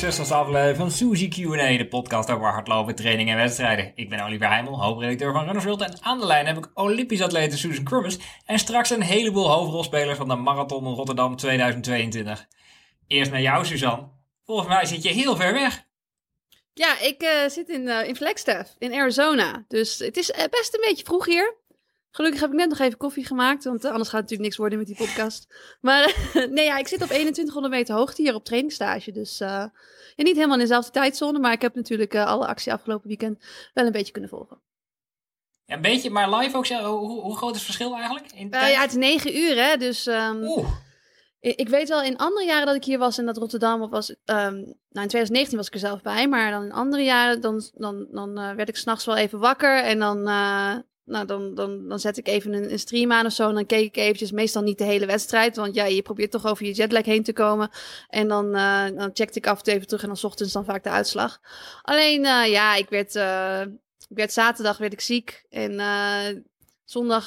Welkom bij de 65e aflevering van Suzy Q&A, de podcast over hardlopen, training en wedstrijden. Ik ben Oliver Heimel, hoofdredacteur van Runners World en aan de lijn heb ik Olympisch atlete Susan Crummins en straks een heleboel hoofdrolspelers van de Marathon in Rotterdam 2022. Eerst naar jou, Suzanne. Volgens mij zit je heel ver weg. Ja, ik uh, zit in, uh, in Flagstaff, in Arizona. Dus het is uh, best een beetje vroeg hier. Gelukkig heb ik net nog even koffie gemaakt, want anders gaat het natuurlijk niks worden met die podcast. Maar nee, ja, ik zit op 2100 meter hoogte hier op trainingsstage. Dus ja, niet helemaal in dezelfde tijdzone, maar ik heb natuurlijk alle actie afgelopen weekend wel een beetje kunnen volgen. Ja, een beetje, maar live ook. Hoe, hoe groot is het verschil eigenlijk? In ja, het is 9 uur, hè. Dus um, Oeh. Ik weet wel in andere jaren dat ik hier was en dat Rotterdam was. Um, nou, in 2019 was ik er zelf bij, maar dan in andere jaren dan, dan, dan uh, werd ik s'nachts wel even wakker en dan, uh, nou, dan, dan, dan zet ik even een, een, stream aan of zo en dan keek ik eventjes, meestal niet de hele wedstrijd, want ja, je probeert toch over je jetlag heen te komen en dan, uh, dan checkte ik af en toe even terug en dan ochtends dan vaak de uitslag. Alleen, ja, ik werd, ik werd zaterdag werd ik ziek en Zondag,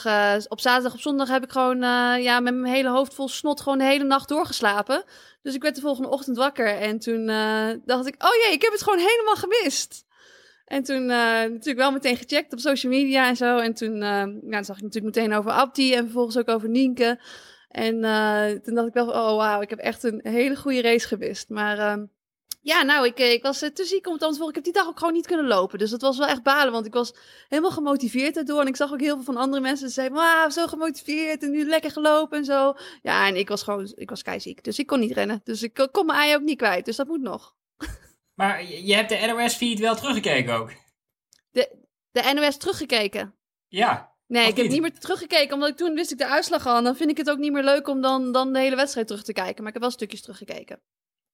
op zaterdag op zondag heb ik gewoon ja, met mijn hele hoofd vol snot gewoon de hele nacht doorgeslapen. Dus ik werd de volgende ochtend wakker en toen dacht ik, oh jee, ik heb het gewoon helemaal gemist. En toen natuurlijk wel meteen gecheckt op social media en zo. En toen ja, zag ik natuurlijk meteen over Abdi en vervolgens ook over Nienke. En toen dacht ik wel, oh wauw, ik heb echt een hele goede race gemist. Maar ehm, ja, nou, ik, ik was te ziek om het antwoord. Ik heb die dag ook gewoon niet kunnen lopen. Dus dat was wel echt balen, want ik was helemaal gemotiveerd daardoor. En ik zag ook heel veel van andere mensen die zeiden, wauw, zo gemotiveerd en nu lekker gelopen en zo. Ja, en ik was gewoon, ik was keiziek. Dus ik kon niet rennen. Dus ik kon mijn ei ook niet kwijt. Dus dat moet nog. Maar je hebt de NOS-feed wel teruggekeken ook? De, de NOS teruggekeken? Ja. Nee, ik heb niet meer teruggekeken, omdat ik toen wist ik de uitslag al. En dan vind ik het ook niet meer leuk om dan, dan de hele wedstrijd terug te kijken. Maar ik heb wel stukjes teruggekeken.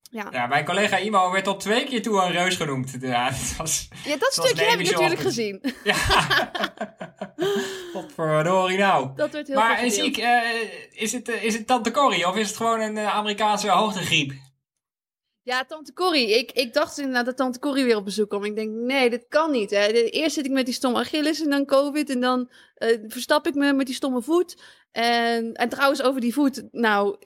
Ja. ja, mijn collega Imo werd al twee keer toe een reus genoemd. Ja, dat, was, ja, dat stukje heb ik natuurlijk gezien. Ja. Wat verdorie nou. Dat werd heel Maar zie ik, uh, is, het, uh, is het Tante Corrie of is het gewoon een uh, Amerikaanse hoogtegriep? Ja, Tante Corrie. Ik, ik dacht inderdaad dat Tante Corrie weer op bezoek kwam. Ik denk, nee, dit kan niet. Hè. Eerst zit ik met die stomme Achilles en dan COVID. En dan verstap ik me met die stomme voet. En, en trouwens, over die voet. Nou,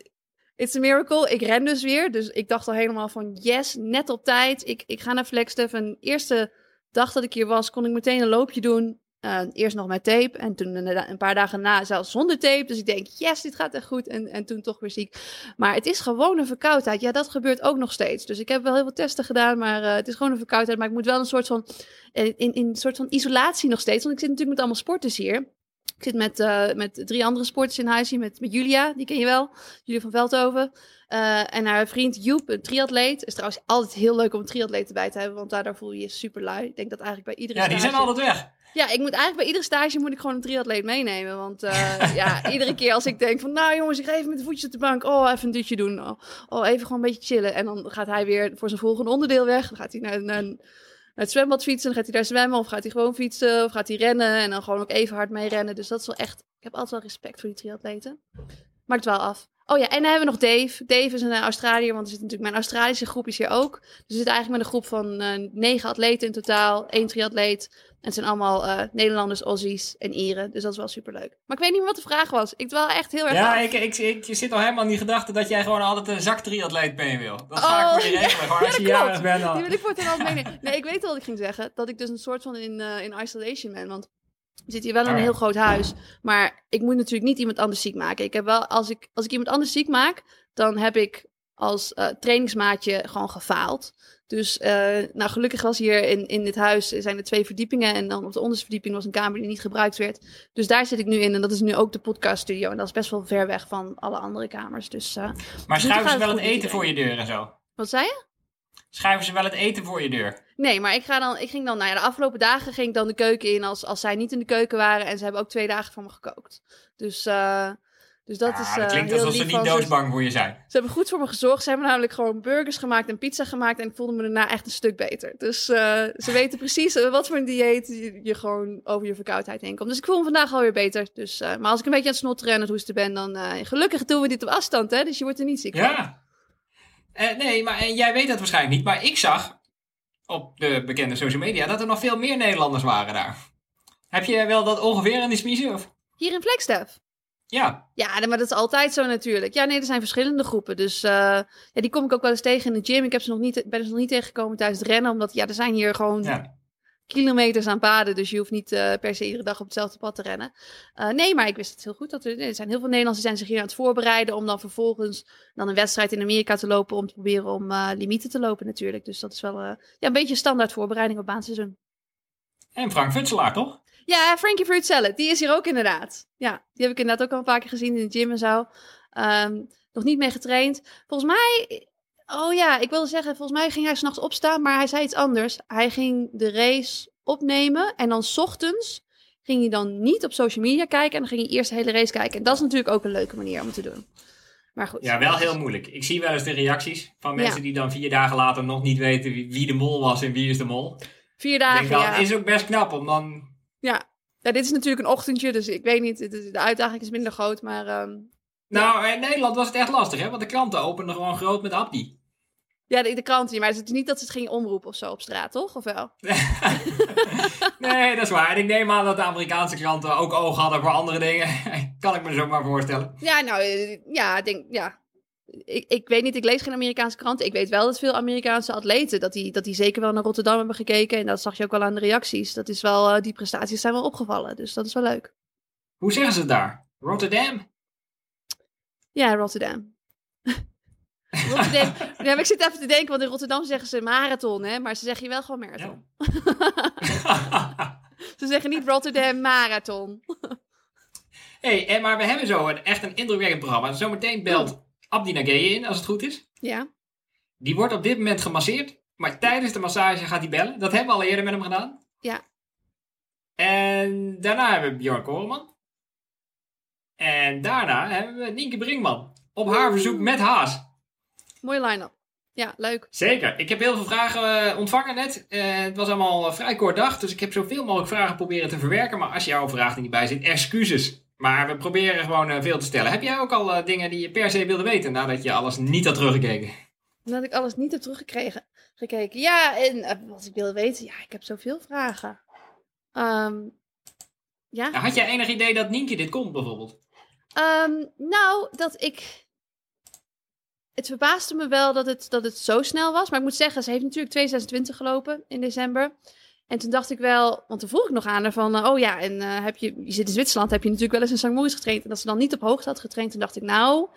It's a miracle. Ik ren dus weer. Dus ik dacht al helemaal van yes, net op tijd. Ik, ik ga naar Flagstaff. En de eerste dag dat ik hier was, kon ik meteen een loopje doen. Uh, eerst nog met tape en toen een, paar dagen na zelfs zonder tape. Dus ik denk, yes, dit gaat echt goed. En, en toen toch weer ziek. Maar het is gewoon een verkoudheid. Ja, dat gebeurt ook nog steeds. Dus ik heb wel heel veel testen gedaan, maar uh, het is gewoon een verkoudheid. Maar ik moet wel een soort van, in, in een soort van isolatie nog steeds. Want ik zit natuurlijk met allemaal sporters hier. Ik zit met, met drie andere sporters in huis hier. Met, met Julia, die ken je wel. Julia van Veldhoven. Uh, en haar vriend Joep, een triatleet. Is trouwens altijd heel leuk om een triatleet erbij te hebben. Want daardoor voel je je super lui. Ik denk dat eigenlijk bij iedere Ja, die zijn altijd weg. Ja, ik moet eigenlijk bij iedere stage moet ik gewoon een triatleet meenemen. Want uh, ja, iedere keer als ik denk van... Nou jongens, ik ga even met de voetjes op de bank. Oh, even een dutje doen. Oh, oh, even gewoon een beetje chillen. En dan gaat hij weer voor zijn volgende onderdeel weg. Dan gaat hij naar... naar het zwembad fietsen. Dan gaat hij daar zwemmen of gaat hij gewoon fietsen of gaat hij rennen. En dan gewoon ook even hard mee rennen. Dus dat is wel echt... Ik heb altijd wel respect voor die triatleten. Maakt wel af. Oh ja, en dan hebben we nog Dave. Dave is een uh, Australiër, want er zit natuurlijk mijn Australische groep is hier ook. Dus we zitten eigenlijk met een groep van uh, negen atleten in totaal. één triatleet. En het zijn allemaal uh, Nederlanders, Aussies en Ieren. Dus dat is wel superleuk. Maar ik weet niet meer wat de vraag was. Ik wel echt heel erg Ja, ik, ik, ik, je zit al helemaal in die gedachte dat jij gewoon altijd een zak triatleet ben wil. Dat ga oh, ik voor je regelen. Ja, als je jarig bent dan. Die wil ik voor het meenemen. Nee, ik weet al wat ik ging zeggen. Dat ik dus een soort van in, in isolation ben. Want zitten hier wel in een oh heel groot huis. Maar ik moet natuurlijk niet iemand anders ziek maken. Ik heb wel, als ik, als ik iemand anders ziek maak, dan heb ik als uh, trainingsmaatje gewoon gefaald. Dus uh, nou, gelukkig was hier in, in dit huis zijn er twee verdiepingen. En dan op de onderste verdieping was een kamer die niet gebruikt werd. Dus daar zit ik nu in. En dat is nu ook de podcaststudio. En dat is best wel ver weg van alle andere kamers. Dus, uh, maar schuiven ze wel het eten voor je deur en zo? Wat zei je? Schuiven ze wel het eten voor je deur? Nee, maar ik, ga dan, ik ging dan, nou ja, de afgelopen dagen ging ik dan de keuken in als, als zij niet in de keuken waren. En ze hebben ook twee dagen voor me gekookt. Dus, uh, dus dat is. Uh, dat klinkt alsof ze niet doodsbang voor je zijn. Ze hebben goed voor me gezorgd. Ze hebben namelijk gewoon burgers gemaakt en pizza gemaakt. En ik voelde me daarna echt een stuk beter. Dus uh, ze weten precies wat voor een dieet je, je, gewoon over je verkoudheid heen komt. Dus ik voel me vandaag alweer beter. Dus, maar als ik een beetje aan het snotteren en het hoesten ben, dan gelukkig doen we dit op afstand. Hè? Dus je wordt er niet ziek ja. van. Ja. nee, maar en jij weet dat waarschijnlijk niet. Maar ik zag op de bekende social media dat er nog veel meer Nederlanders waren daar. Heb je wel dat ongeveer in de smiezen? Of? Hier in Flagstaff? Ja. Ja, maar dat is altijd zo natuurlijk. Ja, nee, er zijn verschillende groepen. Dus uh, ja, die kom ik ook wel eens tegen in de gym. Ik heb ze nog niet, ben ze nog niet tegengekomen tijdens het rennen. Omdat ja, er zijn hier gewoon ja. Kilometers aan paden. Dus je hoeft niet uh, per se iedere dag op hetzelfde pad te rennen. Uh, nee, maar ik wist het heel goed. Dat er, er zijn heel veel Nederlanders die zijn zich hier aan het voorbereiden. Om dan vervolgens dan een wedstrijd in Amerika te lopen. Om te proberen om limieten te lopen natuurlijk. Dus dat is wel ja, een beetje standaard voorbereiding op baanseizoen. En Frank Futselaar, toch? Ja, Frankie Fruit Salad. Die is hier ook inderdaad. Ja, die heb ik inderdaad ook al een paar keer gezien in de gym en zo. Um, nog niet mee getraind. Volgens mij... Oh ja, ik wilde zeggen, volgens mij ging hij s'nachts opstaan, maar hij zei iets anders. Hij ging de race opnemen en dan s ochtends ging hij dan niet op social media kijken en dan ging hij eerst de hele race kijken. En dat is natuurlijk ook een leuke manier om het te doen. Maar goed. Ja, wel heel moeilijk. Ik zie wel eens de reacties van mensen die dan vier dagen later nog niet weten wie, de mol was en wie is de mol. Vier dagen, denk ja. is ook best knap om dan ja. ja, dit is natuurlijk een ochtendje, dus ik weet niet, de uitdaging is minder groot, maar... Um, nou, in Nederland was het echt lastig, hè? Want de kranten openden gewoon groot met Abdi. Ja, de, de kranten, maar het is niet dat ze het gingen omroepen of zo op straat, toch? Of wel? nee, dat is waar. En ik neem aan dat de Amerikaanse kranten ook oog hadden voor andere dingen. kan ik me zo maar voorstellen. Ja, nou, eh, ja, denk, ja, ik, ik weet niet, ik lees geen Amerikaanse kranten. Ik weet wel dat veel Amerikaanse atleten, dat die, dat die zeker wel naar Rotterdam hebben gekeken. En dat zag je ook wel aan de reacties. Dat is wel, uh, die prestaties zijn wel opgevallen. Dus dat is wel leuk. Hoe zeggen ze het daar? Rotterdam? Ja, Rotterdam. Rotterdam. ja, ik zit even te denken, want in Rotterdam zeggen ze marathon, hè? Maar ze zeggen je wel gewoon marathon. ze zeggen niet Rotterdam marathon. hey, en maar we hebben zo een, echt een indrukwekkend programma. Zometeen belt Abdi Nageye in, als het goed is. Ja. Die wordt op dit moment gemasseerd. Maar tijdens de massage gaat hij bellen. Dat hebben we al eerder met hem gedaan. Ja. En daarna hebben we Bjorn Koreman. En daarna hebben we Nienke Brinkman. Op haar verzoek met Haas. Mooie line-up. Ja, leuk. Zeker. Ik heb heel veel vragen uh, ontvangen net. Uh, het was allemaal een vrij kort dag, dus ik heb zoveel mogelijk vragen proberen te verwerken. Maar als jouw vraag er niet bij zit, excuses. Maar we proberen gewoon uh, veel te stellen. Heb jij ook al dingen die je per se wilde weten nadat je alles niet had teruggekeken? Nadat ik alles niet heb teruggekregen. Gekeken. Ja, en wat ik wilde weten, ja, ik heb zoveel vragen. Um, ja. had jij enig idee dat Nienke dit komt, bijvoorbeeld? Um, nou, dat ik het verbaasde me wel dat het, dat het zo snel was. Maar ik moet zeggen, ze heeft natuurlijk 2026 gelopen in december. En toen dacht ik wel, want toen vroeg ik nog aan haar van, uh, oh ja, en uh, heb je, je zit in Zwitserland, heb je natuurlijk wel eens in St. Moritz getraind. En dat ze dan niet op hoogte had getraind. Toen dacht ik, nou,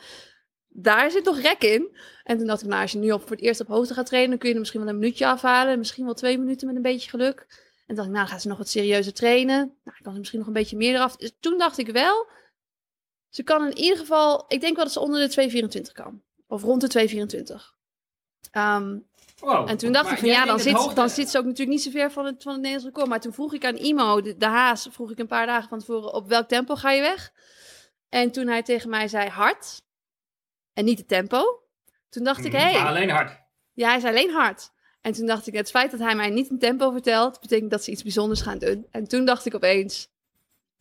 daar zit toch rek in. En toen dacht ik, nou, als je nu op, voor het eerst op hoogte gaat trainen, dan kun je er misschien wel een minuutje afhalen. Misschien wel twee minuten met een beetje geluk. En toen dacht ik, nou, gaat ze nog wat serieuzer trainen. Nou, kan ze misschien nog een beetje meer eraf. Dus toen dacht ik wel, ze kan in ieder geval, ik denk wel dat ze onder de 2,24 kan. Of rond de 224. Um, wow. En toen dacht ik van ja, dan zit, dan zit ze ook natuurlijk niet zo ver van het, van het Nederlands record. Maar toen vroeg ik aan Imo, de, de, haas, vroeg ik een paar dagen van tevoren, op welk tempo ga je weg? En toen hij tegen mij zei hard en niet het tempo. Toen dacht ik, hé. Hey, alleen hard. Ja, hij zei alleen hard. En toen dacht ik, het feit dat hij mij niet een tempo vertelt, betekent dat ze iets bijzonders gaan doen. En toen dacht ik opeens,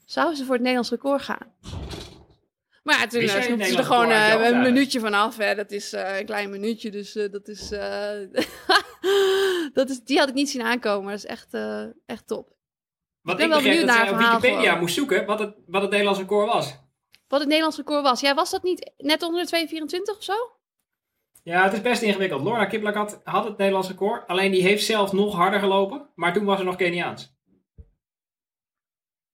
zou ze voor het Nederlands record gaan? Maar toen uh, ze er gewoon uh, een minuutje vanaf. Hè. Dat is uh, een klein minuutje, dus dat is, dat is... Die had ik niet zien aankomen. Dat is echt, echt top. Wat ik ben wel benieuwd naar op Wikipedia gewoon. moest zoeken wat het, wat het Nederlands record was. Wat het Nederlands record was. Ja, was dat niet net onder de 2,24 of zo? Ja, het is best ingewikkeld. Laura Kiplak had, had het Nederlands record. Alleen die heeft zelf nog harder gelopen. Maar toen was er nog Keniaans.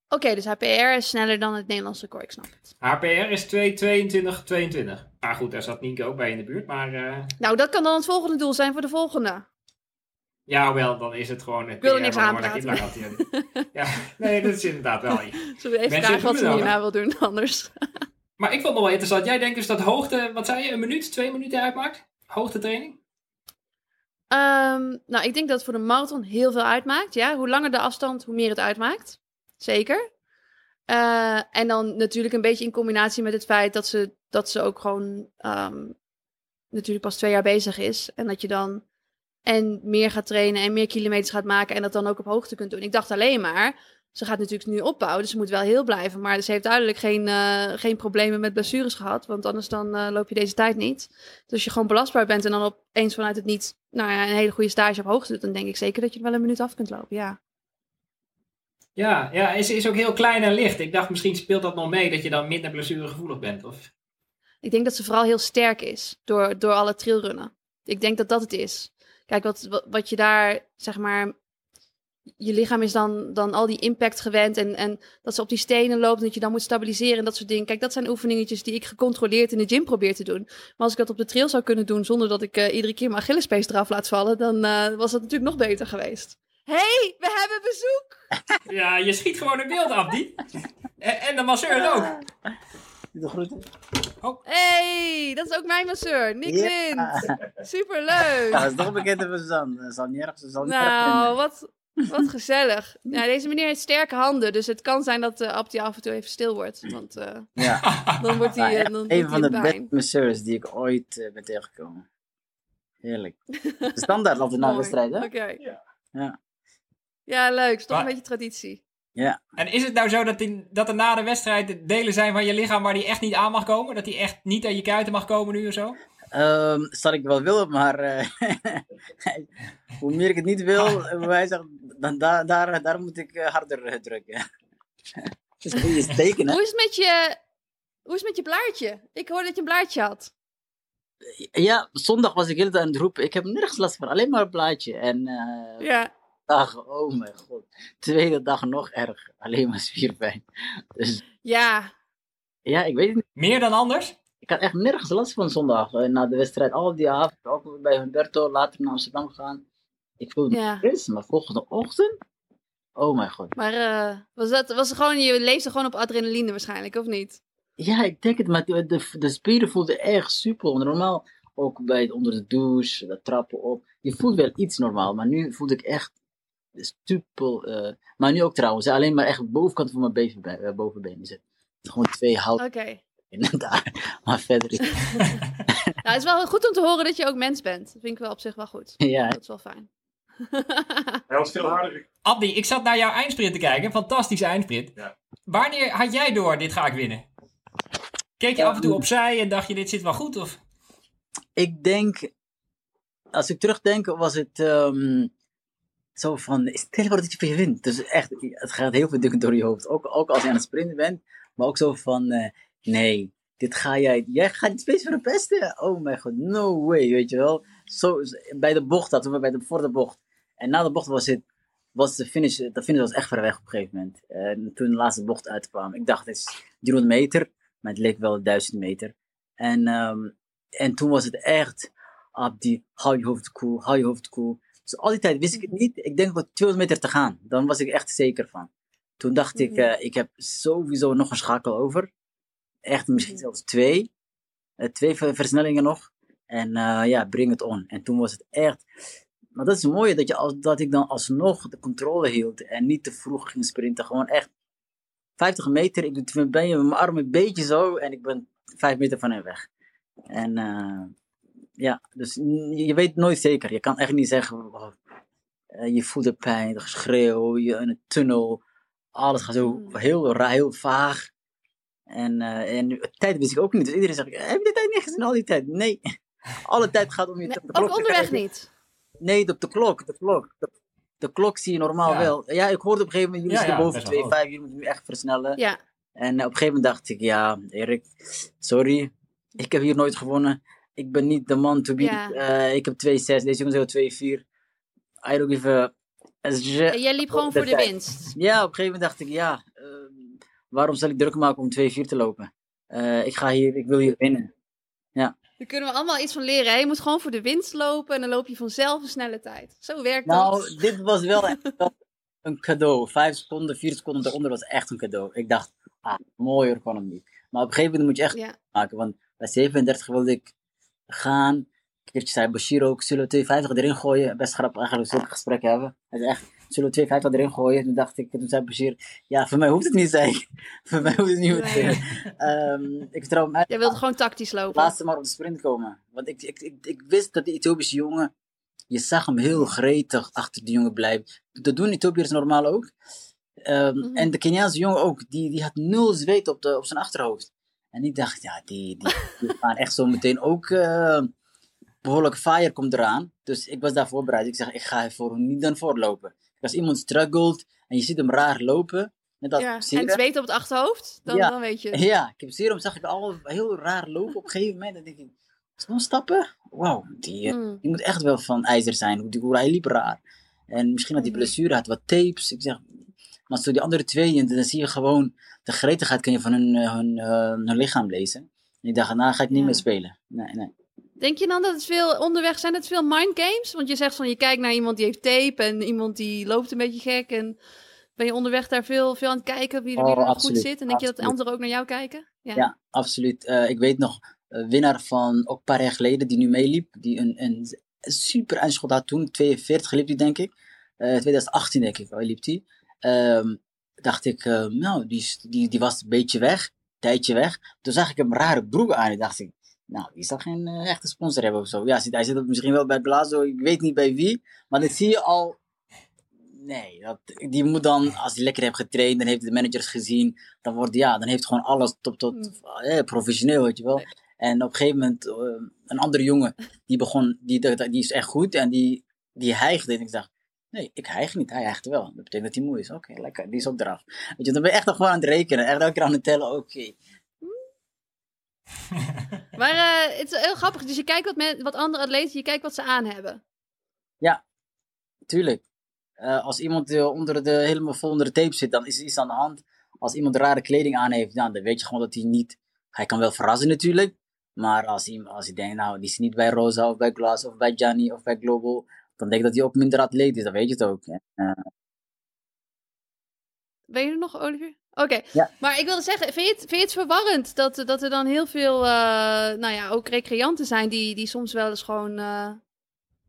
Oké, dus HPR is sneller dan het Nederlandse record, ik snap het. HPR is 2.22.22. Maar goed, daar zat Nienke ook bij in de buurt, maar... Uh... Nou, dat kan dan het volgende doel zijn voor de volgende. Ja, wel, dan is het gewoon... Ik wil er niks aan ja, nee, dat is inderdaad wel... Zullen we even vragen wat ze hierna wil doen, anders? maar ik vond het nog wel interessant. Jij denkt dus dat hoogte, wat zei je, een minuut, twee minuten uitmaakt? Hoogte training? Um, nou, ik denk dat het voor de marathon heel veel uitmaakt. Ja, hoe langer de afstand, hoe meer het uitmaakt. Zeker. Uh, en dan natuurlijk een beetje in combinatie met het feit dat ze, dat ze ook gewoon um, natuurlijk pas twee jaar bezig is. En dat je dan en meer gaat trainen en meer kilometers gaat maken en dat dan ook op hoogte kunt doen. Ik dacht alleen maar, ze gaat natuurlijk nu opbouwen, dus ze moet wel heel blijven. Maar ze heeft duidelijk geen, uh, geen problemen met blessures gehad, want anders dan uh, loop je deze tijd niet. Dus als je gewoon belastbaar bent en dan opeens vanuit het niet nou ja, een hele goede stage op hoogte doet, dan denk ik zeker dat je wel een minuut af kunt lopen, ja. Ja, ja is, is ook heel klein en licht. Ik dacht misschien speelt dat nog mee dat je dan minder blessuregevoelig bent. Of... Ik denk dat ze vooral heel sterk is door, door alle trailrunnen. Ik denk dat dat het is. Kijk, wat, wat, je daar, zeg maar, je lichaam is dan, dan al die impact gewend. En, en dat ze op die stenen loopt en dat je dan moet stabiliseren en dat soort dingen. Kijk, dat zijn oefeningetjes die ik gecontroleerd in de gym probeer te doen. Maar als ik dat op de trail zou kunnen doen zonder dat ik uh, iedere keer mijn Achillespees eraf laat vallen, dan uh, was dat natuurlijk nog beter geweest. Hey, we hebben bezoek! Ja, je schiet gewoon een beeld, Abdi. en, en de masseur ook. De groeten. Oh. Hey, dat is ook mijn masseur, Nick ja. Wind. Superleuk. Ja, dat is toch bekend van Suzanne. Zal niet erg, zal niet nou, wat, wat gezellig. Ja, deze meneer heeft sterke handen, dus het kan zijn dat uh, Abdi af en toe even stil wordt. Want uh, ja. dan wordt hij. Uh, dan een van de beste masseurs die ik ooit ben tegengekomen. Heerlijk. Standaard altijd na de wedstrijd, hè? Oké. Okay. Ja. Ja. Leuk. Is toch een beetje traditie. Ja. En is het nou zo dat, die, dat er na de wedstrijd delen zijn van je lichaam waar die echt niet aan mag komen? Dat die echt niet aan je kuiten mag komen nu of zo? Um, zal ik wel willen, maar uh, hoe meer ik het niet wil, wij zeggen, dan daar, daar, daar moet ik harder uh, drukken. dus je steken? Hoe is het met je, hoe is het met je blaartje? Ik hoorde dat je een blaartje had. Ja, zondag was ik heel aan het roepen. Ik heb nergens last van, alleen maar een blaadje. En uh, ja. Dag, oh mijn god. Tweede dag nog erg, alleen maar spierpijn. Dus, ja. Ja, ik weet het niet. Meer dan anders? Ik had echt nergens last van zondag. Uh, na de wedstrijd, al die avond, ook bij Humberto, later naar Amsterdam gegaan. Ik voelde me Ja. fris, maar volgende ochtend, oh mijn god. Maar eh, was dat, was het gewoon, je leefde gewoon op adrenaline waarschijnlijk, of niet? Ja, ik denk het, maar de, de, de spieren voelden echt super. Want normaal, ook bij het onder de douche, de trappen op, je voelt wel iets normaal. Maar nu voelde ik echt super, eh, maar nu ook trouwens, alleen maar echt de bovenkant van mijn uh, bovenbeen is het. Gewoon twee hout Oké. in daar, maar verder is Nou, het is wel goed om te horen dat je ook mens bent. Dat vind ik wel op zich wel goed. Ja, Dat is wel fijn. Hij was veel harder. Abdi, ik zat naar jouw eindsprint te kijken. Fantastische eindsprint. Ja. Wanneer had jij door, dit ga ik winnen? Keek je af en toe opzij en dacht je, dit zit wel goed? Of? ik denk, als ik terugdenk, was het ehm, zo van, stel voor dat je wint. Dus echt, het gaat heel veel dingen door je hoofd. Ook, ook als je aan het sprinten bent, maar ook zo van, eh, nee, dit ga jij, jij gaat niet steeds verpesten. Oh mijn god, no way, weet je wel. Zo, bij de bocht hadden we bij de, voor de bocht. En na de bocht was het, was de finish, de finish was echt ver weg op een gegeven moment. En toen de laatste bocht uitkwam, ik dacht, het is 300 meter, maar het leek wel 1000 meter. En, ehm, en toen was het echt, Abdi, hou je hoofd koel, hou je hoofd koel. Dus al die tijd wist ik het niet. Ik denk wat 200 meter te gaan. Dan was ik echt zeker van. Toen dacht ik, Mhm. eh, ik heb sowieso nog een schakel over. Echt misschien Mhm. zelfs twee. Eh, twee ver- versnellingen nog. En eh, ja, bring het on. En toen was het echt... Maar dat is het mooie, dat, je als, dat ik dan alsnog de controle hield. En niet te vroeg ging sprinten. Gewoon echt 50 meter. Ik doe ben met mijn arm een beetje zo. En ik ben 5 meter van hem weg. En ja, dus je weet nooit zeker. Je kan echt niet zeggen, oh, eh, je voelt de pijn, de geschreeuw, je in een tunnel. Alles gaat zo Mm. heel raar, heel vaag. En, eh, en nu- tijd wist ik ook niet. Dus iedereen zegt, heb je de tijd niet gezien al die tijd? Nee. Alle tijd gaat om je Nee, op de klok ook te onderweg niet. Nee, op de klok, de klok. De, de klok zie je normaal Ja. wel. Ja, ik hoorde op een gegeven moment, jullie Ja, zitten ja, boven best wel 2,5, jullie moeten nu echt versnellen. Ja. En op een gegeven moment dacht ik, ja, Erik, sorry, ik heb hier nooit gewonnen. Ik ben niet de man to be. Ja. Eh, ik heb 2,6, deze jongens hebben 2,4. I don't give a... En jij liep gewoon voor de winst. Ja, op een gegeven moment dacht ik, ja, eh, waarom zal ik druk maken om 2,4 te lopen? Eh, ik ga hier, ik wil hier winnen. Daar kunnen we allemaal iets van leren. hè? Je moet gewoon voor de winst lopen en dan loop je vanzelf een snelle tijd. Zo werkt Nou, dat. dit was wel een cadeau. Vijf seconden, vier seconden daaronder was echt een cadeau. Ik dacht, ah, mooier kon het niet. Maar op een gegeven moment moet je echt Ja. maken. Want bij 37 wilde ik gaan. Een keertje zei Bashir ook, zullen we 250 erin gooien? Best grappig eigenlijk zulke gesprekken hebben. Hij zei echt, zullen we 250 erin gooien? Toen dacht ik, toen zei Bashir, ja, voor mij hoeft het niet, zei ik. voor mij hoeft het niet. Nee. Ehm, ik vertrouw uit. Jij wilde gewoon tactisch lopen. Laat ze maar op de sprint komen. Want ik, ik, ik, ik wist dat die Ethiopische jongen, je zag hem heel gretig achter die jongen blijven. Dat doen Ethiopiërs normaal ook. Ehm, Mhm. En de Keniaanse jongen ook, die, die had nul zweet op, de, op zijn achterhoofd. En ik dacht, ja, die, die, die gaan echt zo meteen ook. eh, behoorlijk fire komt eraan. Dus ik was daar voorbereid. Ik zeg, ik ga voor hem niet dan voorlopen. Als iemand struggelt En je ziet hem raar lopen. Net dat Ja, en zweet op het achterhoofd, dan, Ja. dan weet je. Ja, ik heb serum zag ik al heel raar lopen op een gegeven moment. Dan denk ik, zo'n stappen? Wauw, die, eh, Mm. die moet echt wel van ijzer zijn. Hoe, die, hoe hij liep raar. En misschien had hij Mhm. blessure, had wat tapes. Ik zeg, maar zo die andere twee, en dan zie je gewoon de gretigheid kan je van hun, eh, hun, eh, hun lichaam lezen. En ik dacht, nou ga ik niet Ja. meer spelen. Nee, nee. Denk je dan dat het veel onderweg zijn het veel mind games? Want je zegt van je kijkt naar iemand die heeft tape en iemand die loopt een beetje gek. En ben je onderweg daar veel, veel aan het kijken wie, er- wie Oh, er nog absoluut, goed zit? En denk je dat anderen ook naar jou kijken? Ja. Ja, absoluut. Eh, ik weet nog, winnaar van ook een paar jaar geleden, die nu meeliep, die een, een super eindschot had toen, 42 liep die denk ik. Eh 2018 denk ik, wel liep die. Ehm, dacht ik, eh, nou, die, die, die was een beetje weg, een tijdje weg. Toen zag ik hem rare broek aan en dacht ik, nou, die zal geen eh, echte sponsor hebben of zo. Ja, hij zit ook misschien wel bij Blazo, ik weet niet bij wie, maar dat zie je al. Nee, dat, die moet dan, als hij lekker heeft getraind, dan heeft de managers gezien, dan wordt ja, dan heeft gewoon alles tot, tot Mm. eh, professioneel, weet je wel. En op een gegeven moment, eh, een andere jongen, die begon, die, die, die is echt goed en die, die hijgde. En ik dacht, nee, ik hijg niet, hij hijgt wel. Dat betekent dat hij moe is. Oké, lekker, die is ook eraf. Weet je, dan ben je echt nog gewoon aan het rekenen, echt elke keer aan het tellen, oké. Maar eh, het is heel grappig. Dus je kijkt wat, men, wat andere atleten, je kijkt wat ze aan hebben. Tuurlijk. Eh, als iemand eh, onder de, helemaal vol onder de tape zit, dan is er iets aan de hand. Als iemand rare kleding aan heeft, dan weet je gewoon dat hij niet... Hij kan wel verrassen natuurlijk. Maar als hij, als hij denkt, nou, die is niet bij Rosa of bij Glass of bij Gianni of bij Global. Dan denk ik dat hij ook minder atleet is, dan weet je het ook. Eh, Ben je er nog, Olivier? Oké, Ja. maar ik wilde zeggen, vind je het, vind je het verwarrend dat, dat er dan heel veel, eh, nou ja, ook recreanten zijn die, die soms wel eens gewoon eh,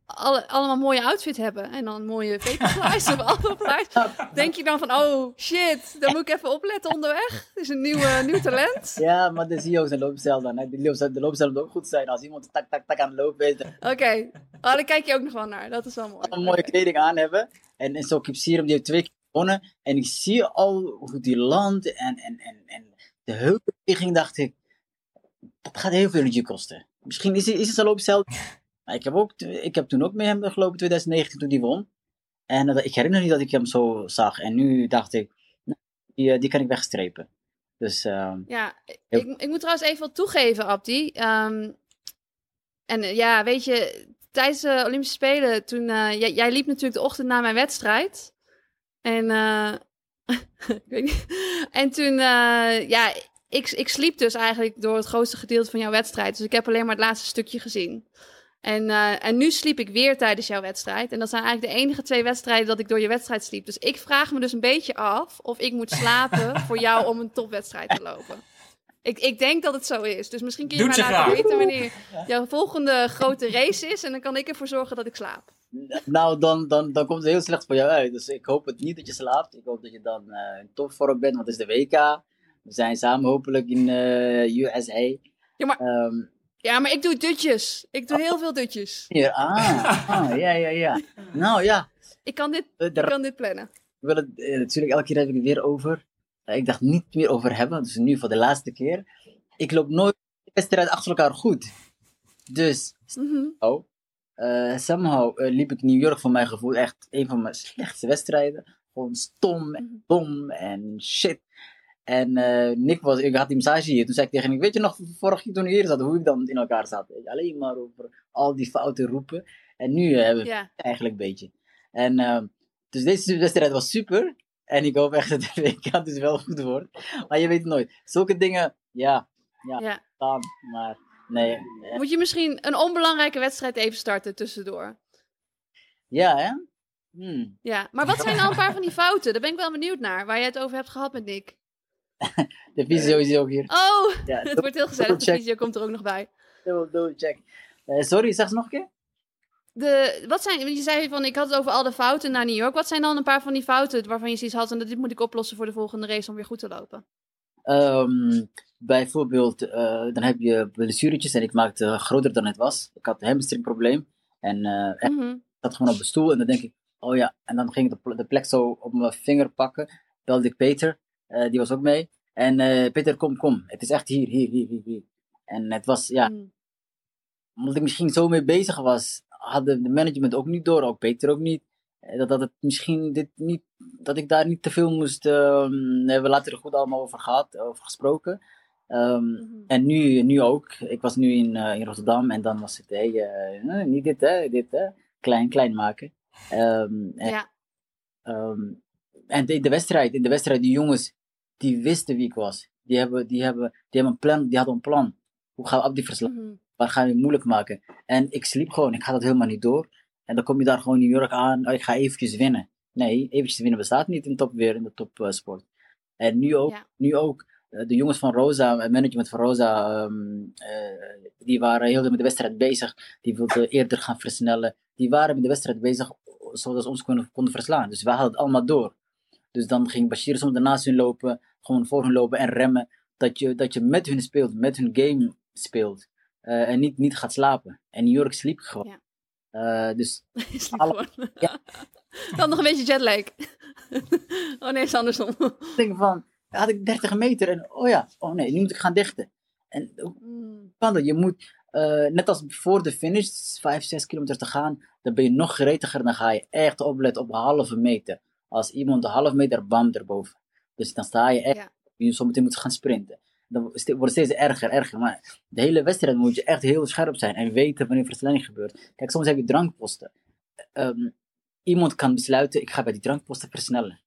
alle, allemaal mooie outfit hebben en dan mooie vaporflies of alphaflies. Denk je dan van, oh shit, dan moet ik even opletten onderweg. Het is een nieuwe, nieuw talent. ja, maar dan zie je ook zijn loopstijl dan. Hè. Die de loopstijl moet ook goed zijn. Als iemand tak, tak, tak aan het lopen is, Oké, oh, daar kijk je ook nog wel naar. Dat is wel mooi. een mooie kleding aan hebben. En, en zo Kipsirum, die heeft twee keer gewonnen. En ik zie al hoe die landt en, en, en, en de heupbeweging dacht ik, dat gaat heel veel energie kosten. Misschien is, is het zijn loopstijl. Maar ik heb, ook, ik heb toen ook met hem gelopen in 2019 toen die won. En ik herinner niet dat ik hem zo zag. En nu dacht ik, nou, die, eh, die kan ik wegstrepen. Dus ehm, Ja, ik, ik moet trouwens even wat toegeven, Abdi. Ehm, en eh, ja, weet je, tijdens de Olympische Spelen, toen, eh, jij, jij liep natuurlijk de ochtend na mijn wedstrijd. En, ik weet niet. en toen, ja, ik, ik sliep dus eigenlijk door het grootste gedeelte van jouw wedstrijd. Dus ik heb alleen maar het laatste stukje gezien. En, eh, en nu sliep ik weer tijdens jouw wedstrijd. En dat zijn eigenlijk de enige twee wedstrijden dat ik door je wedstrijd sliep. Dus ik vraag me dus een beetje af of ik moet slapen voor jou om een topwedstrijd te lopen. Ik, ik denk dat het zo is. Dus misschien kun je Doet mij laten graag. weten wanneer jouw volgende grote race is. En dan kan ik ervoor zorgen dat ik slaap. nou, dan, dan, dan komt het heel slecht voor jou uit. Dus ik hoop het niet dat je slaapt. Ik hoop dat je dan eh in topvorm bent, want het is de WK. We zijn samen hopelijk in eh USA. Ja, maar- Ehm, Ja, maar ik doe dutjes. Ik doe heel veel dutjes. hier, ah, ah, ja, ja, ja. Nou ja, Ik kan dit, eh, ik kan dit plannen. we willen het, eh, natuurlijk elke keer heb ik het weer over. Ik dacht niet meer over hebben, dus nu voor de laatste keer. Ik loop nooit de wedstrijd achter elkaar goed. Dus, Mhm. oh, eh, somehow eh, liep ik New York voor mijn gevoel echt een van mijn slechtste wedstrijden. Gewoon stom en dom en shit. En eh, Nick was, ik had die massage hier. Toen zei ik tegen hem, weet je nog, vorig keer toen we hier zat, hoe ik dan in elkaar zat. Je, Alleen maar over al die fouten roepen. En nu eh, hebben we Ja. eigenlijk een beetje. En ehm, dus deze wedstrijd was super. En ik hoop echt dat de WK dus wel goed wordt. Maar je weet het nooit. Zulke dingen, ja, ja. dan, maar nee. Moet je misschien een onbelangrijke wedstrijd even starten tussendoor? Ja, hè? Hmm. Ja, maar wat zijn nou een paar van die fouten? Daar ben ik wel benieuwd naar, waar jij het over hebt gehad met Nick. De visio is ook hier. Oh, Ja, het wordt heel gezellig. De video komt er ook nog bij. double, double check. Eh, sorry, zeg eens nog een keer. De, wat zijn, je zei van, ik had het over al de fouten naar New York. Wat zijn dan een paar van die fouten waarvan je zoiets had en dat dit moet ik oplossen voor de volgende race om weer goed te lopen? Ehm, bijvoorbeeld, eh, dan heb je blessuretjes en ik maakte groter dan het was. Ik had een hamstringprobleem. En Mhm. ik zat gewoon op de stoel en dan denk ik, oh ja. En dan ging ik de, de plek zo op mijn vinger pakken. Belde ik Peter, die was ook mee. En eh, Peter, kom, kom. Het is echt hier, hier, hier, hier. En het was, ja, Mhm. omdat ik misschien zo mee bezig was, hadden de management ook niet door, ook Peter ook niet. Dat, dat het misschien dit niet, dat ik daar niet te veel moest. ehm, we hebben later er goed allemaal over gehad, over gesproken. Ehm, Mhm. En nu, nu ook. Ik was nu in, eh, in Rotterdam en dan was het, hey, eh, eh, niet dit hè, dit hè. Klein, klein maken. Ehm, en, Ja. En in de wedstrijd, in de wedstrijd, die jongens, die wisten wie ik was. Die hebben, die hebben, die hebben een plan, die hadden een plan. Hoe gaan we Abdi verslaan? Mhm. Waar gaan we het moeilijk maken? En ik sliep gewoon, ik had dat helemaal niet door. En dan kom je daar gewoon in New York aan, oh, ik ga eventjes winnen. Nee, eventjes winnen bestaat niet in top weer, in de topsport. en nu ook, Ja. nu ook, eh, de jongens van Rosa, het management van Rosa, ehm, eh, die waren heel met de wedstrijd bezig. Die wilden eerder gaan versnellen. Die waren met de wedstrijd bezig, zodat ze ons konden, konden verslaan. Dus wij hadden het allemaal door. Dus dan ging Bashir soms ernaast hun lopen, gewoon voor hun lopen en remmen. Dat je, dat je met hun speelt, met hun game speelt. eh, en niet, niet gaat slapen. En New York sliep gewoon. Ja. Eh, dus sliep Alle- gewoon. Ja. Dan nog een beetje jetlag. oh nee, is andersom. ik denk van, had ik 30 meter en oh ja, oh nee, nu moet ik gaan dichten. En Mm. kan dat? Je moet, eh, net als voor de finish, 5, 6 kilometer te gaan, dan ben je nog gretiger. Dan ga je echt opletten op een halve meter. Als iemand een halve meter, bam, erboven. Dus dan sta je echt, je zometeen moet gaan sprinten. Dan wordt het steeds erger, erger. Maar de hele wedstrijd moet je echt heel scherp zijn en weten wanneer versnelling gebeurt. Kijk, soms heb je drankposten. Ehm, iemand kan besluiten, ik ga bij die drankposten versnellen.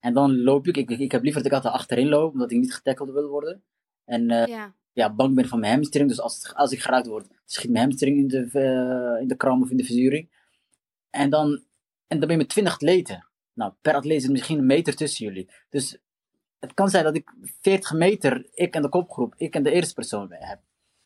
En dan loop ik, ik, ik heb liever dat ik altijd achterin loop, omdat ik niet getackled wil worden. En eh, Ja. ja, bang ben van mijn hamstring. Dus als, als ik geraakt word, schiet mijn hamstring in de, eh, in de kram of in de verzuring. En dan, en dan ben je met 20 atleten. Nou, per atleet zit misschien een meter tussen jullie. Dus het kan zijn dat ik 40 meter, ik en de kopgroep, ik en de eerste persoon heb.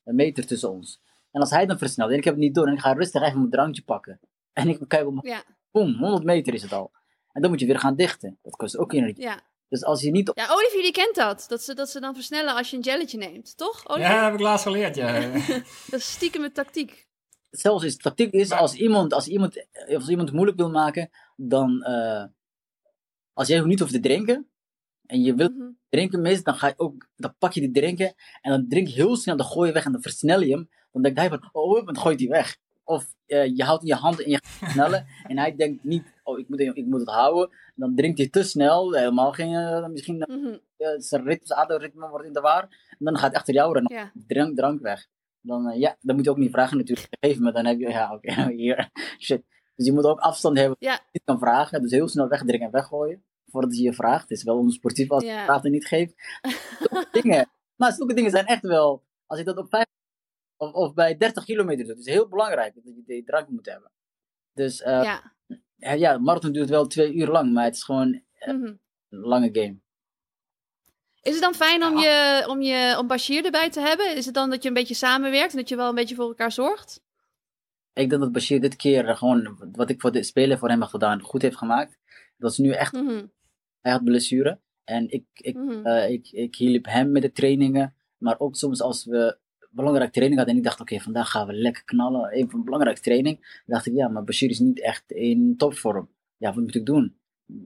Een meter tussen ons. En als hij dan versnelt en ik heb het niet door en ik ga rustig even mijn drankje pakken. En ik kijk om, Ja. boom, 100 meter is het al. En dan moet je weer gaan dichten. Dat kost ook energie. Ja. Dus als je niet Ja, Olivier die kent dat. Dat ze, dat ze dan versnellen als je een jelletje neemt. Toch, Olivier? Ja, heb ik laatst geleerd, ja. Dat is stiekem met tactiek. Zelfs is tactiek is Maar- als iemand, als iemand, als iemand het moeilijk wil maken, dan eh, als jij niet hoeft te drinken en je wilt Mhm. drinken mis, dan ga je ook, dan pak je die drinken en dan drink je heel snel, dan gooi je weg en dan versnel je hem. Dan denkt hij van, oh, dan gooit hij weg. Of eh, je houdt in je hand en je gaat versnellen en hij denkt niet, oh, ik moet, ik moet het houden. Dan drinkt hij te snel, helemaal geen, eh, misschien Mhm. eh, zijn ritme, zijn ademritme wordt in de war. En dan gaat hij achter jou rennen Ja. drank, drank weg. Dan, eh, ja, dan moet je ook niet vragen natuurlijk. Geef me, dan heb je, ja, oké, hier, shit. Dus je moet ook afstand hebben. Ja. Je niet kan vragen, dus heel snel wegdrinken en weggooien. Voordat je je vraagt. Het is wel onsportief als je Ja. vraagt en niet geeft. Zulke dingen. Maar zulke dingen zijn echt wel, als je dat op 5 of, of bij 30 kilometer doet, is het heel belangrijk dat je die drank moet hebben. Dus eh, ja. ja, marathon duurt wel twee uur lang, maar het is gewoon Mhm. een lange game. Is het dan fijn om, je, om, je, om Bashir erbij te hebben? Is het dan dat je een beetje samenwerkt en dat je wel een beetje voor elkaar zorgt? Ik denk dat Bashir dit keer gewoon, wat ik voor de spelen voor hem heb gedaan, goed heeft gemaakt. Dat is nu echt Mhm. hij had blessure. En ik, ik, Mhm. eh, ik, ik hielp hem met de trainingen. Maar ook soms als we belangrijke training hadden. En ik dacht, oké, vandaag gaan we lekker knallen. Even een belangrijke training. Dan dacht ik, ja, maar Bashir is niet echt in topvorm. Ja, wat moet ik doen?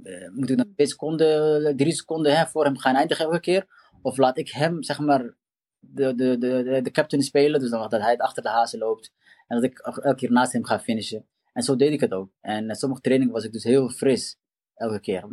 Eh, moet ik dan twee seconden, drie seconden hè, voor hem gaan eindigen elke keer? Of laat ik hem, zeg maar, de, de, de, de, captain spelen. Dus dan dat hij achter de hazen loopt. En dat ik elke keer naast hem ga finishen. En zo deed ik het ook. En sommige trainingen was ik dus heel fris. Elke keer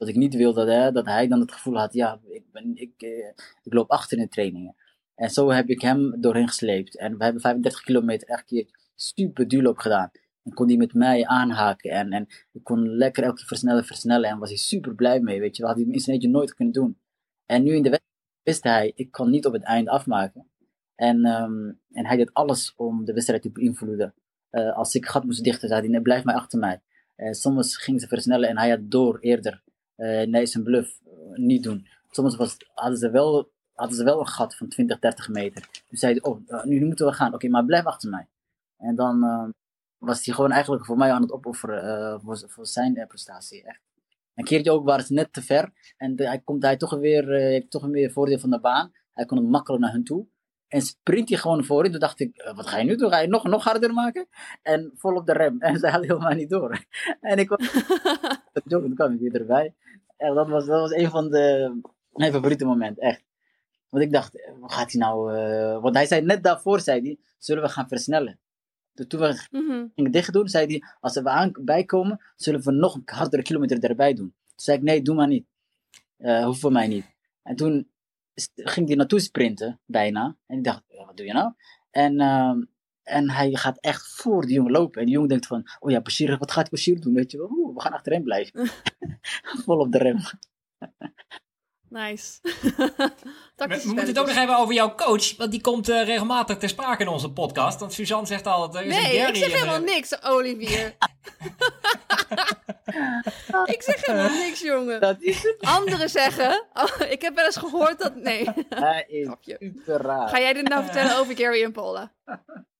dat ik niet wilde hè, dat hij dan het gevoel had, ja, ik, ben, ik, eh, ik loop achter in de trainingen. En zo heb ik hem doorheen gesleept. En we hebben 35 kilometer echt keer super duurloop gedaan. En kon hij met mij aanhaken. En, en ik kon lekker elke keer versnellen, versnellen. En was hij super blij mee, weet je. We hadden hij in zijn eentje nooit kunnen doen. En nu in de wedstrijd wist hij, ik kan niet op het eind afmaken. En, ehm, en hij deed alles om de wedstrijd te beïnvloeden. Eh, als ik gat moest dichten, zei hij, blijf maar achter mij. Eh, soms ging ze versnellen en hij had door eerder. Eh, nee, zijn bluff eh, niet doen. Soms was, hadden, ze wel, hadden ze wel een gat van 20, 30 meter. Dus zei hij, oh, nu moeten we gaan. Oké, maar blijf achter mij. En dan eh, was hij gewoon eigenlijk voor mij aan het opofferen eh, voor, voor zijn eh, prestatie. Echt. Een keertje ook waren ze net te ver. En de- hij komt hij toch weer, eh, heeft toch weer voordeel van de baan. Hij kon hem makkelijk naar hun toe. En sprint hij gewoon voorin. Toen dacht ik, wat ga je nu doen? Ga je nog, nog harder maken? En vol op de rem. En ze hadden helemaal niet door. En ik was toen kwam ik weer erbij. En dat was, dat was een van de, mijn favoriete momenten, echt. Want ik dacht, wat gaat hij nou... want hij zei net daarvoor, zei hij, zullen we gaan versnellen? Toen we Mhm. gingen dicht doen, zei hij, als we aan bijkomen, zullen we nog een hardere kilometer erbij doen. Toen zei ik, nee, doe maar niet. Eh hoeft voor mij niet. En toen ging hij naartoe sprinten, bijna. En ik dacht, "Ja, wat doe je nou? En, ehm, en hij gaat echt voor die jongen lopen. En die jongen denkt van, oh ja, Bashir, wat gaat Bashir doen? Weet je wel, Oeh, we gaan achterin blijven. Vol op de rem. Nice. We, moeten het ook nog even over jouw coach, want die komt eh, regelmatig ter sprake in onze podcast. Want Suzanne zegt altijd, er is een Nee, Gary ik zeg helemaal niks, Olivier. ik zeg helemaal niks, jongen. Dat is het. Anderen zeggen... Oh, ik heb wel eens gehoord dat... Nee. Hij is Grapje. super raar. Ga jij dit nou vertellen over Gary en Paula?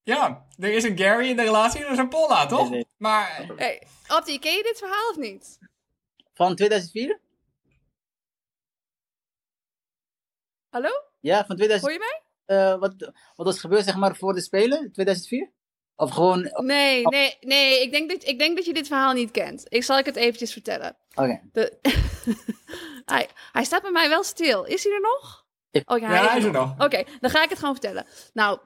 Ja, er is een Gary in de relatie en er is een Paula, toch? Nee, nee. Maar Hey, Abdi, ken je dit verhaal of niet? Van 2004? Hallo? Ja, van 2004. Hoor je mij? eh, wat, wat was gebeurd, zeg maar, voor de Spelen, 2004? Of gewoon, oké. Nee, nee, nee. Ik denk, dat, ik denk dat je dit verhaal niet kent. Ik zal ik het eventjes vertellen. De... hij, hij staat bij mij wel stil. Is hij er nog? Ik- Oh ja, ja, hij is er nog. nog. Oké, dan ga ik het gewoon vertellen. Nou,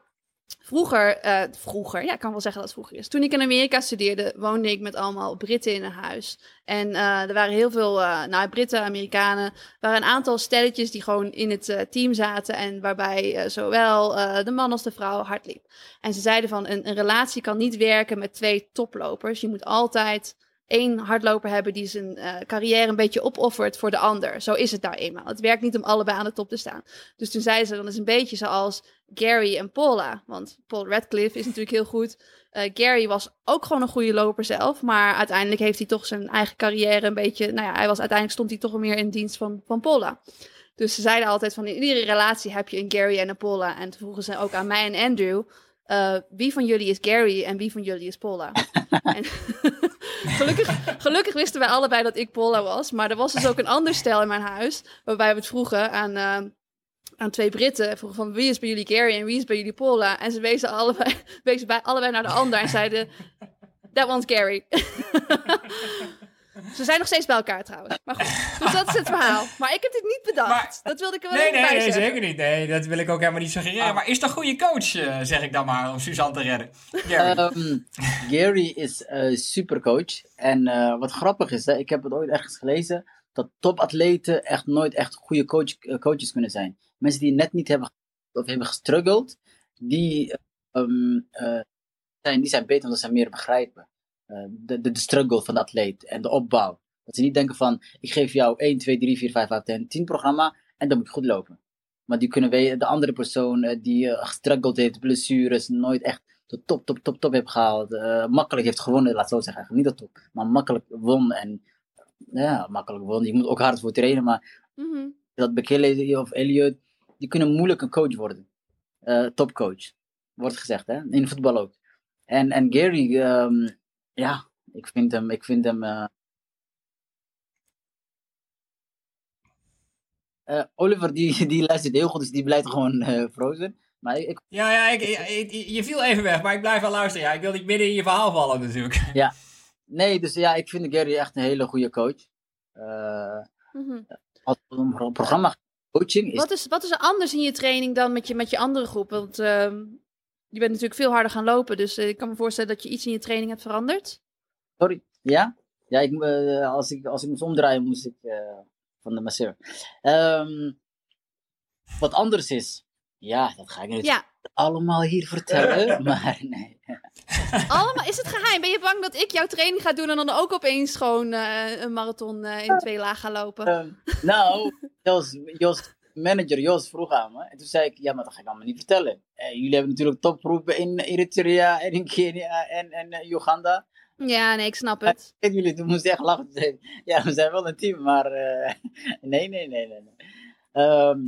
vroeger, eh, vroeger, ja, ik kan wel zeggen dat het vroeger is. Toen ik in Amerika studeerde, woonde ik met allemaal Britten in een huis. En eh, er waren heel veel, eh nou, Britten, Amerikanen. Er waren een aantal stelletjes die gewoon in het team zaten. En waarbij zowel de man als de vrouw hard liep. En ze zeiden van, een, een relatie kan niet werken met twee toplopers. Je moet altijd één hardloper hebben die zijn eh, carrière een beetje opoffert voor de ander. Zo is het nou eenmaal. Het werkt niet om allebei aan de top te staan. Dus toen zei ze, dan is een beetje zoals Gary en Paula. Want Paul Radcliffe is natuurlijk heel goed. Eh, Gary was ook gewoon een goede loper zelf. Maar uiteindelijk heeft hij toch zijn eigen carrière een beetje... Nou ja, hij was, uiteindelijk stond hij toch meer in dienst van, van Paula. Dus ze zeiden altijd van in iedere relatie heb je een Gary en een Paula. En toen vroegen ze ook aan mij en Andrew... eh, wie van jullie is Gary en wie van jullie is Paula? en gelukkig, gelukkig wisten wij allebei dat ik Paula was. Maar er was dus ook een ander stel in mijn huis. Waarbij we het vroegen aan, eh, aan twee Britten. Vroegen van wie is bij jullie Gary en wie is bij jullie Paula? En ze wezen allebei, wezen bij, allebei naar de ander en zeiden... That one's Gary. Ze zijn nog steeds bij elkaar trouwens. Maar goed, dus dat is het verhaal. Maar ik heb dit niet bedacht. Maar- dat wilde ik er wel Nee, even nee, bij nee, zeker niet. Nee, dat wil ik ook helemaal niet suggereren. Ah. Maar is toch een goede coach, eh, zeg ik dan maar, om Suzanne te redden. Gary. Ehm, Gary is een supercoach. En eh, wat grappig is, hè, ik heb het ooit ergens gelezen, dat topatleten echt nooit echt goede coach, coaches kunnen zijn. Mensen die net niet hebben, of hebben gestruggeld, die, ehm, eh, zijn, die zijn beter omdat ze meer begrijpen. Eh, de, de, de struggle van de atleet en de opbouw. Dat ze niet denken van, ik geef jou 1, 2, 3, 4, 5, 8, 10, 10 programma en dan moet je goed lopen. Maar die kunnen we, de andere persoon eh, die eh, gestruggeld heeft, blessures, nooit echt de top, top, top, top heeft gehaald. eh, makkelijk heeft gewonnen, laat zo zeggen. Eigenlijk niet de top, maar makkelijk won. En ja, makkelijk won. Je moet ook hard voor trainen, maar Mhm. dat Bekele of Elliot, die kunnen moeilijk een coach worden. Eh, topcoach, wordt gezegd, hè? in voetbal ook. En, en Gary, ehm, ja, ik vind hem, ik vind hem eh, eh, Oliver, die, die luistert heel goed, dus die blijft gewoon eh, frozen. Maar ik, Ja, ja, ik, je viel even weg, maar ik blijf wel luisteren. Ja, ik wil niet midden in je verhaal vallen natuurlijk. nee, dus ja, ik vind Gary echt een hele goede coach. Eh, Mhm. als het om programma coaching is, Wat, is, wat is er anders in je training dan met je, met je andere groep? Want ehm, je bent natuurlijk veel harder gaan lopen. Dus eh, ik kan me voorstellen dat je iets in je training hebt veranderd. Sorry, ja? Ja, ik, eh, als, ik, als ik moest omdraaien, moest ik eh, van de masseur. Ehm, wat anders is, ja, dat ga ik niet Ja, allemaal hier vertellen, maar nee. allemaal. Is het geheim? Ben je bang dat ik jouw training ga doen en dan ook opeens gewoon eh, een marathon eh, in twee lagen ga lopen? Ehm, nou, Jos, Jos, manager Jos vroeg aan me, en toen zei ik, ja, maar dat ga ik allemaal niet vertellen. Eh, jullie hebben natuurlijk topgroepen in Eritrea en in Kenia en, en eh, Uganda. Ja, nee, ik snap het. En jullie toen moesten echt lachen. Ja, we zijn wel een team, maar eh, nee, nee, nee, nee. nee. Ehm,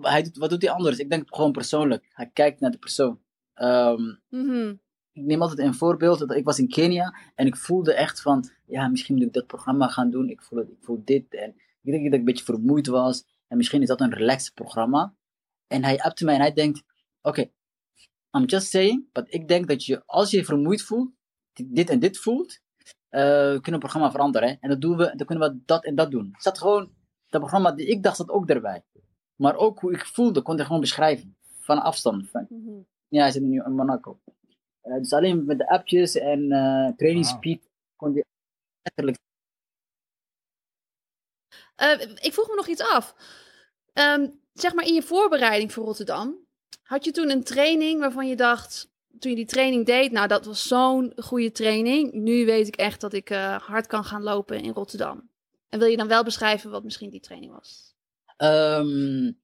hij doet, wat doet hij anders? Ik denk gewoon persoonlijk. Hij kijkt naar de persoon. Ehm, Mhm. ik neem altijd een voorbeeld. Dat ik was in Kenia en ik voelde echt van, ja, misschien moet ik dat programma gaan doen. Ik voel, ik voel dit en ik denk dat ik een beetje vermoeid was. En misschien is dat een relaxed programma. En hij appte mij en hij denkt, oké, I'm just saying, but ik denk dat je, als je je vermoeid voelt, dit en dit voelt, eh, we kunnen het programma veranderen. Hè? En dat doen we, dan kunnen we dat en dat doen. Het zat gewoon, dat programma die ik dacht, zat ook erbij. Maar ook hoe ik voelde, kon ik gewoon beschrijven. Van afstand. Van, Mhm. ja, hij zit nu in Monaco. dus alleen met de appjes en uh, training speed kon je letterlijk. Ik vroeg me nog iets af. Ehm, zeg maar in je voorbereiding voor Rotterdam, had je toen een training waarvan je dacht, toen je die training deed, nou dat was zo'n goede training. Nu weet ik echt dat ik uh, hard kan gaan lopen in Rotterdam. En wil je dan wel beschrijven wat misschien die training was? Um,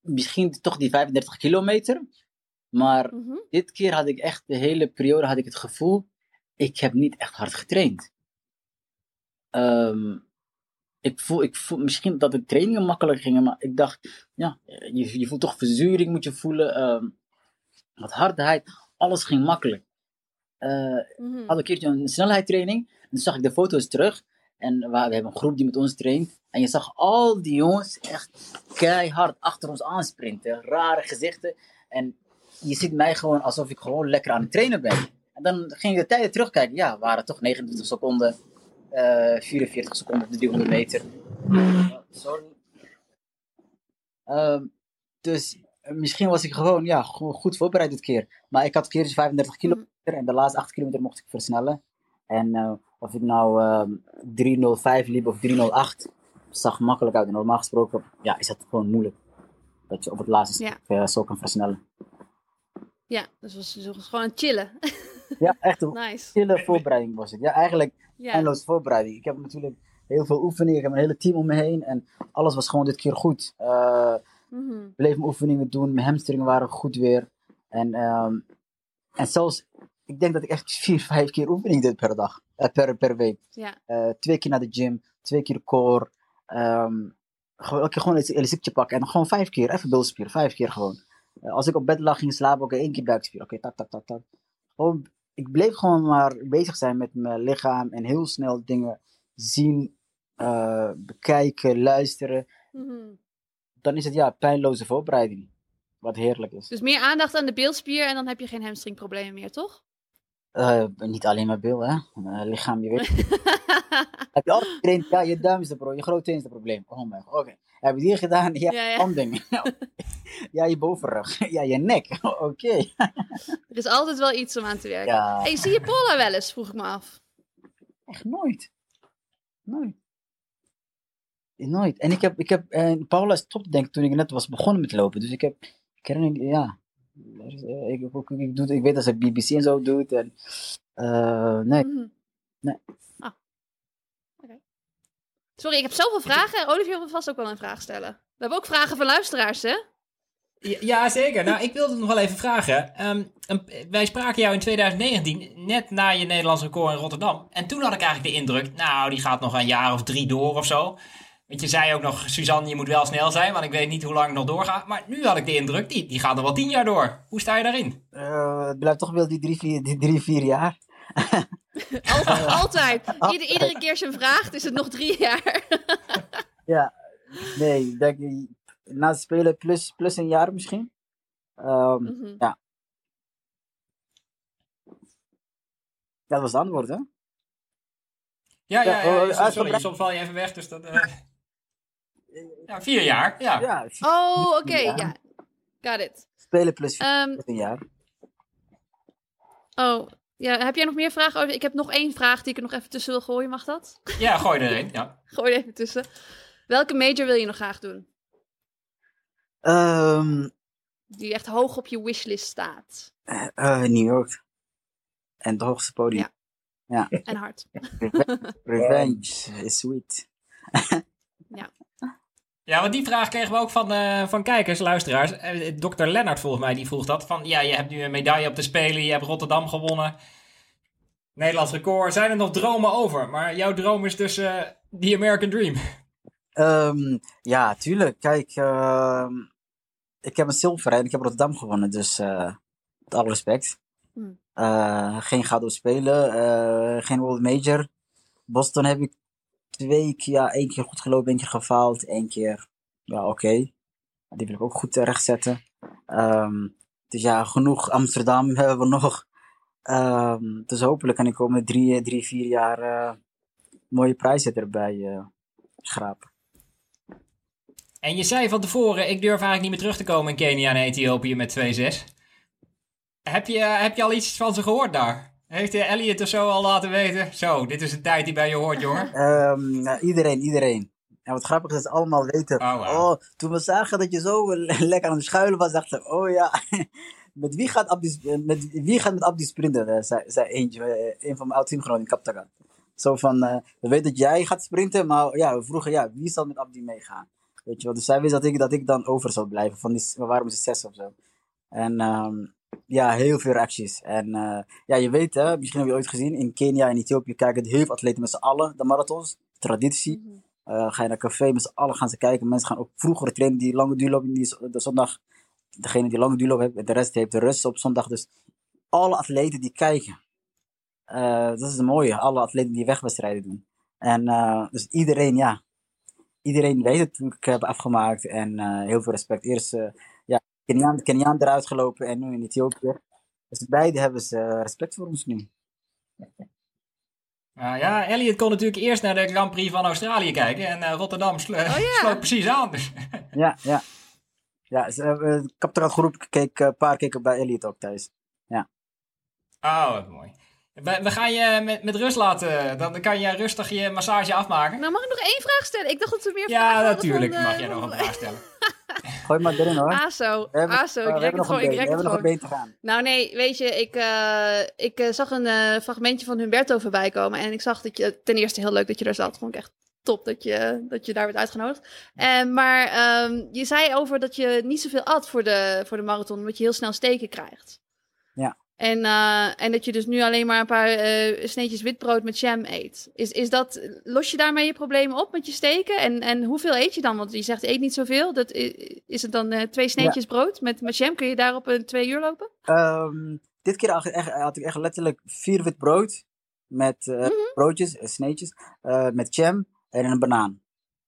misschien toch die 35 kilometer. Maar mhm. dit keer had ik echt, de hele periode had ik het gevoel, ik heb niet echt hard getraind. Um, ik voel, ik voel misschien dat de trainingen makkelijker gingen, maar ik dacht, ja, je, je voelt toch verzuring, moet je voelen. Um, wat hardheid, alles ging makkelijk. Uh, mm had een keertje een snelheidstraining, en toen zag ik de foto's terug. En we, we hebben een groep die met ons traint. En je zag al die jongens echt keihard achter ons aansprinten. Rare gezichten. En je ziet mij gewoon alsof ik gewoon lekker aan het trainen ben. En dan ging je de tijden terugkijken. Ja, waren toch 29 seconden, uh, eh, 44 seconden de 300 meter. sorry. Uh, dus misschien was ik gewoon, ja, goed voorbereid dit keer. Maar ik had keer 35 kilometer en de laatste 8 kilometer mocht ik versnellen. En uh, of ik nou uh, ehm, 3.05 liep of 3.08, zag makkelijk uit. En normaal gesproken ja, is dat gewoon moeilijk. Dat je op het laatste ja. stuk uh, zo kan versnellen. Ja, dus was, was gewoon chillen. ja, echt een nice. chille voorbereiding was het. Ja, eigenlijk eindeloos voorbereiding. Ik heb natuurlijk heel veel oefeningen. Ik heb een hele team om me heen. En alles was gewoon dit keer goed. Uh, mm -hmm. bleef mijn oefeningen doen. Mijn hamstringen waren goed weer. En, um, en zelfs ik denk dat ik echt vier, vijf keer oefening deed per dag, uh, per, per week. Uh, twee keer naar de gym, twee keer core. Um, elke keer gewoon een elastiekje pakken en gewoon vijf keer, even bilspier, vijf keer gewoon. Als ik op bed lag ging slapen, oké, okay, één keer buikspier, oké, okay, tak, tak, tak, tak. Gewoon, ik bleef gewoon maar bezig zijn met mijn lichaam en heel snel dingen zien, bekijken, luisteren. Mm -hmm. Dan is het ja, pijnloze voorbereiding. Wat heerlijk is. Dus meer aandacht aan de beelspier en dan heb je geen hamstringproblemen meer, toch? Uh, niet alleen maar bil, hè? Uh, lichaam, je weet. heb je altijd getraind? Ja, je duim is het probleem, je grote teen is het probleem. Oh mijn god, oké. Okay. Heb je die gedaan? Ja, ja, ja. ja, je bovenrug. Ja, je nek. oké. er is altijd wel iets om aan te werken. Ja. Hey, zie je Paula wel eens, vroeg ik me af. Echt nooit. Nooit. Nooit. En ik heb, ik heb uh, Paula is top, denk ik, toen ik net was begonnen met lopen. Dus ik heb, ik herinner, ja, eh, ik, ik, ik, doe, ik weet dat ze BBC en zo doet. En, uh, nee. Mm nee. Ah. Sorry, ik heb zoveel vragen. Olivier wil vast ook wel een vraag stellen. We hebben ook vragen van luisteraars, hè? Ja, zeker. Nou, ik wilde het nog wel even vragen. Um, wij spraken jou in 2019, net na je Nederlands record in Rotterdam. En toen had ik eigenlijk de indruk, nou, die gaat nog een jaar of drie door of zo. Want je zei ook nog, Suzanne, je moet wel snel zijn, want ik weet niet hoe lang het nog doorgaat. Maar nu had ik de indruk, die, die gaat er wel tien jaar door. Hoe sta je daarin? Uh, het blijft toch wel die drie, vier, die drie, vier jaar. Altijd. altijd. iedere keer zijn vraagt, is het nog drie jaar. ja, nee, denk, na het spelen plus, plus een jaar misschien. Um, mm -hmm. Ja. Dat was het antwoord, hè? Ja, ja, ja, ja oh, sorry, soms val je even weg, dus dat... Uh... Ja, vier jaar. Ja. ja oh, oké. ja. Got it. Spelen plus um, een jaar. Oh, ja. Heb jij nog meer vragen over? Ik heb nog één vraag die ik er nog even tussen wil gooien. Mag dat? Ja, gooi er een. Ja. gooi er even tussen. Welke major wil je nog graag doen? Um, die echt hoog op je wishlist staat. Uh, uh, New York. En het hoogste podium. Ja. ja. En hard. Revenge is sweet. ja. Ja, want die vraag kregen we ook van, uh, van kijkers, luisteraars. Uh, Dr. Lennart volgens mij, die vroeg dat. Van, ja, je hebt nu een medaille op de Spelen, je hebt Rotterdam gewonnen. Nederlands record. Zijn er nog dromen over? Maar jouw droom is dus uh, die American Dream. Um, ja, tuurlijk. Kijk, uh, ik heb een zilver en ik heb Rotterdam gewonnen. Dus met alle respect. Hmm. geen gouden spelen, geen World Major. Boston heb ik twee keer, ja, één keer goed gelopen, één keer gefaald, één keer, ja, oké. Die wil ik ook goed terechtzetten. Um, dus ja, genoeg Amsterdam hebben we nog. Um, dus hopelijk kan ik komende drie, drie vier jaar uh, mooie prijzen erbij uh, schrapen. En je zei van tevoren, ik durf eigenlijk niet meer terug te komen in Kenia en Ethiopië met 2-6. heb je, heb je al iets van ze gehoord daar? Heeft Elliot of zo al laten weten? Zo, dit is een tijd die bij je hoort, jongen. Um, iedereen, iedereen. En wat grappig is, dat ze allemaal weten. Oh, wow. oh, toen we zagen dat je zo lekker aan het schuilen was, dachten we, oh ja, met wie gaat Abdi, met, wie gaat met Abdi sprinten? zei, zei eentje, een van mijn oud-teamgenoten in Kaptagat. Zo van, uh, we weten dat jij gaat sprinten, maar ja, we vroegen, ja, wie zal met Abdi meegaan? Weet je wel, dus zij wist dat ik, dat ik dan over zou blijven, van die, we waren met z'n zes of zo. En um, ja, heel veel reacties. En uh, ja, je weet, hè, misschien heb je ooit gezien, in Kenia en Ethiopië kijken heel veel atleten met z'n allen de marathons. Traditie. Mm -hmm. uh, ga je naar café, met z'n allen gaan ze kijken. Mensen gaan ook vroeger trainen die lange duurloop, die de zondag, degene die lange duurloop heeft, de rest heeft de rust op zondag. Dus alle atleten die kijken. Uh, dat is het mooie, alle atleten die wegwedstrijden doen. En dus iedereen, ja, iedereen weet het ik heb afgemaakt. En heel veel respect. Eerst Keniaan, Keniaan eruit gelopen en nu in Ethiopië. Dus beide hebben ze respect voor ons nu. Uh, ja, Elliot kon natuurlijk eerst naar de Grand Prix van Australië kijken en uh, Rotterdam sl oh, sloot precies aan. Dus. ja, ja. Ja, uh, ik heb er al keek, een paar keer bij Elliot ook thuis. Ja. Oh, wat mooi. We, we, gaan je met, met rust laten. Dan kan je rustig je massage afmaken. Nou, mag ik nog één vraag stellen? Ik dacht dat we meer ja, vragen Ja, natuurlijk van, mag jij nog een vraag stellen. Gooi maar erin hoor. ASO, we hebben, ASO, ik rek het gewoon. Ik rek het gewoon. Nog gaan. Nou nee, weet je, ik, uh, ik uh, zag een uh, fragmentje van Humberto voorbij komen. En ik zag dat je, ten eerste heel leuk dat je daar zat. Vond ik echt top dat je, dat je daar werd uitgenodigd. En, maar um, je zei over dat je niet zoveel at voor de, voor de marathon. Omdat je heel snel steken krijgt. Ja. En, uh, en dat je dus nu alleen maar een paar uh, sneetjes witbrood met jam eet. Is, is dat, los je daarmee je problemen op met je steken? En, en hoeveel eet je dan? Want je zegt eet niet zoveel. Dat, is het dan uh, twee sneetjes ja. brood met, met jam? Kun je daarop een twee uur lopen? Um, dit keer had ik, echt, had ik echt letterlijk vier wit brood met mm -hmm. broodjes, sneetjes, met jam en een banaan.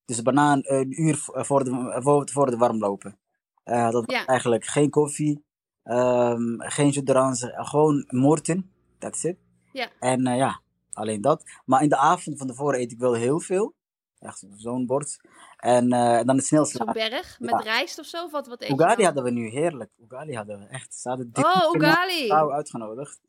Dus een banaan een uur voor de, voor, voor de warmlopen. dat ja. eigenlijk geen koffie. Um, geen sudrans, gewoon moorten. That's it. Ja. En uh, ja, alleen dat. Maar in de avond van tevoren eet ik wel heel veel. Echt zo'n bord. En uh, dan het snel slapen. Zo'n berg met ja. rijst of zo? Wat, wat eet Ugali hadden we nu, heerlijk. Ugali hadden we echt. Ze hadden dik oh, Ugali! vrouw uitgenodigd.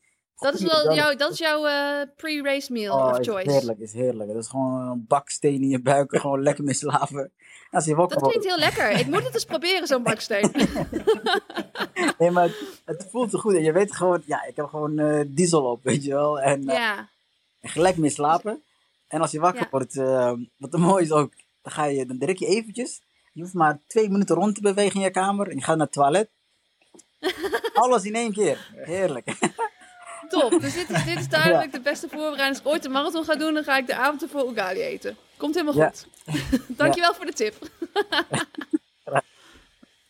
Dat is, wel jou, dat is jouw uh, pre-race meal oh, of is choice. heerlijk, is heerlijk. Dat is gewoon een baksteen in je buik. gewoon lekker mee slapen. Als je dat klinkt heel lekker. Ik moet het eens proberen, zo'n baksteen. nee, maar het, het, voelt zo goed. En je weet gewoon, ja, ik heb gewoon uh, diesel op, weet je wel. En, uh, ja. en gelijk mee slapen. En als je wakker ja. wordt, wat mooi is ook, dan, ga je, dan druk je eventjes. Je hoeft maar twee minuten rond te bewegen in je kamer. En je gaat naar het toilet. Alles in één keer. Heerlijk. Top. Dus dit is, dit is duidelijk ja. de beste voorbereiding. Als ik ooit een marathon ga doen, dan ga ik de avond ervoor Ugali eten. Komt helemaal goed. Dankjewel voor de tip.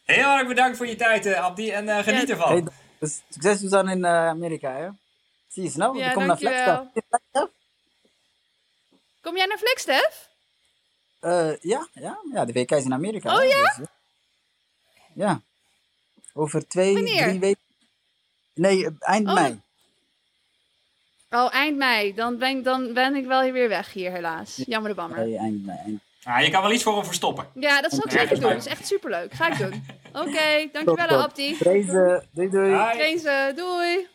Heel erg bedankt voor je tijd, uh, Abdi. En uh, geniet ja. ervan. Hey, dus succes dus dan in uh, Amerika, hè? Zie je snel. Ja, kom naar Flagstaff. Kom jij naar Flagstaff? ja, ja, ja, de WK is in Amerika. Oh ja? Dus, ja. Over twee, Wanneer? drie weken. Nee, eind oh. mei. Oh, eind mei. Dan ben, dan ben ik wel weer weg hier, helaas. Jammer de bammer. Nee, eind mei. Ah, je kan wel iets voor hem verstoppen. Ja, dat zal ik zeker doen. Dat is echt superleuk. Ga ik doen. Oké, okay, dankjewel Abdi. Deze, doei doei. Deze, doei.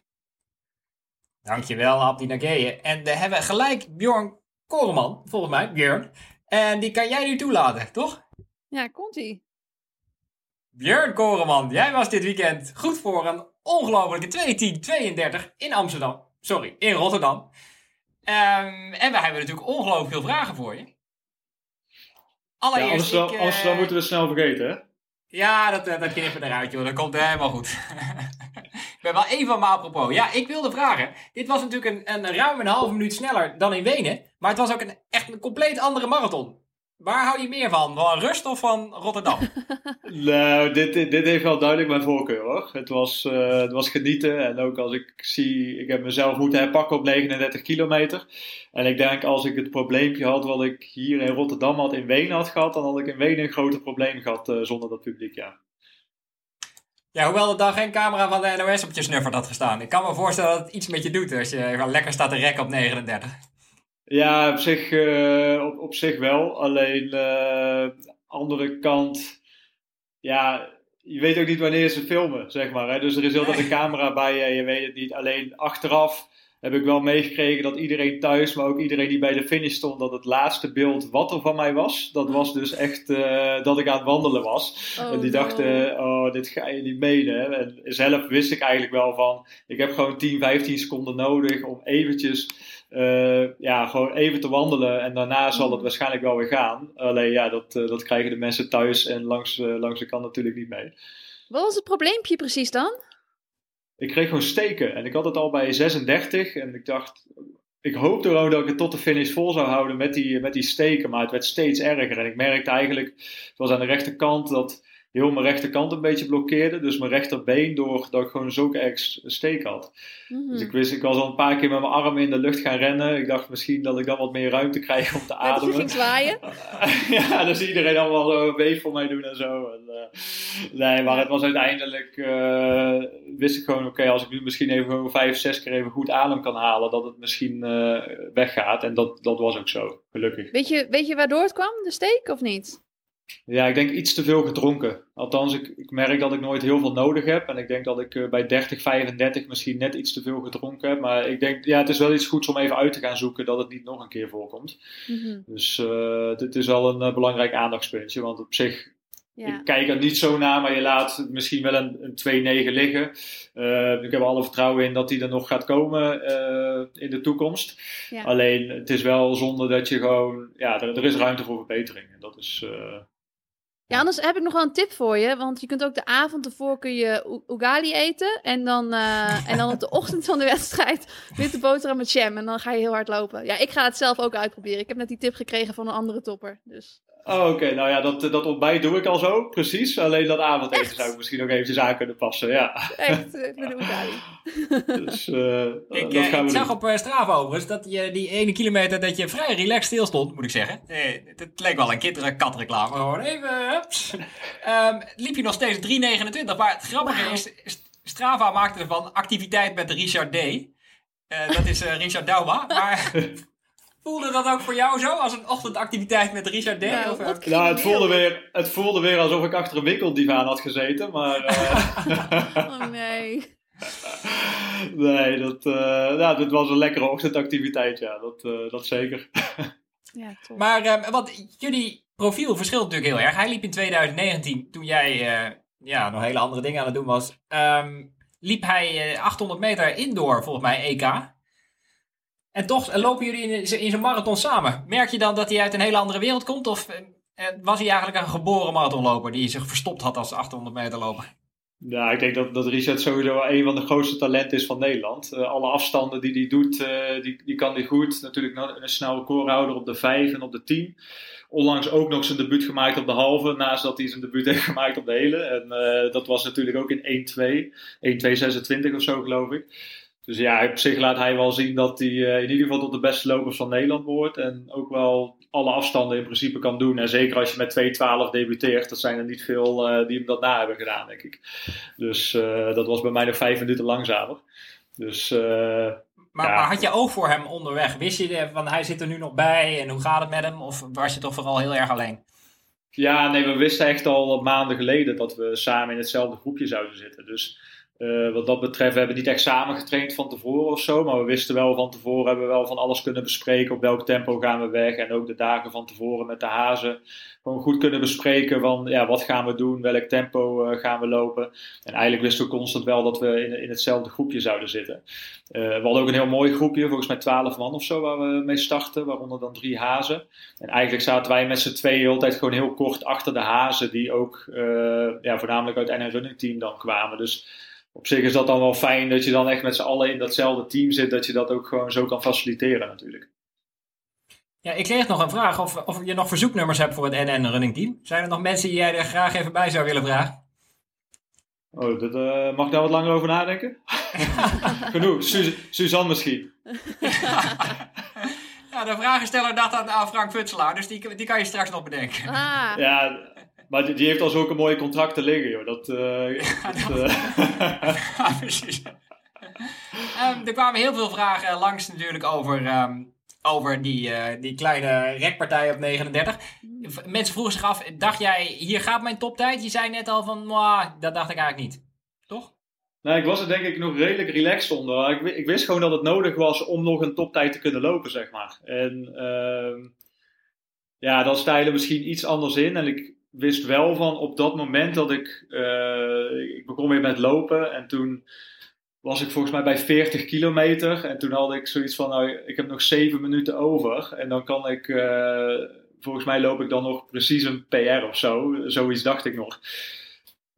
Dankjewel Abdi Nageye. En we hebben gelijk Bjorn Koreman, volgens mij, Björn. En die kan jij nu toelaten, toch? Ja, komt-ie. Björn Koreman, jij was dit weekend goed voor een ongelofelijke 2.10.32 in Amsterdam. Sorry, in Rotterdam. Um, en we hebben natuurlijk ongelooflijk veel vragen voor je. Allereerst, ja, Amsterdam, ik, Amsterdam moeten we snel vergeten, hè? Ja, dat, dat knippen eruit, joh. Dat komt helemaal goed. ik ben wel even maar apropos. Ja, ik wilde vragen. Dit was natuurlijk een, een ruim een halve minuut sneller dan in Wenen. Maar het was ook een, echt een compleet andere marathon. Waar hou je meer van? Van Rust of van Rotterdam? nou, dit, dit, heeft wel duidelijk mijn voorkeur hoor. Het was, uh, het was genieten. En ook als ik zie, ik heb mezelf moeten herpakken op 39 kilometer. En ik denk als ik het probleempje had wat ik hier in Rotterdam had, in Wenen had gehad, dan had ik in Wenen een groter probleem gehad uh, zonder dat publiek, ja. Ja, hoewel er dan geen camera van de NOS op je snuffert had gestaan. Ik kan me voorstellen dat het iets met je doet als je lekker staat te rekken op 39. Ja, op zich, uh, op, op zich wel. Alleen uh, andere kant, ja, je weet ook niet wanneer ze filmen, zeg maar. Hè? Dus er is altijd een camera bij je, je weet het niet. Alleen achteraf heb ik wel meegekregen dat iedereen thuis, maar ook iedereen die bij de finish stond, dat het laatste beeld wat er van mij was, dat was dus echt uh, dat ik aan het wandelen was. Oh, en die no. dachten, oh, dit ga je niet menen. En zelf wist ik eigenlijk wel van, ik heb gewoon 10, 15 seconden nodig om eventjes, uh, ja, gewoon even te wandelen. En daarna zal het waarschijnlijk wel weer gaan. Alleen ja, dat, uh, dat krijgen de mensen thuis en langs, langs de kant natuurlijk niet mee. Wat was het probleempje precies dan? ik kreeg gewoon steken. En ik had het al bij 36. En ik dacht, ik hoopte gewoon dat ik het tot de finish vol zou houden met die, met die steken. Maar het werd steeds erger. En ik merkte eigenlijk, het was aan de rechterkant, dat heel mijn rechterkant een beetje blokkeerde. Dus mijn rechterbeen, doordat ik gewoon zulke erg steek had. Mhm. Dus ik wist, ik was al een paar keer met mijn armen in de lucht gaan rennen. Ik dacht misschien dat ik dan wat meer ruimte krijg om te Dat ademen. je ging zwaaien? ja, dan zie iedereen allemaal zo een wave voor mij doen en zo. En, uh, nee, maar het was uiteindelijk, uh, wist ik gewoon, oké, okay, als ik nu misschien even gewoon vijf, zes keer even goed adem kan halen, dat het misschien uh, weggaat. En dat, dat was ook zo, gelukkig. Weet je, weet je waardoor het kwam, de steek, of niet? Ja, ik denk iets te veel gedronken. Althans, ik, ik merk dat ik nooit heel veel nodig heb. En ik denk dat ik uh, bij 30, 35 misschien net iets te veel gedronken heb. Maar ik denk, ja, het is wel iets goeds om even uit te gaan zoeken dat het niet nog een keer voorkomt. Mm -hmm. Dus uh, dit is wel een uh, belangrijk aandachtspuntje. Want op zich, ja. ik kijk er niet zo naar, maar je laat misschien wel een, een 2-9 liggen. Ik heb alle vertrouwen in dat die er nog gaat komen in de toekomst. Ja. Alleen, het is wel zonde dat je gewoon, ja, er, er is ruimte voor verbetering. En dat is. Ja, anders heb ik nog wel een tip voor je. Want je kunt ook de avond ervoor kun je ugali eten. En dan, uh, en dan op de ochtend van de wedstrijd witte boterham met jam. En dan ga je heel hard lopen. Ja, ik ga het zelf ook uitproberen. Ik heb net die tip gekregen van een andere topper. Dus. Oh, oké. Okay. Nou ja, dat, dat ontbijt doe ik al zo, precies. Alleen dat avondeten Echt? zou ik misschien ook eventjes aan kunnen passen, ja. Echt, met de ugali. dus, uh, ik, dat gaan ik we zag doen. op uh, Strava overigens dat je die ene kilometer dat je vrij relaxed stil stond, moet ik zeggen. Eh, het leek wel een kinderkatreclame, gewoon even, hups. um, liep je nog steeds 3,29, maar het grappige is, Strava maakte ervan activiteit met Richard D. Uh, dat is uh, Richard Dauma, maar... Voelde dat ook voor jou zo, als een ochtendactiviteit met Richard D? Nou, of, wat Nou, het voelde, weer, het voelde weer alsof ik achter een winkeldivaan had gezeten, maar... Uh, Oh nee. nee, dat, uh, nou, dat was een lekkere ochtendactiviteit, ja, dat, uh, dat zeker. Ja, top. Maar, want jullie profiel verschilt natuurlijk heel erg. Hij liep in 2019, toen jij uh, ja, nog hele andere dingen aan het doen was. Um, liep hij uh, 800 meter indoor, volgens mij, EK. En toch lopen jullie in, in zo'n marathon samen. Merk je dan dat hij uit een hele andere wereld komt? Of uh, was hij eigenlijk een geboren marathonloper die zich verstopt had als 800 meter loper? Ja, ik denk dat, dat Richard sowieso een van de grootste talenten is van Nederland. Uh, alle afstanden die hij doet, uh, die, die kan hij goed. Natuurlijk een snel recordhouder op de 5 en op de 10. Onlangs ook nog zijn debuut gemaakt op de halve, naast dat hij zijn debuut heeft gemaakt op de hele. En uh, dat was natuurlijk ook in 1-2, 1-2-26 of zo geloof ik. Dus ja, op zich laat hij wel zien dat hij uh, in ieder geval tot de beste lopers van Nederland behoort. En ook wel alle afstanden in principe kan doen. En zeker als je met 2.12 debuteert, dat zijn er niet veel uh, die hem dat na hebben gedaan, denk ik. Dus uh, dat was bij mij nog vijf minuten langzamer. Dus, maar, ja. maar, had je oog voor hem onderweg? Wist je van hij zit er nu nog bij en hoe gaat het met hem? Of was je toch vooral heel erg alleen? Ja, nee, we wisten echt al maanden geleden dat we samen in hetzelfde groepje zouden zitten. Dus uh, wat dat betreft, we hebben niet echt samen getraind van tevoren of zo. Maar we wisten wel van tevoren, hebben we wel van alles kunnen bespreken. Op welk tempo gaan we weg. En ook de dagen van tevoren met de hazen. Gewoon goed kunnen bespreken van, ja, wat gaan we doen? Welk tempo uh, gaan we lopen? En eigenlijk wisten we constant wel dat we in, in hetzelfde groepje zouden zitten. Uh, we hadden ook een heel mooi groepje, volgens mij 12 man of zo, waar we mee starten. Waaronder dan drie hazen. En eigenlijk zaten wij met z'n tweeën altijd gewoon heel kort achter de hazen. Die ook, ja, voornamelijk uit NN Running Team dan kwamen. Dus op zich is dat dan wel fijn dat je dan echt met z'n allen in datzelfde team zit, dat je dat ook gewoon zo kan faciliteren natuurlijk. Ja, ik kreeg nog een vraag of, of je nog verzoeknummers hebt voor het NN Running Team. Zijn er nog mensen die jij er graag even bij zou willen vragen? Oh, dat, uh, mag ik daar wat langer over nadenken? Genoeg, Su Suzanne misschien. ja, de vragensteller dacht aan, aan Frank Futselaar, dus die, die kan je straks nog bedenken. Ah. Ja, maar die, die heeft al zulke mooie contracten liggen, joh. Dat, uh, ja, dat. Uh... ja, precies. um, er kwamen heel veel vragen langs natuurlijk over, um, over die, uh, die kleine rekpartij op 39. Mensen vroegen zich af, dacht jij, hier gaat mijn toptijd? Je zei net al van, dat dacht ik eigenlijk niet. Toch? Nou, ik was er denk ik nog redelijk relaxed onder. Ik, ik, wist gewoon dat het nodig was om nog een toptijd te kunnen lopen, zeg maar. En uh, ja, dan er misschien iets anders in. En ik wist wel van op dat moment dat ik... Uh, ik begon weer met lopen en toen was ik volgens mij bij 40 kilometer. En toen had ik zoiets van, nou, ik heb nog 7 minuten over. En dan kan ik, uh, volgens mij loop ik dan nog precies een PR of zo. Zoiets dacht ik nog.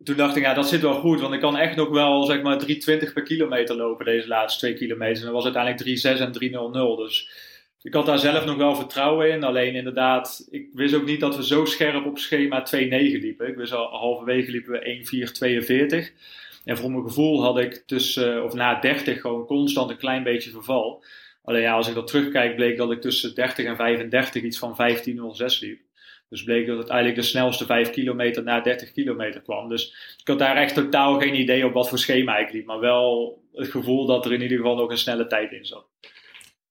Toen dacht ik, ja, dat zit wel goed. Want ik kan echt nog wel, zeg maar, 3,20 per kilometer lopen deze laatste twee kilometer. En dat was uiteindelijk 3,6 en 3,00. Dus ik had daar zelf nog wel vertrouwen in. Alleen inderdaad, ik wist ook niet dat we zo scherp op schema 2,9 liepen. Ik wist al halverwege liepen we 1,4,42. En voor mijn gevoel had ik tussen, of na 30 gewoon constant een klein beetje verval. Alleen ja, als ik dat terugkijk, bleek dat ik tussen 30 en 35 iets van 15.06 liep. Dus bleek dat het eigenlijk de snelste 5 kilometer na 30 kilometer kwam. Dus ik had daar echt totaal geen idee op wat voor schema ik liep. Maar wel het gevoel dat er in ieder geval nog een snelle tijd in zat.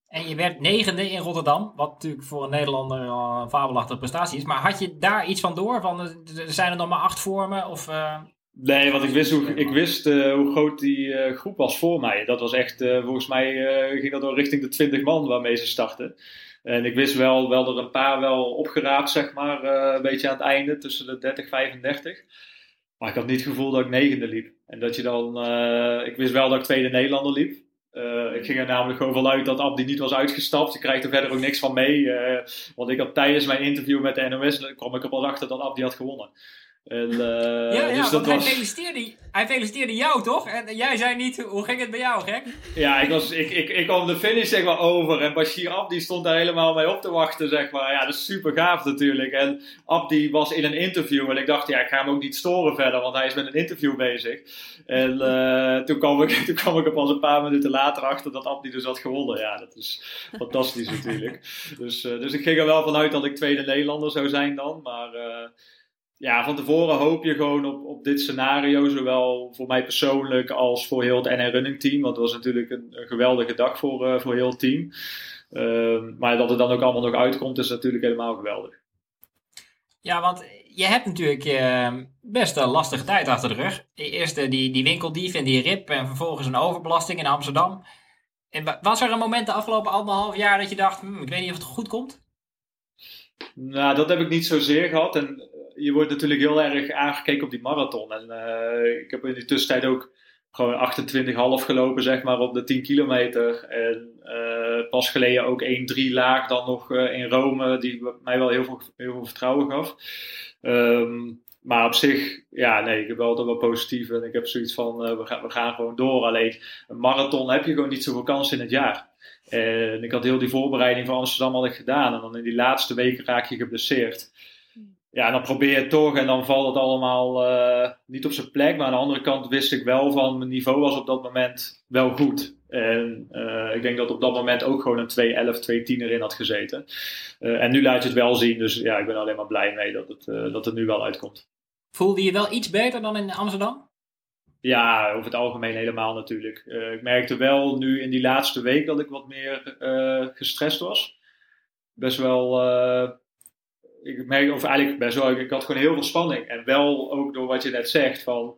En je werd negende in Rotterdam, wat natuurlijk voor een Nederlander een fabelachtige prestatie is. Maar had je daar iets van door? Van, er zijn er nog maar acht vormen? Of, uh... Nee, want ik wist hoe, ik wist, uh, hoe groot die uh, groep was voor mij. Dat was echt, uh, volgens mij ging dat wel richting de 20 man waarmee ze startten. En ik wist wel, wel er een paar wel opgeraapt, zeg maar, een beetje aan het einde, tussen de 30 35. Maar ik had niet het gevoel dat ik negende liep. En dat je dan, ik wist wel dat ik tweede Nederlander liep. Ik ging er namelijk gewoon vanuit dat Abdi niet was uitgestapt. Je krijgt er verder ook niks van mee. want ik had tijdens mijn interview met de NOS, kwam ik er pas achter dat Abdi had gewonnen. En, uh, ja, ja dus dat was... hij, feliciteerde, hij feliciteerde jou toch? En jij zei niet, hoe ging het bij jou, gek? Ja, ik, was, ik, ik, ik kwam de finish zeg maar over en Bashir Abdi stond daar helemaal mee op te wachten, zeg maar. Ja, dat is super gaaf natuurlijk. En Abdi was in een interview en ik dacht, ja, ik ga hem ook niet storen verder, want hij is met een interview bezig. En uh, toen, kwam ik, toen kwam ik er pas een paar minuten later achter dat Abdi dus had gewonnen. Ja, dat is fantastisch natuurlijk. Dus, uh, dus ik ging er wel vanuit dat ik tweede Nederlander zou zijn dan, maar ja, van tevoren hoop je gewoon op, op dit scenario, zowel voor mij persoonlijk als voor heel het NN Running Team. Want het was natuurlijk een, een geweldige dag voor, uh, voor heel het team. Uh, maar dat het dan ook allemaal nog uitkomt, is natuurlijk helemaal geweldig. Ja, want je hebt natuurlijk uh, best een lastige tijd achter de rug. Eerst die, die winkeldief en die rip en vervolgens een overbelasting in Amsterdam. En was er een moment de afgelopen anderhalf jaar dat je dacht, hm, ik weet niet of het goed komt? Nou, dat heb ik niet zozeer gehad. En je wordt natuurlijk heel erg aangekeken op die marathon. En uh, ik heb in die tussentijd ook gewoon 28,5 gelopen, zeg maar, op de 10 kilometer. En uh, pas geleden ook 1-3 laag dan nog uh, in Rome, die mij wel heel veel, heel veel vertrouwen gaf. Um, maar op zich, ja, nee, ik heb wel altijd wel positief. En ik heb zoiets van, we, gaan, we gaan gewoon door. Alleen, een marathon heb je gewoon niet zoveel kans in het jaar. En ik had heel die voorbereiding voor Amsterdam al gedaan. En dan in die laatste weken raak je geblesseerd ja, dan probeer je het toch en dan valt het allemaal uh, niet op zijn plek. Maar aan de andere kant wist ik wel van mijn niveau was op dat moment wel goed. En uh, ik denk dat op dat moment ook gewoon een 2-11, 2-10 erin had gezeten. Uh, en nu laat je het wel zien, dus ja, ik ben alleen maar blij mee dat het, dat het nu wel uitkomt. Voelde je wel iets beter dan in Amsterdam? Ja, over het algemeen helemaal natuurlijk. ik merkte wel nu in die laatste week dat ik wat meer gestrest was. Best wel ik merk, of eigenlijk best wel, ik had gewoon heel veel spanning. En wel ook door wat je net zegt, van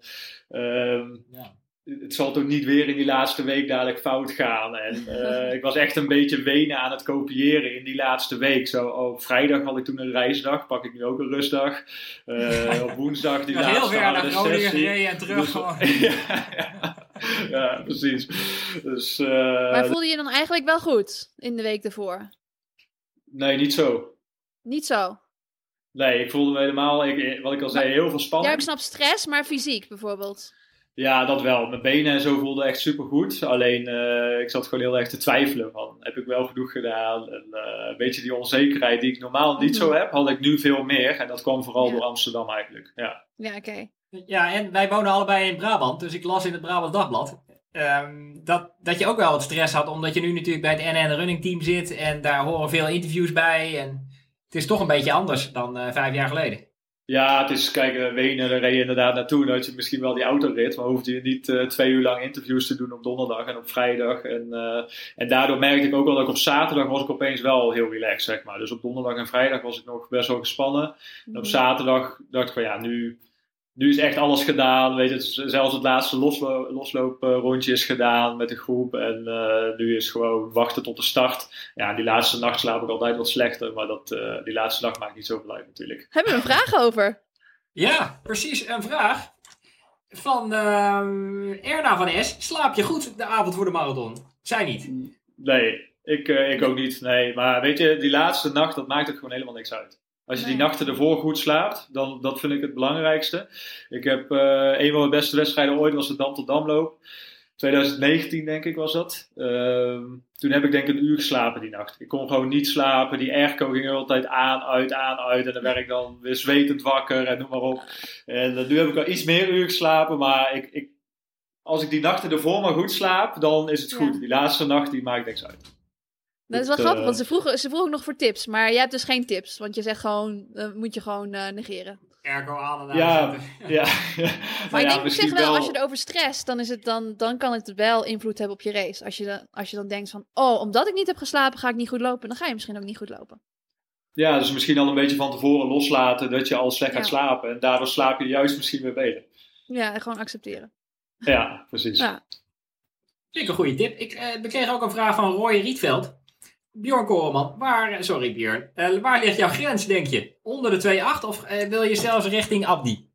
um, ja. het zal toch niet weer in die laatste week dadelijk fout gaan. En uh, ik was echt een beetje wenen aan het kopiëren in die laatste week. Zo, op vrijdag had ik toen een reisdag, pak ik nu ook een rustdag. Uh, op woensdag die laatste heel ver naar Groningen gereden en terug dus, gewoon. ja, ja, ja, precies. Dus, uh, maar voelde je dan eigenlijk wel goed in de week ervoor? Nee, niet zo. Niet zo? Nee, ik voelde me helemaal, ik, wat ik al zei, heel veel spanning. Ja, ik snap stress, maar fysiek bijvoorbeeld. Ja, dat wel. Mijn benen en zo voelden echt super goed. Alleen uh, ik zat gewoon heel erg te twijfelen van, heb ik wel genoeg gedaan? En uh, een beetje die onzekerheid die ik normaal niet zo mhm. heb, had ik nu veel meer. En dat kwam vooral door Amsterdam eigenlijk. Ja, ja oké. Ja, en wij wonen allebei in Brabant, dus ik las in het Brabant Dagblad um, dat, dat je ook wel wat stress had, omdat je nu natuurlijk bij het NN Running Team zit en daar horen veel interviews bij. En het is toch een beetje anders dan uh, vijf jaar geleden. Ja, het is, kijk, Wenen, daar reed je inderdaad naartoe. Dan had je misschien wel die autorit, maar hoefde je niet uh, twee uur lang interviews te doen op donderdag en op vrijdag. En, uh, en daardoor merkte ik ook wel dat ik op zaterdag was ik opeens wel heel relaxed, zeg maar. Dus op donderdag en vrijdag was ik nog best wel gespannen. En op mhm. zaterdag dacht ik van ja, nu, nu is echt alles gedaan. Weet je, zelfs het laatste loslo loslooprondje is gedaan met de groep. En uh, nu is gewoon wachten tot de start. Ja, die laatste nacht slaap ik altijd wat slechter. Maar dat, uh, die laatste nacht maakt niet zoveel uit natuurlijk. Hebben we een vraag over? Ja, precies. Een vraag van uh, Erna van S. Slaap je goed de avond voor de marathon? Zij niet. Nee, ik, uh, ik ook niet. Nee, maar weet je, die laatste nacht, dat maakt het gewoon helemaal niks uit. Als je die nachten ervoor goed slaapt, dan dat vind ik het belangrijkste. Ik heb uh, een van mijn beste wedstrijden ooit was de Dam tot Damloop. 2019 denk ik was dat. Uh, toen heb ik denk ik een uur geslapen die nacht. Ik kon gewoon niet slapen. Die airco ging altijd aan, uit, aan, uit. En dan werd ik dan weer zwetend wakker en noem maar op. En uh, nu heb ik al iets meer uur geslapen. Maar ik, ik, als ik die nachten ervoor maar goed slaap, dan is het goed. Ja. Die laatste nacht die maakt niks uit. Dat is wel grappig, want ze vroegen, ze vroegen nog voor tips. Maar jij hebt dus geen tips, want je zegt gewoon, uh, moet je gewoon uh, negeren. Ergo aan en ja, ja, ja. Maar nou ik denk op zich wel, wel, als je erover stress, dan, is het dan, dan kan het wel invloed hebben op je race. Als je, dan, als je dan denkt van, oh, omdat ik niet heb geslapen, ga ik niet goed lopen. Dan ga je misschien ook niet goed lopen. Ja, dus misschien al een beetje van tevoren loslaten dat je al slecht gaat slapen. En daardoor slaap je juist misschien weer beter. Ja, en gewoon accepteren. Ja, precies. Ja. Zeker een goede tip. Ik uh, kreeg ook een vraag van Roy Rietveld. Bjorn Koreman, waar, sorry Bjorn, uh, waar ligt jouw grens, denk je? Onder de 2,8 of uh, wil je zelfs richting Abdi?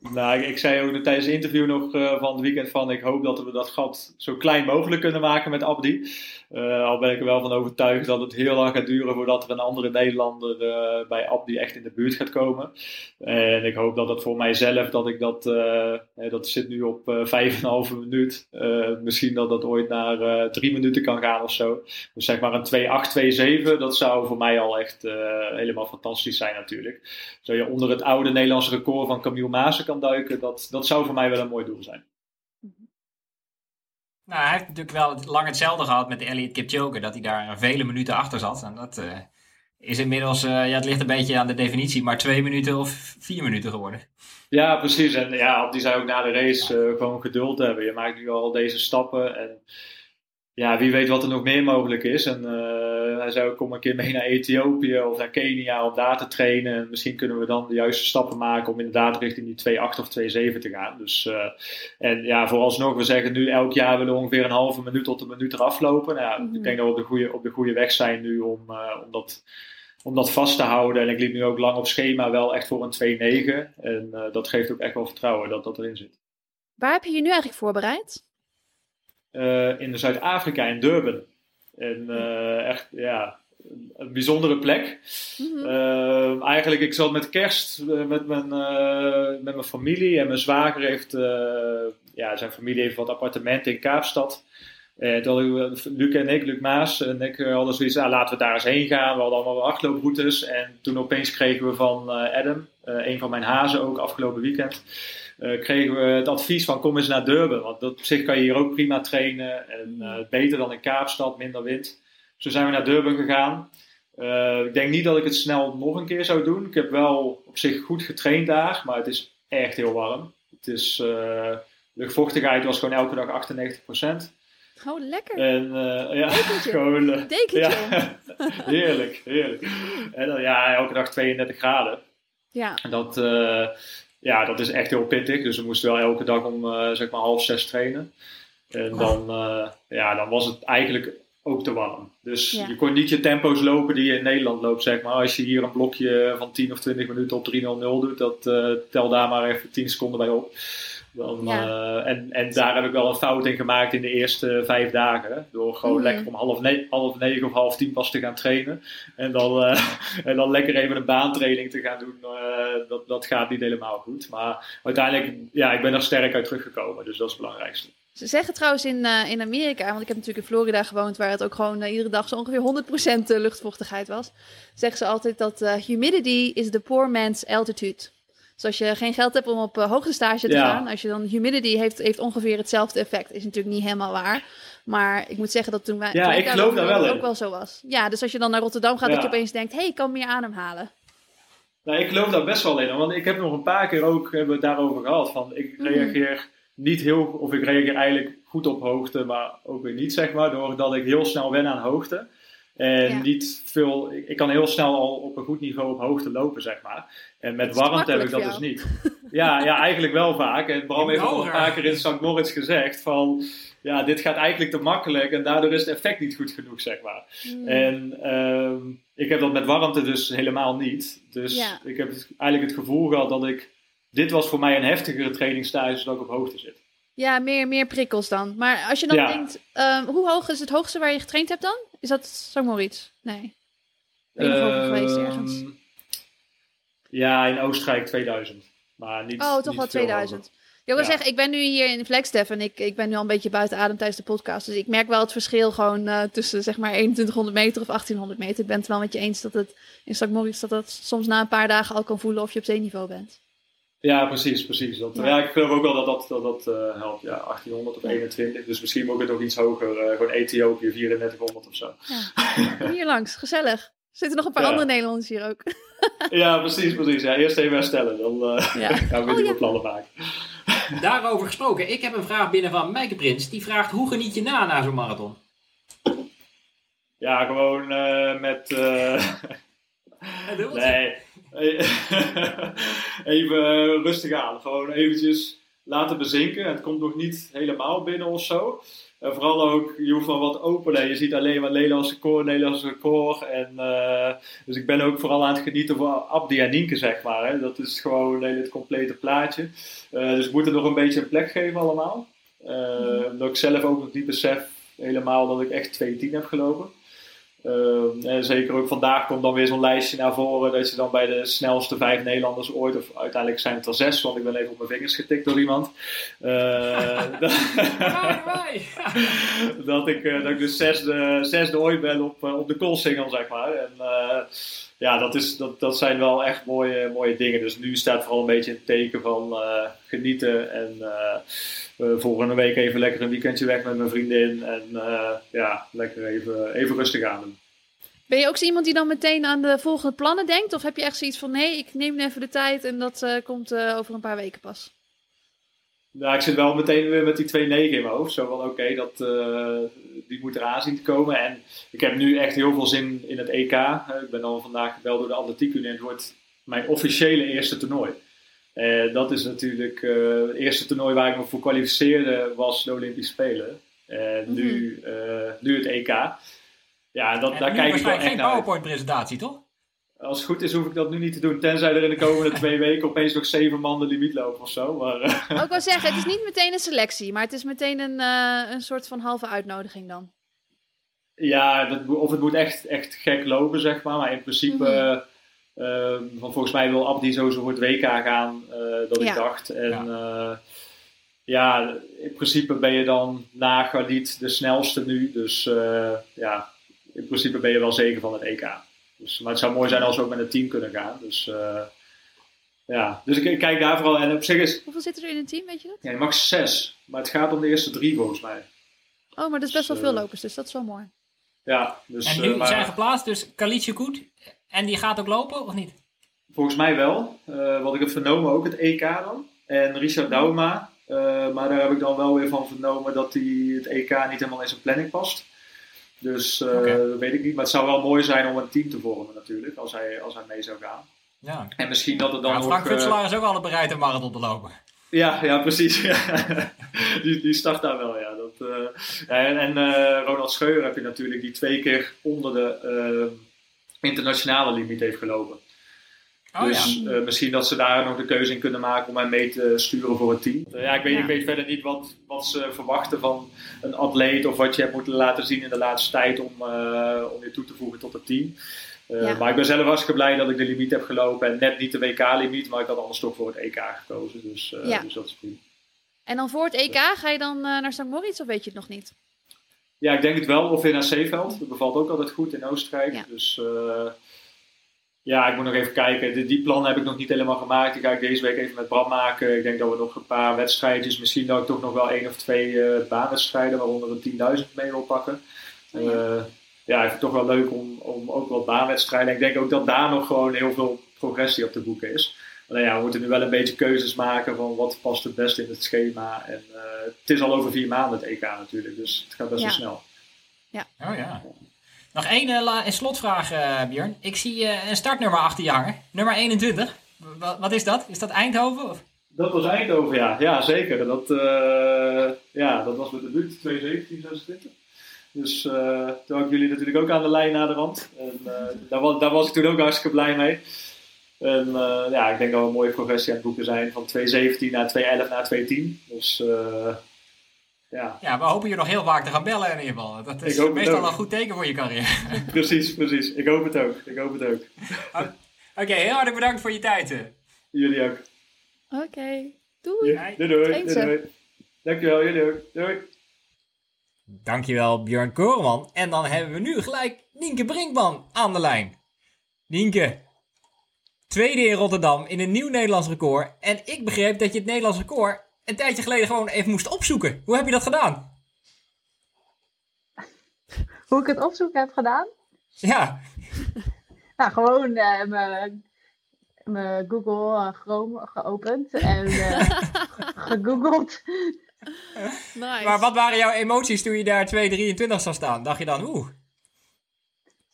Nou, ik zei ook tijdens het interview nog uh, van het weekend van ik hoop dat we dat gat zo klein mogelijk kunnen maken met Abdi. Uh, al ben ik er wel van overtuigd dat het heel lang gaat duren voordat er een andere Nederlander uh, bij Abdi echt in de buurt gaat komen. En ik hoop dat dat voor mijzelf, dat ik dat, dat zit nu op 5,5 minuut. misschien dat dat ooit naar 3 minuten kan gaan of zo. Dus zeg maar een 2,8, 2,7, dat zou voor mij al echt helemaal fantastisch zijn natuurlijk. Zo je onder het oude Nederlandse record van Camille Maassen kan duiken, dat, dat zou voor mij wel een mooi doel zijn. Nou, hij heeft natuurlijk wel lang hetzelfde gehad met Elliot Kipchoge, dat hij daar vele minuten achter zat. En dat uh, is inmiddels, uh, ja, het ligt een beetje aan de definitie, maar twee minuten of vier minuten geworden. Ja, precies. En ja, die zou ook na de race uh, gewoon geduld hebben. Je maakt nu al deze stappen en ja, wie weet wat er nog meer mogelijk is. En uh, hij zei, kom een keer mee naar Ethiopië of naar Kenia om daar te trainen. En misschien kunnen we dan de juiste stappen maken om inderdaad richting die 2,8 of 2,7 te gaan. Dus, uh, en ja, vooralsnog, we zeggen nu elk jaar willen we ongeveer een halve minuut tot een minuut eraf lopen. Nou, ja, mm -hmm. Ik denk dat we op de goede, op de goede weg zijn nu om, uh, om dat om dat vast te houden. En ik liep nu ook lang op schema wel echt voor een 2-9. En dat geeft ook echt wel vertrouwen dat dat erin zit. Waar heb je je nu eigenlijk voorbereid? Uh, in Zuid-Afrika, in Durban. En uh, echt, ja, een bijzondere plek. Mm -hmm. uh, eigenlijk, ik zat met kerst met, mijn, met mijn familie. En mijn zwager heeft, ja, zijn familie heeft wat appartementen in Kaapstad. En toen Luc en ik, Luc Maas en ik hadden zoiets, ah, laten we daar eens heen gaan. We hadden allemaal hardlooproutes. En toen opeens kregen we van Adam, een van mijn hazen ook, afgelopen weekend uh, kregen we het advies van kom eens naar Durban. Want dat, op zich kan je hier ook prima trainen. En uh, beter dan in Kaapstad, minder wind. Zo zijn we naar Durban gegaan. Uh, ik denk niet dat ik het snel nog een keer zou doen. Ik heb wel op zich goed getraind daar, maar het is echt heel warm. Het is, de luchtvochtigheid was gewoon elke dag 98%. Oh, lekker. En uh, ja, Dekentje. gewoon. Uh, Dekentje. Ja, heerlijk, heerlijk. En dan ja, elke dag 32 graden. Ja. En dat, uh, ja, dat is echt heel pittig. Dus we moesten wel elke dag om uh, zeg maar half zes trainen. En dan, uh, ja, dan was het eigenlijk ook te warm. Dus ja. je kon niet je tempo's lopen die je in Nederland loopt, zeg maar. Als je hier een blokje van 10 of 20 minuten op 3.00 doet, dat uh, tel daar maar even 10 seconden bij op. Dan, ja. uh, en, en daar heb ik wel een fout in gemaakt in de eerste vijf dagen. Door gewoon mm. lekker om half, ne half negen of half tien pas te gaan trainen. En dan, uh, en dan lekker even een baantraining te gaan doen. Uh, dat, dat gaat niet helemaal goed. Maar uiteindelijk, ja, ik ben er sterk uit teruggekomen. Dus dat is het belangrijkste. Ze zeggen trouwens in, uh, in Amerika, want ik heb natuurlijk in Florida gewoond, waar het ook gewoon uh, iedere dag zo ongeveer 100% luchtvochtigheid was. Zeggen ze altijd dat uh, humidity is the poor man's altitude. Dus als je geen geld hebt om op uh, hoogte stage te ja. gaan, als je dan humidity heeft, heeft ongeveer hetzelfde effect. Is natuurlijk niet helemaal waar. Maar ik moet zeggen dat toen wij. Ja, toen ik geloof daar wel ook wel zo was. Ja, dus als je dan naar Rotterdam gaat, ja. dat je opeens denkt: hé, hey, ik kan meer ademhalen. Nou, ik geloof daar best wel in, want ik heb nog een paar keer ook hebben we het daarover gehad. Van, ik Mhm. reageer niet heel, of ik reageer eigenlijk goed op hoogte, maar ook weer niet, zeg maar, doordat ik heel snel wen aan hoogte. En Ja. niet veel, ik, kan heel snel al op een goed niveau op hoogte lopen, zeg maar. En met warmte heb ik dat dus niet. Ja, ja, eigenlijk wel vaak. En Bram heeft al een hoger. paar keer in St. Moritz gezegd van, ja, dit gaat eigenlijk te makkelijk en daardoor is het effect niet goed genoeg, zeg maar. Hmm. En ehm, ik heb dat met warmte dus helemaal niet. Dus Ja. ik heb eigenlijk het gevoel gehad dat ik, dit was voor mij een heftigere trainingstage dan ik op hoogte zit. Ja, meer, meer prikkels dan. Maar als je dan Ja. denkt, ehm, hoe hoog is het hoogste waar je getraind hebt dan? Is dat St. Moritz? Nee. Ben je nog over geweest Ehm, ergens? Ja, in Oostenrijk 2000. Maar niet, Oh, toch wel veel 2000. hoger. Ik wil Ja. zeggen, ik ben nu hier in Flagstaff en ik, ik ben nu al een beetje buiten adem tijdens de podcast. Dus ik merk wel het verschil gewoon eh, tussen zeg maar 2100 meter of 1800 meter. Ik ben het wel met je eens dat het in St. Moritz dat dat soms na een paar dagen al kan voelen of je op zeeniveau bent. Ja, precies, precies. Dat, Ja. ja. ik geloof ook wel dat dat, dat, dat eh, helpt. Ja, 1800 of 21. Dus misschien moet ik het nog iets hoger. eh, gewoon Ethiopië 3400 of zo. Kom hier langs, gezellig. Er zitten nog een paar Ja. andere Nederlanders hier ook. Ja, precies, precies. Ja, eerst even herstellen. Dan eh, Ja. gaan we Oh, nieuwe ja. plannen maken. Daarover gesproken, ik heb een vraag binnen van Mijke Prins. Die vraagt, hoe geniet je na na zo'n marathon? Ja, gewoon eh, met... eh? Nee. Even eh, rustig aan. Gewoon eventjes laten bezinken. Het komt nog niet helemaal binnen of zo. En vooral ook, je hoeft wel wat openen. Je ziet alleen maar Nederlandse koor, Nederlandse koor. En, eh, dus ik ben ook vooral aan het genieten van Abdi en Nienke, zeg maar. Hè. Dat is gewoon eh, het complete plaatje. Eh, dus ik moet er nog een beetje een plek geven allemaal. Eh, Dat ik zelf ook nog niet besef helemaal dat ik echt 2.10 heb gelopen. Ehm, en zeker ook vandaag komt dan weer zo'n lijstje naar voren dat je dan bij de snelste vijf Nederlanders ooit, of uiteindelijk zijn het er zes, want ik ben even op mijn vingers getikt door iemand. Eh, Waar, waar? dat, ik, eh, dat ik dus zesde, zesde ooit ben op, eh, op de koolsingel, zeg maar. En eh, ja, dat, is, dat, dat zijn wel echt mooie, mooie dingen. Dus nu staat vooral een beetje het teken van eh, genieten en eh, eh, volgende week even lekker een weekendje weg met mijn vriendin en ja, lekker even, even rustig aan doen. Ben je ook zo iemand die dan meteen aan de volgende plannen denkt? Of heb je echt zoiets van, nee, ik neem even de tijd en dat komt over een paar weken pas? Nou, ik zit wel meteen weer met die 2-9 in mijn hoofd. Zo van, oké, dat die moet eraan zien te komen. En ik heb nu echt heel veel zin in het EK. Eh, ik ben al vandaag gebeld door de Atletiek Unie en het wordt mijn officiële eerste toernooi. Eh, dat is natuurlijk eh, het eerste toernooi waar ik me voor kwalificeerde was de Olympische Spelen. En nu, eh, nu het EK. Ja, dat, En daar kijk ik wel echt geen naar uit. PowerPoint-presentatie, toch? Als het goed is hoef ik dat nu niet te doen. Tenzij er in de komende twee weken opeens nog zeven man de limiet lopen of zo. Maar, eh, Ook wel zeggen, het is niet meteen een selectie, maar het is meteen een, eh, een soort van halve uitnodiging dan. Ja, dat, of het moet echt, echt gek lopen, zeg maar. Maar in principe, Mhm. eh, eh, van volgens mij wil Abdi sowieso voor het WK gaan, eh, dat Ja. ik dacht. En ja. ja, in principe ben je dan na Galit de snelste nu. Dus eh, ja, in principe ben je wel zeker van het EK. Dus, maar het zou mooi zijn als we ook met een team kunnen gaan. Dus eh, ja, dus ik, ik kijk daar vooral. En op zich is, Hoeveel zitten er in een team, weet je dat? ja, je mag zes. Maar het gaat om de eerste drie volgens mij. Oh, maar dat is best wel Dus, veel eh, lopers, dus dat is wel mooi. Ja, dus, En eh, nu maar- zijn geplaatst, dus Kalietje goed. En die gaat ook lopen, of niet? Volgens mij wel. Eh, wat ik heb vernomen ook het EK dan. En Richard Dauma. eh, maar daar heb ik dan wel weer van vernomen dat hij het EK niet helemaal in zijn planning past. Dus eh, dat weet ik niet. Maar het zou wel mooi zijn om een team te vormen natuurlijk. Als hij, als hij mee zou gaan. Ja. En misschien dat het dan nog... Frank eh, Futselaar is ook altijd bereid een marathon te lopen. ja, ja, precies. die, die start daar wel, ja. Dat, eh, ja, en en eh, Ronald Scheur heb je natuurlijk die twee keer onder de eh, internationale limiet heeft gelopen. Oh dus ja. eh, misschien dat ze daar nog de keuze in kunnen maken om mij mee te sturen voor het team. Ja, ik weet, Ja. ik weet verder niet wat, wat ze verwachten van een atleet of wat je hebt moeten laten zien in de laatste tijd om, eh, om je toe te voegen tot het team. Eh, Ja. Maar ik ben zelf hartstikke blij dat ik de limiet heb gelopen en net niet de WK-limiet, maar ik had anders toch voor het EK gekozen. Dus, eh, Ja. dus dat is prima. En dan voor het EK, ga je dan eh, naar St. Moritz of weet je het nog niet? Ja, ik denk het wel. Of in naar Zeeveld. Dat bevalt ook altijd goed in Oostenrijk. Ja. Dus eh, ja, ik moet nog even kijken. Die, die plannen heb ik nog niet helemaal gemaakt. Die ga ik deze week even met Bram maken. Ik denk dat we nog een paar wedstrijdjes, misschien dat ik toch nog wel één of twee eh baanwedstrijden, waaronder een 10.000 mee wil pakken. Ja. Eh, ja, ik vind het toch wel leuk om, om ook wat baanwedstrijden. Ik denk ook dat daar nog gewoon heel veel progressie op te boeken is. Alleen ja, we moeten nu wel een beetje keuzes maken van wat past het beste in het schema. En het is al over vier maanden het EK natuurlijk, dus het gaat best wel snel. Ja. Oh ja. Nog één uh, slotvraag, uh, Björn. Ik zie uh, een startnummer achter je hangen. Nummer 21. W wat is dat? Is dat Eindhoven? Of? Dat was Eindhoven, ja. Ja, zeker. Dat, ja, dat was met de buurt 2017, 26. Dus toen had ik jullie natuurlijk ook aan de lijn naar de rand. En daar, was, daar was ik toen ook hartstikke blij mee. En ja, ik denk dat we een mooie progressie aan het boeken zijn. Van 2017 naar 2011 naar 2010. Dus ja. ja, we hopen je nog heel vaak te gaan bellen in ieder geval. Dat is meestal een goed teken voor je carrière. precies, precies. Ik hoop het ook. Ik hoop het ook. Oké, okay, heel hartelijk bedankt voor je tijd. Jullie ook. Oké, okay. doei. Ja, doei. Doei, doei, doei. Dankjewel, jullie ook. Doei. Dankjewel Björn Koreman. En dan hebben we nu gelijk Nienke Brinkman aan de lijn. Nienke, tweede in Rotterdam in een nieuw Nederlands record. En ik begreep dat je het Nederlands record een tijdje geleden gewoon even moest opzoeken. Hoe heb je dat gedaan? Hoe ik het opzoeken heb gedaan? Ja. nou, gewoon uh, mijn Google uh, Chrome geopend en uh, gegoogeld. Nice. Maar wat waren jouw emoties toen je daar 2,23 zou staan? Dacht je dan, oeh?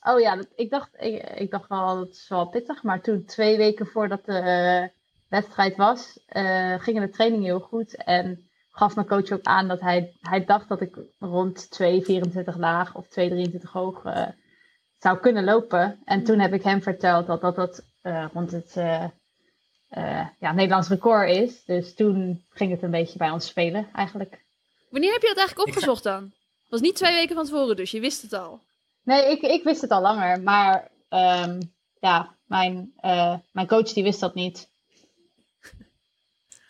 Oh ja, dat, ik, dacht, ik, ik, dacht wel, dat is wel pittig. Maar toen, twee weken voordat de wedstrijd was, uh, gingen de trainingen heel goed. En gaf mijn coach ook aan dat hij, hij dacht dat ik rond 2,24 laag of 2,23 hoog uh, zou kunnen lopen. En toen heb ik hem verteld dat dat, dat uh, rond het ja, Nederlands record is. Dus toen ging het een beetje bij ons spelen eigenlijk. Wanneer heb je dat eigenlijk opgezocht dan? Het was niet twee weken van tevoren, dus je wist het al. Nee, ik, ik wist het al langer. Maar um, ja, mijn, mijn coach die wist dat niet.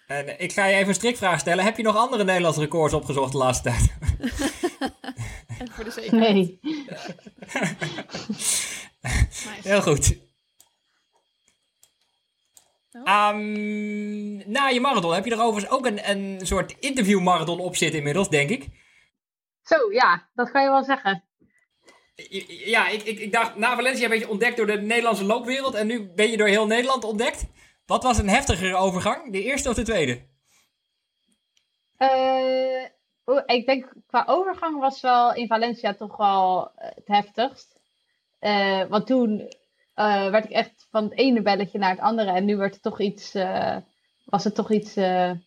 En ik ga je even een strikvraag stellen. Heb je nog andere Nederlandse records opgezocht de laatste tijd? en voor de zekerheid. Nee. Heel goed. Um, na je marathon heb je er overigens ook een, een soort interviewmarathon op zitten inmiddels, denk ik. Zo, ja, dat kan je wel zeggen. Ja, ik, ik, ik dacht, na Valencia ben je ontdekt door de Nederlandse loopwereld en nu ben je door heel Nederland ontdekt. Wat was een heftigere overgang, de eerste of de tweede? Uh, ik denk qua overgang was wel in Valencia toch wel het heftigst. Uh, want toen werd ik echt van het ene belletje naar het andere. En nu werd het toch iets, was het toch iets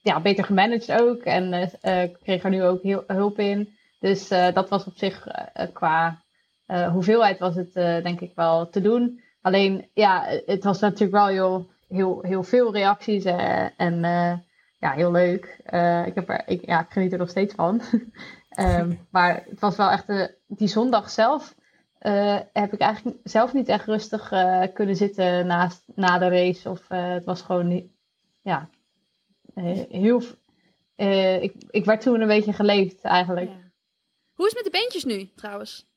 ja, beter gemanaged ook. En ik kreeg er nu ook heel, hulp in. Dus dat was op zich qua hoeveelheid was het denk ik wel te doen. Alleen ja, het was natuurlijk wel heel heel, heel veel reacties uh, en uh, ja, heel leuk. Uh, ik, heb er, ik, ja, ik geniet er nog steeds van. um, maar het was wel echt, die zondag zelf heb ik eigenlijk zelf niet echt rustig kunnen zitten naast, na de race. Of het was gewoon niet, ja, heel, ik, ik werd toen een beetje geleefd eigenlijk. Ja. Hoe is het met de beentjes nu trouwens?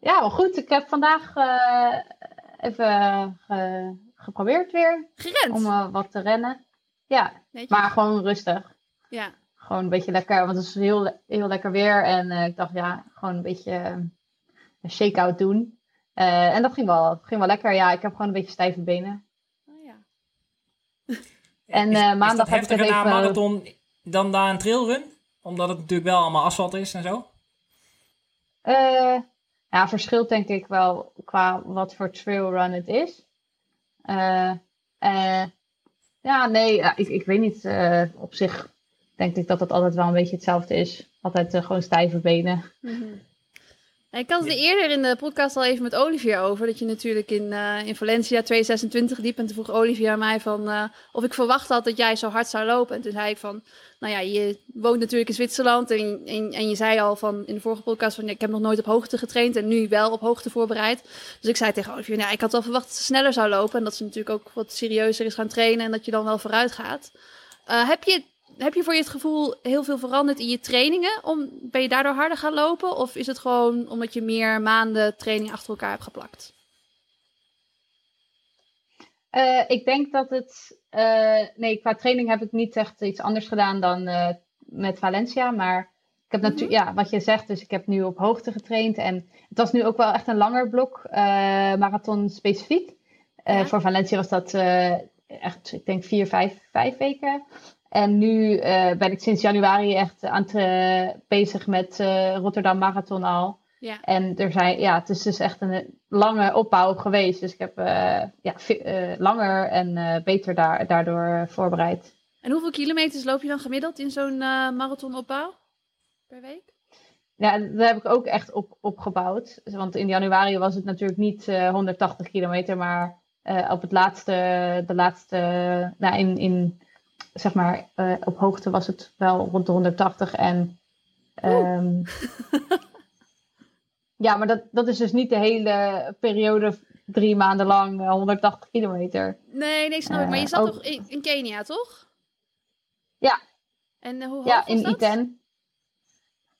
Ja, wel goed. Ik heb vandaag even geprobeerd weer. Gerend? Om uh, wat te rennen. Ja, Netjes. maar gewoon rustig. Ja. Gewoon een beetje lekker, want het is heel, heel lekker weer. En uh, ik dacht, ja, gewoon een beetje uh, een shake-out doen. en dat ging wel, ging wel lekker. Ja, ik heb gewoon een beetje stijve benen. Oh ja. en is, maandag is heb ik even... marathon dan daar een trailrun? Omdat het natuurlijk wel allemaal asfalt is en zo? ja, verschilt denk ik wel qua wat voor trailrun het is. Uh, uh, ja, nee, ik, ik weet niet. Uh, op zich denk ik dat het altijd wel een beetje hetzelfde is. Altijd gewoon stijve benen. -hmm. Ik had het eerder in de podcast al even met Olivier over. Dat je natuurlijk in, uh, in Valencia 226 liep. En toen vroeg Olivier aan mij van, uh, of ik verwacht had dat jij zo hard zou lopen. En toen zei ik van, nou ja, je woont natuurlijk in Zwitserland. En, en, en je zei al van in de vorige podcast van, ik heb nog nooit op hoogte getraind. En nu wel op hoogte voorbereid. Dus ik zei tegen Olivier, nou, ik had wel verwacht dat ze sneller zou lopen. En dat ze natuurlijk ook wat serieuzer is gaan trainen. En dat je dan wel vooruit gaat. Uh, heb je heb je voor je het gevoel heel veel veranderd in je trainingen? Om, ben je daardoor harder gaan lopen? Of is het gewoon omdat je meer maanden training achter elkaar hebt geplakt? Uh, ik denk dat het. Uh, nee, qua training heb ik niet echt iets anders gedaan dan uh, met Valencia. Maar Ik heb natuurlijk, ja, wat je zegt, dus ik heb nu op hoogte getraind. En het was nu ook wel echt een langer blok, marathon specifiek. Ja. Voor Valencia was dat eh, echt, ik denk vier, vijf, vijf weken. En nu eh, ben ik sinds januari echt aan eh, bezig met eh, Rotterdam Marathon al. Ja. En er zijn, ja, het is dus echt een lange opbouw geweest. Dus ik heb ja, langer en beter daar, daardoor voorbereid. En hoeveel kilometers loop je dan gemiddeld in zo'n marathonopbouw per week? Ja, daar heb ik ook echt op opgebouwd. Want in januari was het natuurlijk niet eh, 180 kilometer, maar op het laatste, de laatste, nou in, in zeg maar, eh, op hoogte was het wel rond de 180. En ehm, ja, maar dat, dat is dus niet de hele periode, drie maanden lang, eh, 180 kilometer. Nee, nee, snap ik. Maar je Eh, zat ook- toch in, in Kenia, toch? Ja. En eh, hoe hoog Ja, in dat? Iten.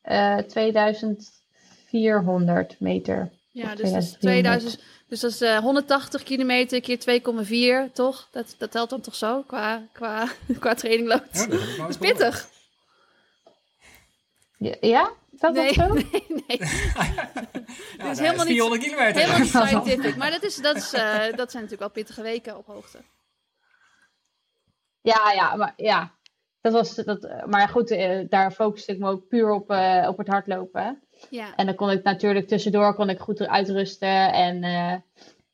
Eh 2400 meter. Ja, dus dat is 2300. 2000. Dus dat is eh, 180 kilometer keer 2,4, toch? Dat, dat telt dan toch zo qua, qua, qua training loopt. Ja, dat dat is pittig. Ja, ja? Is dat Nee, zo? nee, nee. Ja, is nou, helemaal niet- 400 kilometer. Helemaal niet scientific. Maar dat, is, dat, is, eh, dat zijn natuurlijk wel pittige weken op hoogte. Ja, ja, maar ja. Dat was, dat, maar goed, eh, daar focuste ik me ook puur op, eh, op het hardlopen. Ja. En dan kon ik natuurlijk tussendoor kon ik goed uitrusten. En eh,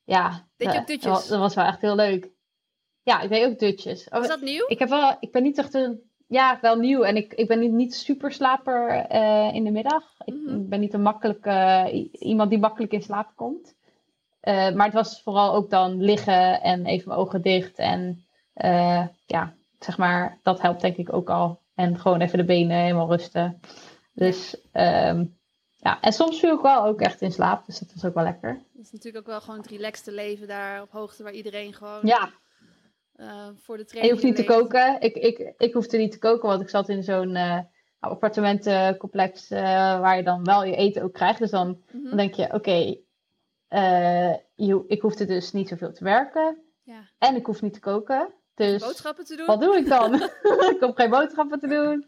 ja, Deed je dat- ook dutjes? Dat, was- dat was wel echt heel leuk. Ja, ik deed ook dutjes. Oh, Was dat nieuw? Ik, heb wel, ik ben niet echt een. Ja, wel nieuw. En ik, ik ben niet, niet super slaper eh, in de middag. Ik Mhm. ben niet een makkelijke, iemand die makkelijk in slaap komt. Eh, maar het was vooral ook dan liggen en even mijn ogen dicht. En eh, ja, zeg maar, dat helpt denk ik ook al. En gewoon even de benen helemaal rusten. Dus ehm, ja, en soms viel ik wel ook echt in slaap. Dus dat was ook wel lekker. Dat is natuurlijk ook wel gewoon het relaxte leven daar op hoogte waar iedereen gewoon Ja, eh, voor de En je training hoeft niet te koken. Ik, ik, ik hoefde niet te koken, want ik zat in zo'n eh, appartementencomplex eh, waar je dan wel je eten ook krijgt. Dus dan, Mhm. dan denk je, oké, je- ik hoefde dus niet zoveel te werken. Ja. En ik hoef niet te koken. Dus Boodschappen te doen. wat doe ik dan? ik hoef geen boodschappen te doen.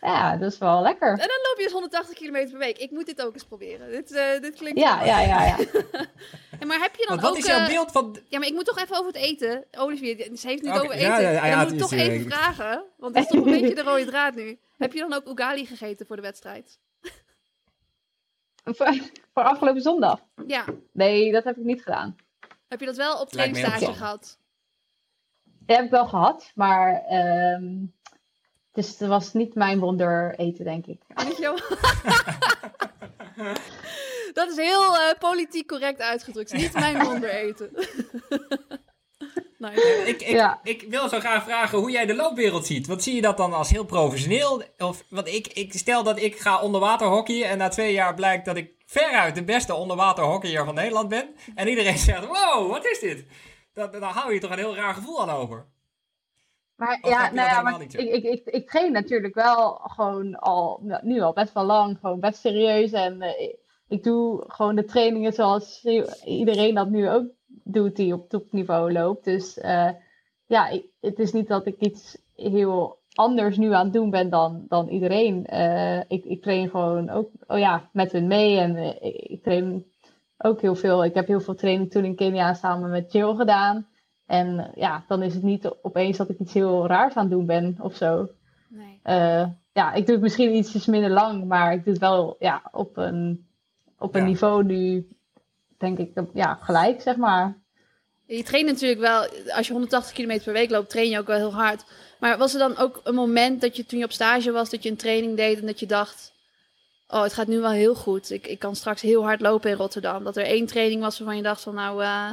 Ja, dat is wel lekker. En dan loop je dus 180 kilometer per week. Ik moet dit ook eens proberen. Dit, eh, dit klinkt Ja, ja, ja, ja. Ja, maar heb je dan wat ook... is jouw eh, beeld van... Ja, maar ik moet toch even over het eten. Olivier, ze heeft het Oké, over eten. ja, ja, ja, dan moet ik toch even vragen. Want dat is toch een beetje de rode draad nu. Heb je dan ook ugali gegeten voor de wedstrijd? Voor, voor afgelopen zondag? Ja. Nee, dat heb ik niet gedaan. Heb je dat wel op trainingstage gehad? Dat heb ik wel gehad, maar ehm dus het was niet mijn wonder eten, denk ik. Dat is heel eh, politiek correct uitgedrukt. Niet mijn wonder eten. Ik, ik, Ja. ik wil zo graag vragen hoe jij de loopwereld ziet. Wat zie je dat dan als heel professioneel? Of, want ik, ik stel dat ik ga onderwaterhockeyen en na twee jaar blijkt dat ik veruit de beste onderwaterhockeyer van Nederland ben. En iedereen zegt, wow, wat is dit? Dan, dan hou je toch een heel raar gevoel aan over. Maar Of ja, nou ja, maar ik, ik, ik, ik train natuurlijk wel gewoon al, nou, nu al best wel lang, gewoon best serieus. En eh, ik, doe gewoon de trainingen zoals iedereen dat nu ook doet die op topniveau loopt. Dus eh, ja, ik- het is niet dat ik iets heel anders nu aan het doen ben dan, dan iedereen. Eh, ik, ik train gewoon ook oh ja, met hun mee en ik, ik train ook heel veel. Ik heb heel veel training toen in Kenia samen met Jill gedaan. En ja, dan is het niet opeens dat ik iets heel raars aan het doen ben of zo. Nee. Eh, ja, ik doe het misschien ietsjes minder lang, maar ik doe het wel ja, op een, op een Ja. niveau nu, denk ik, ja, gelijk, zeg maar. Je traint natuurlijk wel, als je 180 kilometer per week loopt, train je ook wel heel hard. Maar was er dan ook een moment dat je toen je op stage was, dat je een training deed en dat je dacht, oh het gaat nu wel heel goed. Ik, ik kan straks heel hard lopen in Rotterdam. Dat er één training was waarvan je dacht van nou, eh,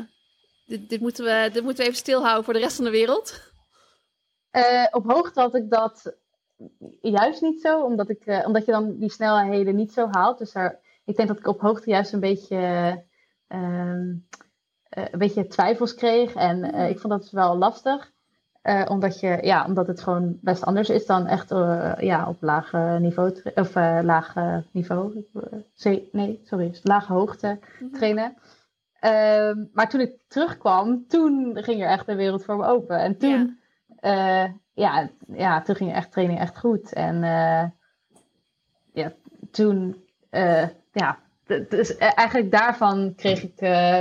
dit, dit, moeten we, dit moeten we even stilhouden voor de rest van de wereld. Eh, op hoogte had ik dat juist niet zo, omdat, ik, eh, omdat je dan die snelheden niet zo haalt. Dus daar, ik denk dat ik op hoogte juist een beetje, ehm, eh, een beetje twijfels kreeg. En eh, ik vond dat wel lastig. Omdat, je, ja, omdat het gewoon best anders is dan echt ja, op lage niveau, of lage niveau, nee, sorry, lage hoogte trainen. Ehm, maar toen ik terugkwam, toen ging er echt de wereld voor me open. En toen, ja, ja, ja, toen ging echt training echt goed. En eh, ja, toen, uh, ja, dus eigenlijk daarvan kreeg ik,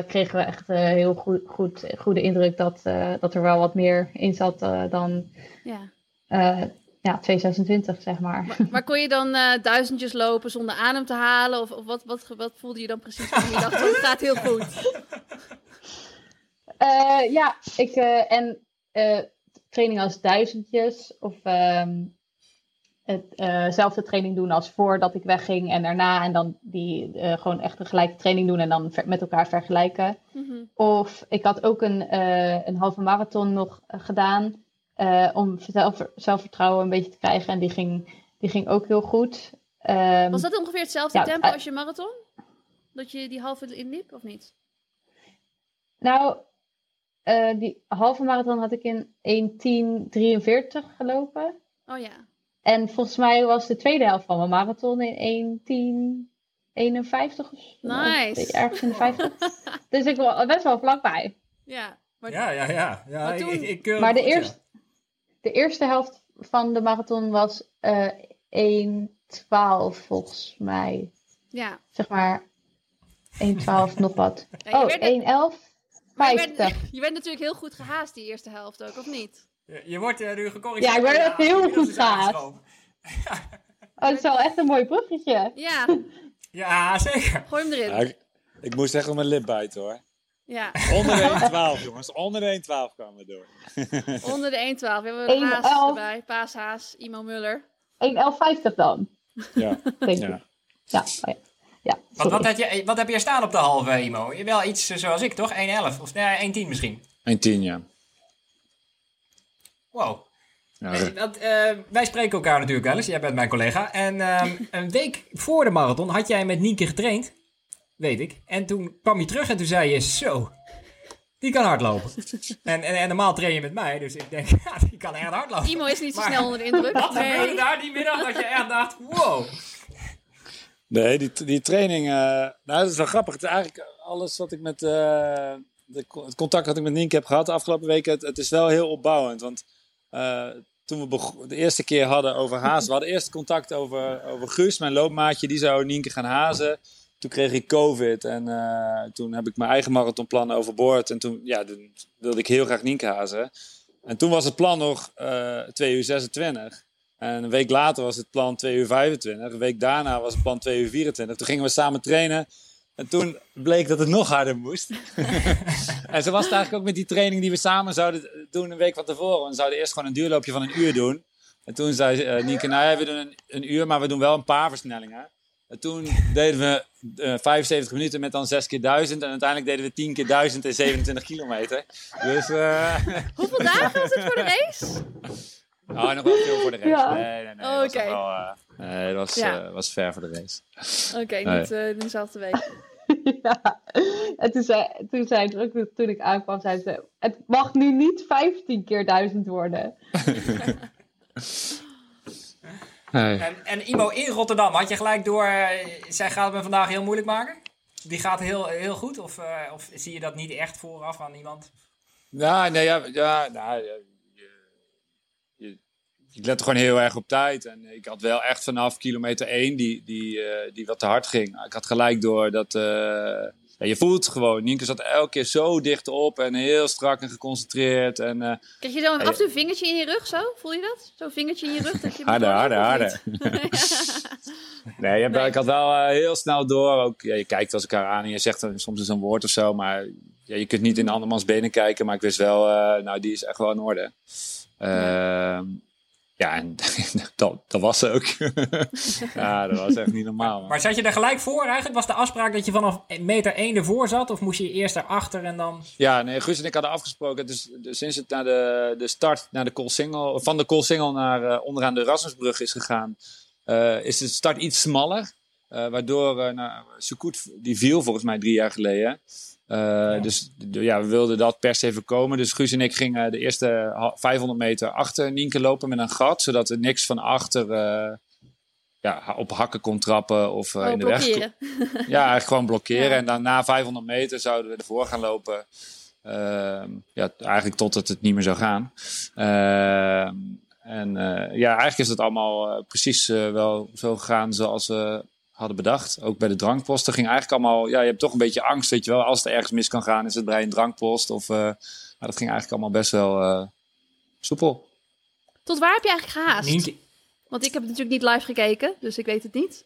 kregen we echt uh, heel goed, goed, goede indruk dat, dat er wel wat meer in zat dan ja. Ja, 2020, zeg maar. Maar, maar kon je dan duizendjes lopen zonder adem te halen? Of, of wat, wat, wat voelde je dan precies? je dacht, het gaat heel goed. ja, ik en training als duizendjes of um, hetzelfde training doen als voordat ik wegging en daarna. En dan die gewoon echt een gelijke training doen en dan met elkaar vergelijken. Mm-hmm. Of ik had ook een, een halve marathon nog gedaan om zelf, zelfvertrouwen een beetje te krijgen. En die ging, die ging ook heel goed. Um, Was dat ongeveer hetzelfde ja, tempo als je marathon? Dat je die halve inliep of niet? Nou, uh, die halve marathon had ik in 1.10.43 gelopen. Oh ja. En volgens mij was de tweede helft van mijn marathon in 1.10.51 of Nice. Ergens in de 50. dus ik was best wel vlakbij. Ja, maar, ja, ja, ja. ja maar, toen... ik, ik, ik, maar de, eerste, de eerste helft van de marathon was uh, eh, 1.12 volgens mij. Ja. Zeg maar 1.12 nog wat. Ja, oh, 1.11. Je bent, je bent natuurlijk heel goed gehaast die eerste helft ook, of niet? Je, je wordt uh, nu gecorrigeerd. Ja, ik ben heel goed gehaast. oh, dat is wel echt een mooi bruggetje. Ja. ja, zeker. Gooi hem erin. Ja, ik, ik, moest echt op mijn lip bijten hoor. Ja. Onder de 1-12 jongens, onder de 1-12 kwamen we door. onder de 1-12. We hebben een haas erbij, paashaas, Imo Muller. 1-11-50 dan. Ja. Denk ja. Ja, oh ja. Ja, wat, wat, heb je, wat heb je staan op de halve, Imo? Je Wel iets zoals ik, toch? 1,11 of nee, 1,10 misschien? 1,10, ja. Wow. Ja, dat, uh, wij spreken elkaar natuurlijk wel eens. Jij bent mijn collega. En uh, een week voor de marathon had jij met Nienke getraind. Weet ik. En toen kwam je terug en toen zei je: Zo, die kan hardlopen. en, en, en, normaal train je met mij, dus ik denk: Ja, die kan echt hardlopen. Imo is niet zo snel onder de indruk. Wat nee. gebeurde daar die middag dat je echt dacht: Wow. Nee, die, die training, uh, nou dat is wel grappig. Het is eigenlijk alles wat ik met, uh, de, het contact wat ik met Nienke heb gehad de afgelopen weken, het, het is wel heel opbouwend. Want uh, toen we de eerste keer hadden over hazen, we hadden eerst contact over, over Guus, mijn loopmaatje, die zou Nienke gaan hazen. Toen kreeg ik COVID en toen heb ik mijn eigen marathonplan overboord. En toen, ja, wilde ik heel graag Nienke hazen. En toen was het plan nog 2 uur 26. En een week later was het plan 2 uur 25. Een week daarna was het plan 2 uur 24. Toen gingen we samen trainen. En toen bleek dat het nog harder moest. en zo was het eigenlijk ook met die training die we samen zouden doen een week van tevoren. We zouden eerst gewoon een duurloopje van een uur doen. En toen zei uh, Nienke, nou ja, we doen een, een, uur, maar we doen wel een paar versnellingen. En toen deden we uh, eh, 75 minuten met dan 6 keer 1000. En uiteindelijk deden we 10 keer 1000 en 27 kilometer. Dus, uh... Hoeveel dagen was het voor de race? Oh, nog wel veel voor de race. Ja. Nee, nee, nee. Oh, Oké. Okay. Uh, nee, dat was, ja. uh, was ver voor de race. Oké, okay, niet uh, dezelfde week. ja, en toen zei, toen zei ook, toen ik aankwam, zei ze: Het mag nu niet 15 keer 1000 worden. en, en Imo in Rotterdam, had je gelijk door, zij gaat me vandaag heel moeilijk maken? Die gaat heel, heel goed? Of, of zie je dat niet echt vooraf aan iemand? Nou, nee, ja, ja, nou, ik lette gewoon heel erg op tijd. En ik had wel echt vanaf kilometer 1 die, die, uh, die wat te hard ging. Ik had gelijk door dat... Uh, ja, je voelt gewoon. Nienke zat elke keer zo dicht op en heel strak en geconcentreerd. En, uh, Krijg je zo af en toe een vingertje in je rug zo? Voel je dat? Zo'n vingertje in je rug? Dat je harder, harder, harder. nee, je, nee, ik had wel heel snel door. Ook, ja, je kijkt als elkaar aan en je zegt soms eens een woord of zo. Maar ja, je kunt niet in andermans benen kijken. Maar ik wist wel, nou die is echt wel in orde. Ja. Ja, en dat, dat was ze ook. ja, dat was echt niet normaal. Man. Maar zat je er gelijk voor eigenlijk? Was de afspraak dat je vanaf meter 1 ervoor zat? Of moest je eerst erachter en dan... Ja, nee, Guus en ik hadden afgesproken. Dus, dus sinds het naar de, de start naar de Koolsingel, van de Koolsingel naar uh, onderaan de Rasmusbrug is gegaan... Uh, is de start iets smaller. Uh, waardoor uh, nou, Sukut, die viel volgens mij drie jaar geleden... Uh, Dus ja, we wilden dat per se voorkomen. Dus Guus en ik gingen de eerste 500 meter achter Nienke lopen met een gat. Zodat er niks van achter uh, ja, op hakken kon trappen of uh, oh, in de blokkeren. weg. Ja, eigenlijk gewoon blokkeren. Ja. En dan na 500 meter zouden we ervoor gaan lopen. Ehm, ja, eigenlijk totdat het niet meer zou gaan. Ehm, en ja, eigenlijk is het allemaal precies wel zo gegaan zoals we hadden bedacht. Ook bij de drankposten ging eigenlijk allemaal... Ja, je hebt toch een beetje angst, weet je wel. Als het ergens mis kan gaan, is het bij een drankpost. Of, maar dat ging eigenlijk allemaal best wel soepel. Tot waar heb je eigenlijk gehaast? Want ik heb natuurlijk niet live gekeken, dus ik weet het niet.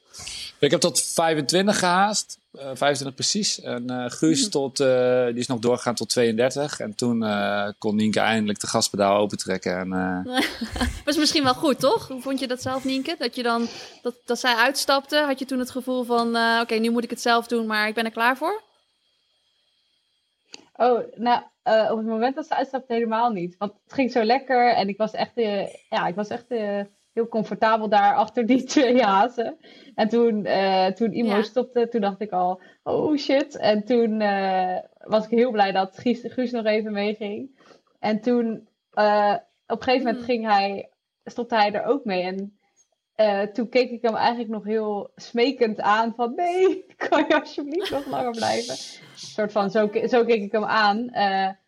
Ik heb tot 25 gehaast. Uh, 25 precies. En uh, Guus mhm. tot, uh, die is nog doorgegaan tot 32. En toen eh, kon Nienke eindelijk de gaspedaal opentrekken. En, was misschien wel goed, toch? Hoe vond je dat zelf, Nienke? Dat, je dan, dat, dat zij uitstapte, had je toen het gevoel van... oké, nu moet ik het zelf doen, maar ik ben er klaar voor? Oh, nou, op het moment dat ze uitstapte helemaal niet. Want het ging zo lekker en ik was echt... ja, ik was echt heel comfortabel daar achter die twee hazen. En toen, uh, toen Imo stopte, toen dacht ik al, oh shit. En toen uh, was ik heel blij dat Guus, Guus nog even meeging. En toen, uh, op een gegeven moment hmm. ging hij, stopte hij er ook mee. En toen keek ik hem eigenlijk nog heel smekend aan van, nee, kan je alsjeblieft nog langer blijven? Een soort van, zo, zo keek ik hem aan.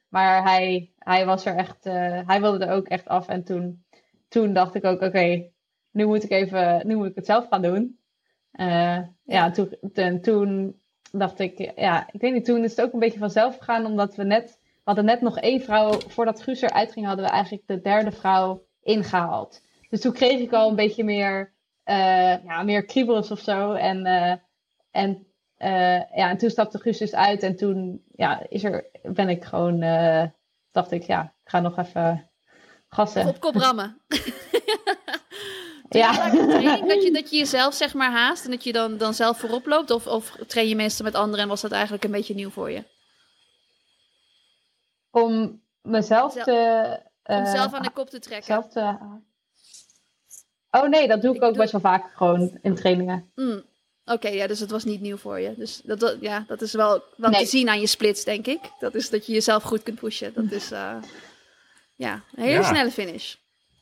maar hij, hij was er echt, hij wilde er ook echt af. En toen toen dacht ik ook, oké, nu moet ik even, nu moet ik het zelf gaan doen. Uh, ja, toen, toen, dacht ik, ja, ik weet niet, toen is het ook een beetje vanzelf gegaan, omdat we net, we hadden net nog één vrouw, voordat Guus eruit ging, hadden we eigenlijk de derde vrouw ingehaald. Dus toen kreeg ik al een beetje meer, uh, ja, meer kriebels of zo. En, uh, en, ja, en toen stapte Guus dus uit en toen ja, is er, ben ik gewoon, dacht ik, ja, ik ga nog even gassen. Op kop rammen. ja. Dat je, dat je jezelf zeg maar haast en dat je dan, dan zelf voorop loopt? Of, of train je meestal met anderen en was dat eigenlijk een beetje nieuw voor je? Om mezelf te... om zelf aan de kop te trekken. Te... Oh nee, dat doe ik, ook best wel vaak gewoon in trainingen. Mm. Oké, ja, dus het was niet nieuw voor je. Dus dat, ja, dat is wel, wel te zien aan je splits, denk ik. Dat is dat je jezelf goed kunt pushen. Dat is... Uh... Ja, een hele snelle finish.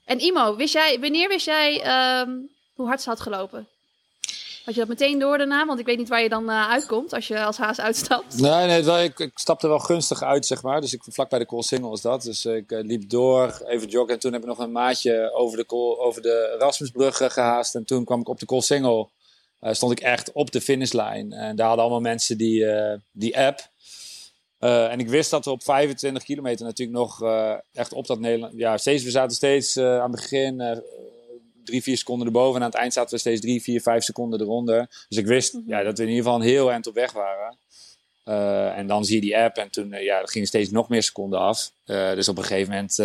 En Imo, wist jij, wanneer wist jij ehm, hoe hard ze had gelopen? Had je dat meteen door daarna? Want ik weet niet waar je dan uh, uitkomt als je als haas uitstapt. Nee, nee ik, ik, stapte wel gunstig uit, zeg maar. Dus ik, vlak bij de Koolsingel was dat. Dus ik uh, liep door, even joggen. En toen heb ik nog een maatje over de, Kool, over de Rasmusbrug gehaast. En toen kwam ik op de Koolsingel. Uh, stond ik echt op de finishlijn. En daar hadden allemaal mensen die, die app. Uh, en ik wist dat we op 25 kilometer natuurlijk nog uh, echt op dat Nederland. Ja, steeds, we zaten steeds uh, aan het begin drie, vier seconden erboven. En aan het eind zaten we steeds drie, vier, vijf seconden eronder. Dus ik wist ja, dat we in ieder geval een heel eind op weg waren. en dan zie je die app en toen ja, er gingen steeds nog meer seconden af. dus op een gegeven moment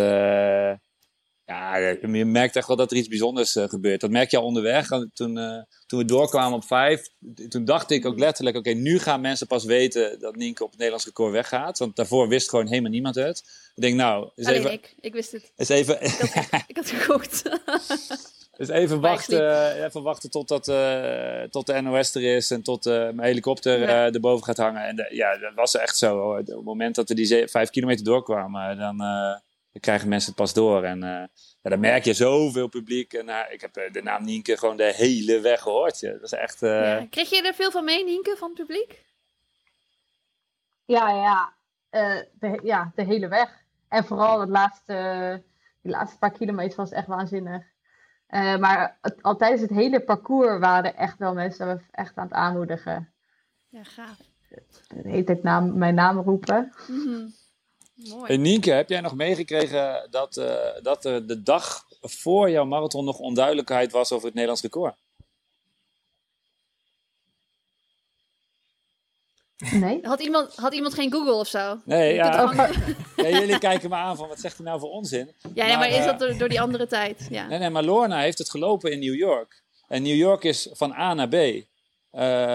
ja, je merkt echt wel dat er iets bijzonders uh, gebeurt. Dat merk je al onderweg. Toen, uh, toen we doorkwamen op vijf, toen dacht ik ook letterlijk: oké, nu gaan mensen pas weten dat Nienke op het Nederlands record weggaat. Want daarvoor wist gewoon helemaal niemand het. Ik denk, nou, is even. Ik, ik wist het. Is even. ik, had, ik had gekocht. Dus even wachten, even wachten tot, dat, uh, tot de NOS er is en tot uh, mijn helikopter ja. uh, erboven gaat hangen. En de, ja, dat was echt zo. Hoor. Op het moment dat we die vijf kilometer doorkwamen, dan, dan krijgen mensen het pas door. En uh, ja, dan merk je zoveel publiek. En uh, ik heb uh, de naam Nienke gewoon de hele weg gehoord. Ja. Dat is echt... Ja. Kreeg je er veel van mee, Nienke, van het publiek? Ja, ja. de, ja, de hele weg. En vooral het laatste, die laatste paar kilometer was echt waanzinnig. maar het, al tijdens het hele parcours waren echt wel mensen echt aan het aanmoedigen. Ja, gaaf. De hele tijd naam, mijn naam roepen. Mm -hmm. Mooi. Nienke, heb jij nog meegekregen dat, uh, dat er de dag voor jouw marathon nog onduidelijkheid was over het Nederlands record? Nee. Had iemand, had iemand geen Google of zo? Nee, ja. ja. jullie kijken me aan van wat zegt hij nou voor onzin? Ja, maar, maar is dat door, door, die andere tijd? Ja. Nee, nee, maar Lorna heeft het gelopen in New York. En New York is van A naar B. Uh,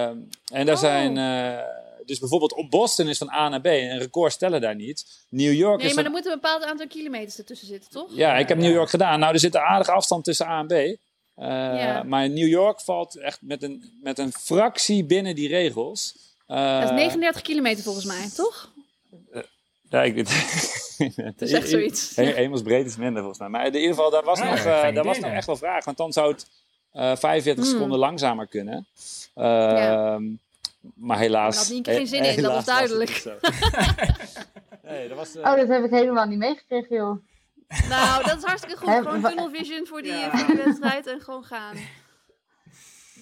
en daar oh. zijn... Uh, dus bijvoorbeeld op Boston is van A naar B. Een record stellen daar niet. New York nee, is. maar er moet een bepaald aantal kilometers ertussen zitten, toch? Ja, ik heb New York gedaan. Nou, er zit een aardige afstand tussen A en B. Uh, ja. Maar New York valt echt met een, met een fractie binnen die regels. Uh, dat is 39 kilometer volgens mij, toch? Uh, ja, ik weet het. is echt zoiets. Hemelsbreed is minder volgens mij. Maar in ieder geval, daar was, nog, daar was nog echt wel vraag. Want dan zou het 45 hmm. seconden langzamer kunnen. Maar helaas. Daar had Nienke geen zin in, dat was duidelijk. nee, dat was, uh... Oh, dat heb ik helemaal niet meegekregen, joh. Nou, dat is hartstikke goed. Gewoon tunnel vision voor die, Ja. voor die wedstrijd en gewoon gaan.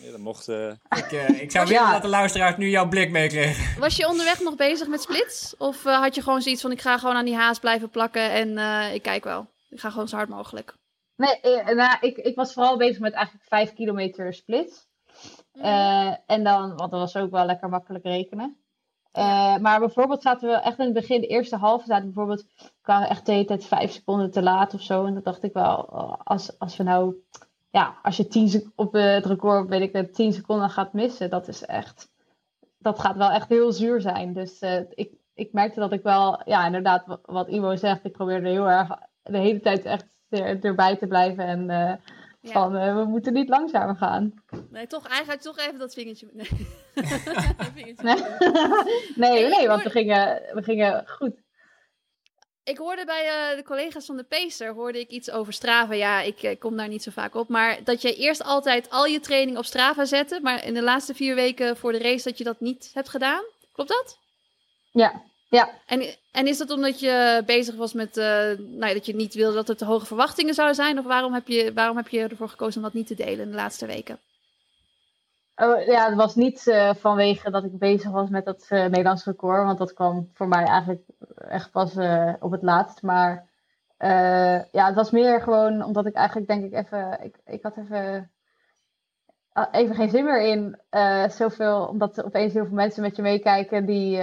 Ja, dat mocht... eh, Ik, eh, ik zou Ja. willen dat de luisteraars nu jouw blik meekregen. Was je onderweg nog bezig met splits? Of eh, had je gewoon zoiets van, ik ga gewoon aan die haas blijven plakken en eh, ik kijk wel. Ik ga gewoon zo hard mogelijk. Nee, eh, nou, ik, ik was vooral bezig met eigenlijk 5 kilometer split. Eh, en dan, want dat was ook wel lekker makkelijk rekenen. Eh, maar bijvoorbeeld zaten we echt in het begin, de eerste halve zaten bijvoorbeeld, kwamen echt de hele tijd vijf seconden te laat of zo. En dan dacht ik wel, oh, als, als we nou, ja, als je 10 sec- op eh, het record, weet ik het, 10 seconden gaat missen, dat is echt, dat gaat wel echt heel zuur zijn. Dus ik, ik merkte dat ik wel, ja, inderdaad, wat, Ivo zegt, ik probeerde heel erg de hele tijd echt er, erbij te blijven en Ja. van, eh, we moeten niet langzamer gaan. Nee, toch, eigenlijk toch even dat vingertje. Nee. Vingertje. Nee, nee, ik nee want we gingen, we gingen goed. Ik hoorde bij eh, de collega's van de Pacer hoorde ik iets over Strava. Ja, ik eh, kom daar niet zo vaak op. Maar dat je eerst altijd al je training op Strava zette. Maar in de laatste vier weken voor de race dat je dat niet hebt gedaan. Klopt dat? Ja, ja. En, en is dat omdat je bezig was met... eh, nou, ja, dat je niet wilde dat er te hoge verwachtingen zouden zijn? Of waarom heb, je, waarom heb je ervoor gekozen om dat niet te delen in de laatste weken? Oh, ja, het was niet eh, vanwege dat ik bezig was met dat eh, Nederlands record. Want dat kwam voor mij eigenlijk echt pas op het laatst. Maar ja, het was meer gewoon omdat ik eigenlijk denk ik even... Ik, ik had even, ah, even geen zin meer in. zoveel, omdat opeens heel veel mensen met je meekijken die,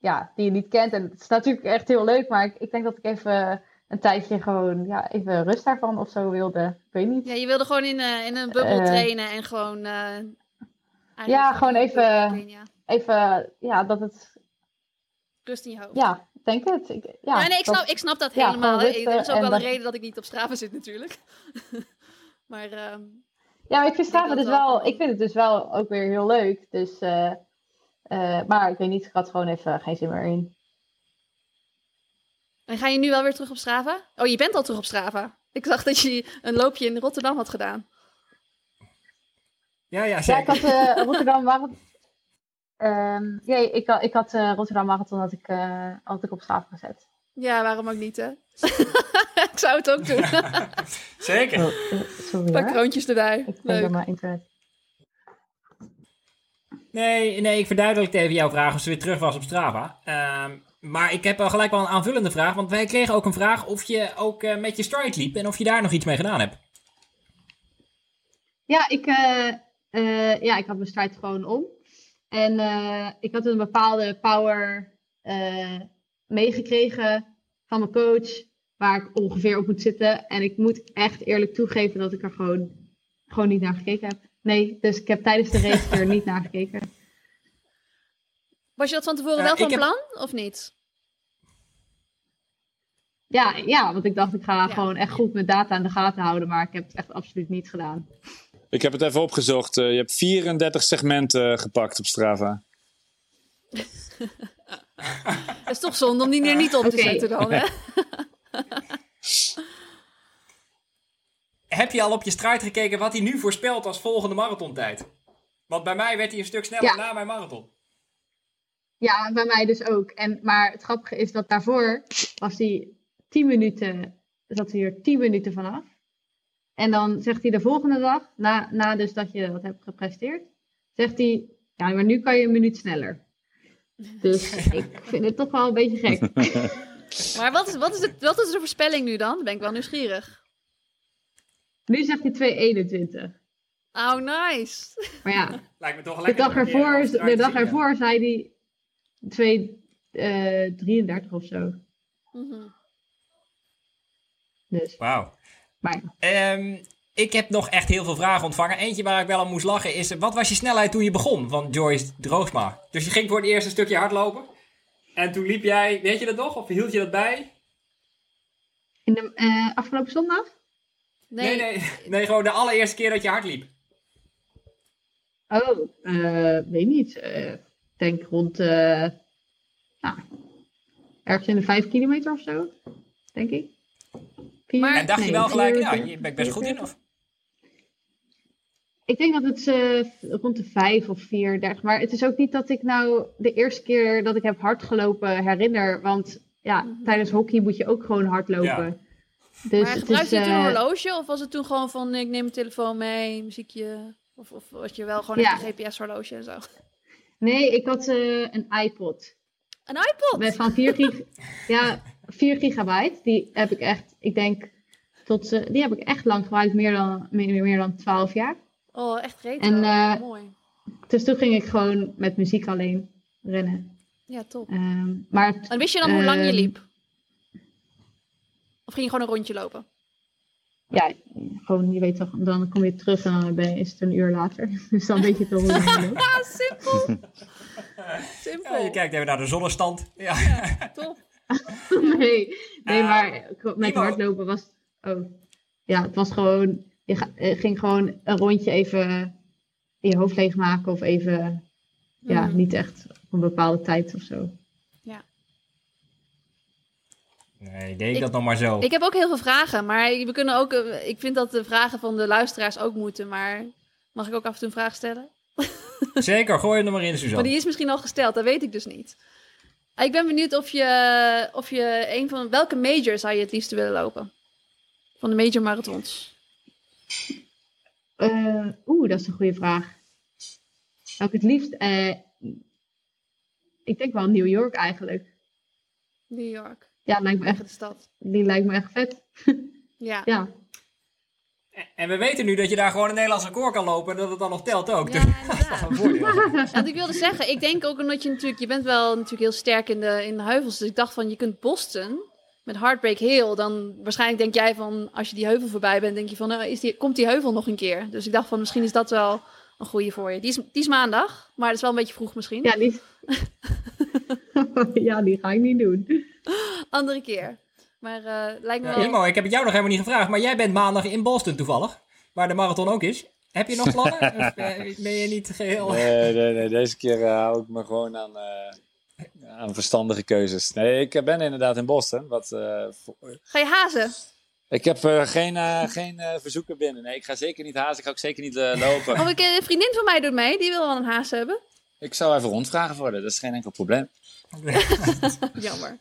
ja, die je niet kent. En het is natuurlijk echt heel leuk. Maar ik, ik denk dat ik even een tijdje gewoon ja, even rust daarvan of zo wilde. Ik weet niet. Ja, je wilde gewoon in, eh, in een bubbel Eh. trainen en gewoon... eh, Ja, gewoon even- bubbel trainen, ja. Even, ja, dat het... Rust in je hoofd. Ja, denk het. Ik, ja, nee, nee, ik dat- snap, ik snap dat ja, helemaal. rusten Er is ook wel dat- een reden dat ik niet op Strava zit natuurlijk. maar ehm, Ja, maar ik vind Strava dat dus wel wel, ik vind het dus wel ook weer heel leuk. Dus, eh, maar ik weet niet, ik had gewoon even geen zin meer in. en ga je nu wel weer terug op Strava? Oh, je bent al terug op Strava. Ik zag dat je een loopje in Rotterdam had gedaan. Ja, ja, Ja, ik zeker. had eh, Rotterdam Marathon. Ehm, ja, ik, had- ik had eh, Rotterdam Marathon had ik, eh, had ik op Strava gezet. Ja, waarom ook niet, hè? ik zou het ook doen. Zeker. Oh, eh, sorry Een paar kroontjes erbij. Ik Leuk. mijn internet. Nee, nee, ik verduidelijkte even jouw vraag als ze weer terug was op Strava. Ehm, maar ik heb al gelijk wel een aanvullende vraag. Want wij kregen ook een vraag of je ook eh, met je stride liep en of je daar nog iets mee gedaan hebt. Ja, ik, eh, eh, ja, ik had mijn strijd gewoon om. En ik had een bepaalde power meegekregen van mijn coach, waar ik ongeveer op moet zitten. En ik moet echt eerlijk toegeven dat ik er gewoon, gewoon niet naar gekeken heb. Nee, dus ik heb tijdens de race er niet naar gekeken. Was je dat van tevoren Ja, wel van heb- plan, of niet? Ja, ja, want ik dacht ik ga Ja. gewoon echt goed mijn data in de gaten houden, maar ik heb het echt absoluut niet gedaan. Ik heb het even opgezocht. Eh, je hebt 34 segmenten gepakt op Strava. Dat is toch zonde om die er niet op te zetten dan, hè? Heb je al op je stride gekeken wat hij nu voorspelt als volgende marathontijd? Want bij mij werd hij een stuk sneller Ja. na mijn marathon. Ja, bij mij dus ook. En, maar het grappige is dat daarvoor was hij 10 minuten, zat hij er 10 minuten vanaf. En dan zegt hij de volgende dag, na, na dus dat je dat hebt gepresteerd, zegt hij, ja, maar nu kan je een minuut sneller. Dus ik vind het toch wel een beetje gek. Maar wat is, wat, is het, wat is de voorspelling nu dan? Dan ben ik wel nieuwsgierig. Nu zegt hij 2,21. Oh, nice. Maar ja, Lijkt me toch de lekker. dag ervoor, de dag ervoor zei hij 2,33 of zo. Mhm. Dus, Wauw. maar Ehm, ik heb nog echt heel veel vragen ontvangen. Eentje waar ik wel om moest lachen is... Wat was je snelheid toen je begon van Joyce Droogsma? Dus je ging voor het eerst een stukje hardlopen. En toen liep jij... Weet je dat nog? Of hield je dat bij? in de eh, afgelopen zondag? Nee, Nee, nee. Nee, gewoon de allereerste keer dat je hard liep. Oh, eh, weet niet. Eh, Ik denk rond, eh nou, ergens in de 5 kilometer of zo, denk ik. Vier? Maar- En dacht je wel gelijk... vier- Nou, hier ben ik best goed in. Of? Ik denk dat het rond de 5 of 4, maar het is ook niet dat ik nou de eerste keer dat ik heb hard gelopen herinner, want ja, Mhm. tijdens hockey moet je ook gewoon hard lopen. Ja. Dus maar het gebruikte je toen een eh, horloge? Of was het toen gewoon van, ik neem mijn telefoon mee, muziekje? Of, of was je wel gewoon Ja. een GPS-horloge en zo? Nee, ik had eh, een iPod. Een iPod? Met van 4 gig, ja, 4 gigabyte. Die heb ik echt, ik denk, tot, eh, die heb ik echt lang gebruikt. Meer dan, meer, meer dan 12 jaar. Oh, echt retro. En, Mooi. Dus toen ging ik gewoon met muziek alleen rennen. Ja, top. Ehm, maar En wist je dan hoe lang je ehm, liep? Of ging je gewoon een rondje lopen? ja, gewoon, je weet toch, dan kom je terug en dan ben je, is het een uur later. Dus dan weet je toch hoe. Ah, simpel. simpel. Ja, je kijkt even naar de zonnestand. Ja. Top. Nee, nee Ah, maar met hardlopen was Oh, ja, het was gewoon... Je ga- eh, ging gewoon een rondje even je hoofd leegmaken of even... Ja, Mhm. niet echt op een bepaalde tijd of zo. Nee, deed ik, Ik- dat nog maar zo. Ik heb ook heel veel vragen, maar we kunnen ook. eh, Ik vind dat de vragen van de luisteraars ook moeten, maar mag ik ook af en toe een vraag stellen? Zeker, gooi hem er maar in, Maar Suzanne. die is misschien al gesteld, dat weet ik dus niet. Ah, Ik ben benieuwd of je, of je een van welke major zou je het liefst willen lopen? Van de major marathons. Eh, Oeh, dat is een goede vraag. Zou ik het liefst... eh, ik denk wel New York eigenlijk. New York, Ja, lijkt me echt, de stad. die lijkt me echt vet. Ja. Ja, En we weten nu dat je daar gewoon een Nederlands record kan lopen en dat het dan nog telt ook. Ja, Dus. Want ik wilde zeggen, ik denk ook omdat je natuurlijk, je bent wel natuurlijk heel sterk in de, in de heuvels. Dus ik dacht van, je kunt Boston met Heartbreak Hill. Dan waarschijnlijk denk jij van, als je die heuvel voorbij bent, denk je van, nou, is die, komt die heuvel nog een keer? Dus ik dacht van, misschien is dat wel een goede voor je. Die is, die is maandag, maar dat is wel een beetje vroeg misschien. ja, die... ja, die ga ik niet doen. Andere keer. Maar eh, lijkt me wel... Imo, ik heb het jou nog helemaal niet gevraagd, maar jij bent maandag in Boston toevallig, waar de marathon ook is. Heb je nog plannen? of eh, ben je niet geheel... Nee, nee, nee. Deze keer eh, hou ik me gewoon aan, eh, aan verstandige keuzes. Nee, ik ben inderdaad in Boston. Wat, eh, voor- Ga je hazen? Ik heb eh, geen, eh, geen eh, verzoeken binnen. Nee, ik ga zeker niet hazen. Ik ga ook zeker niet eh, lopen. Ik, een vriendin van mij doet mee, die wil wel een haas hebben. Ik zou even rondvragen worden. Dat is geen enkel probleem. Jammer.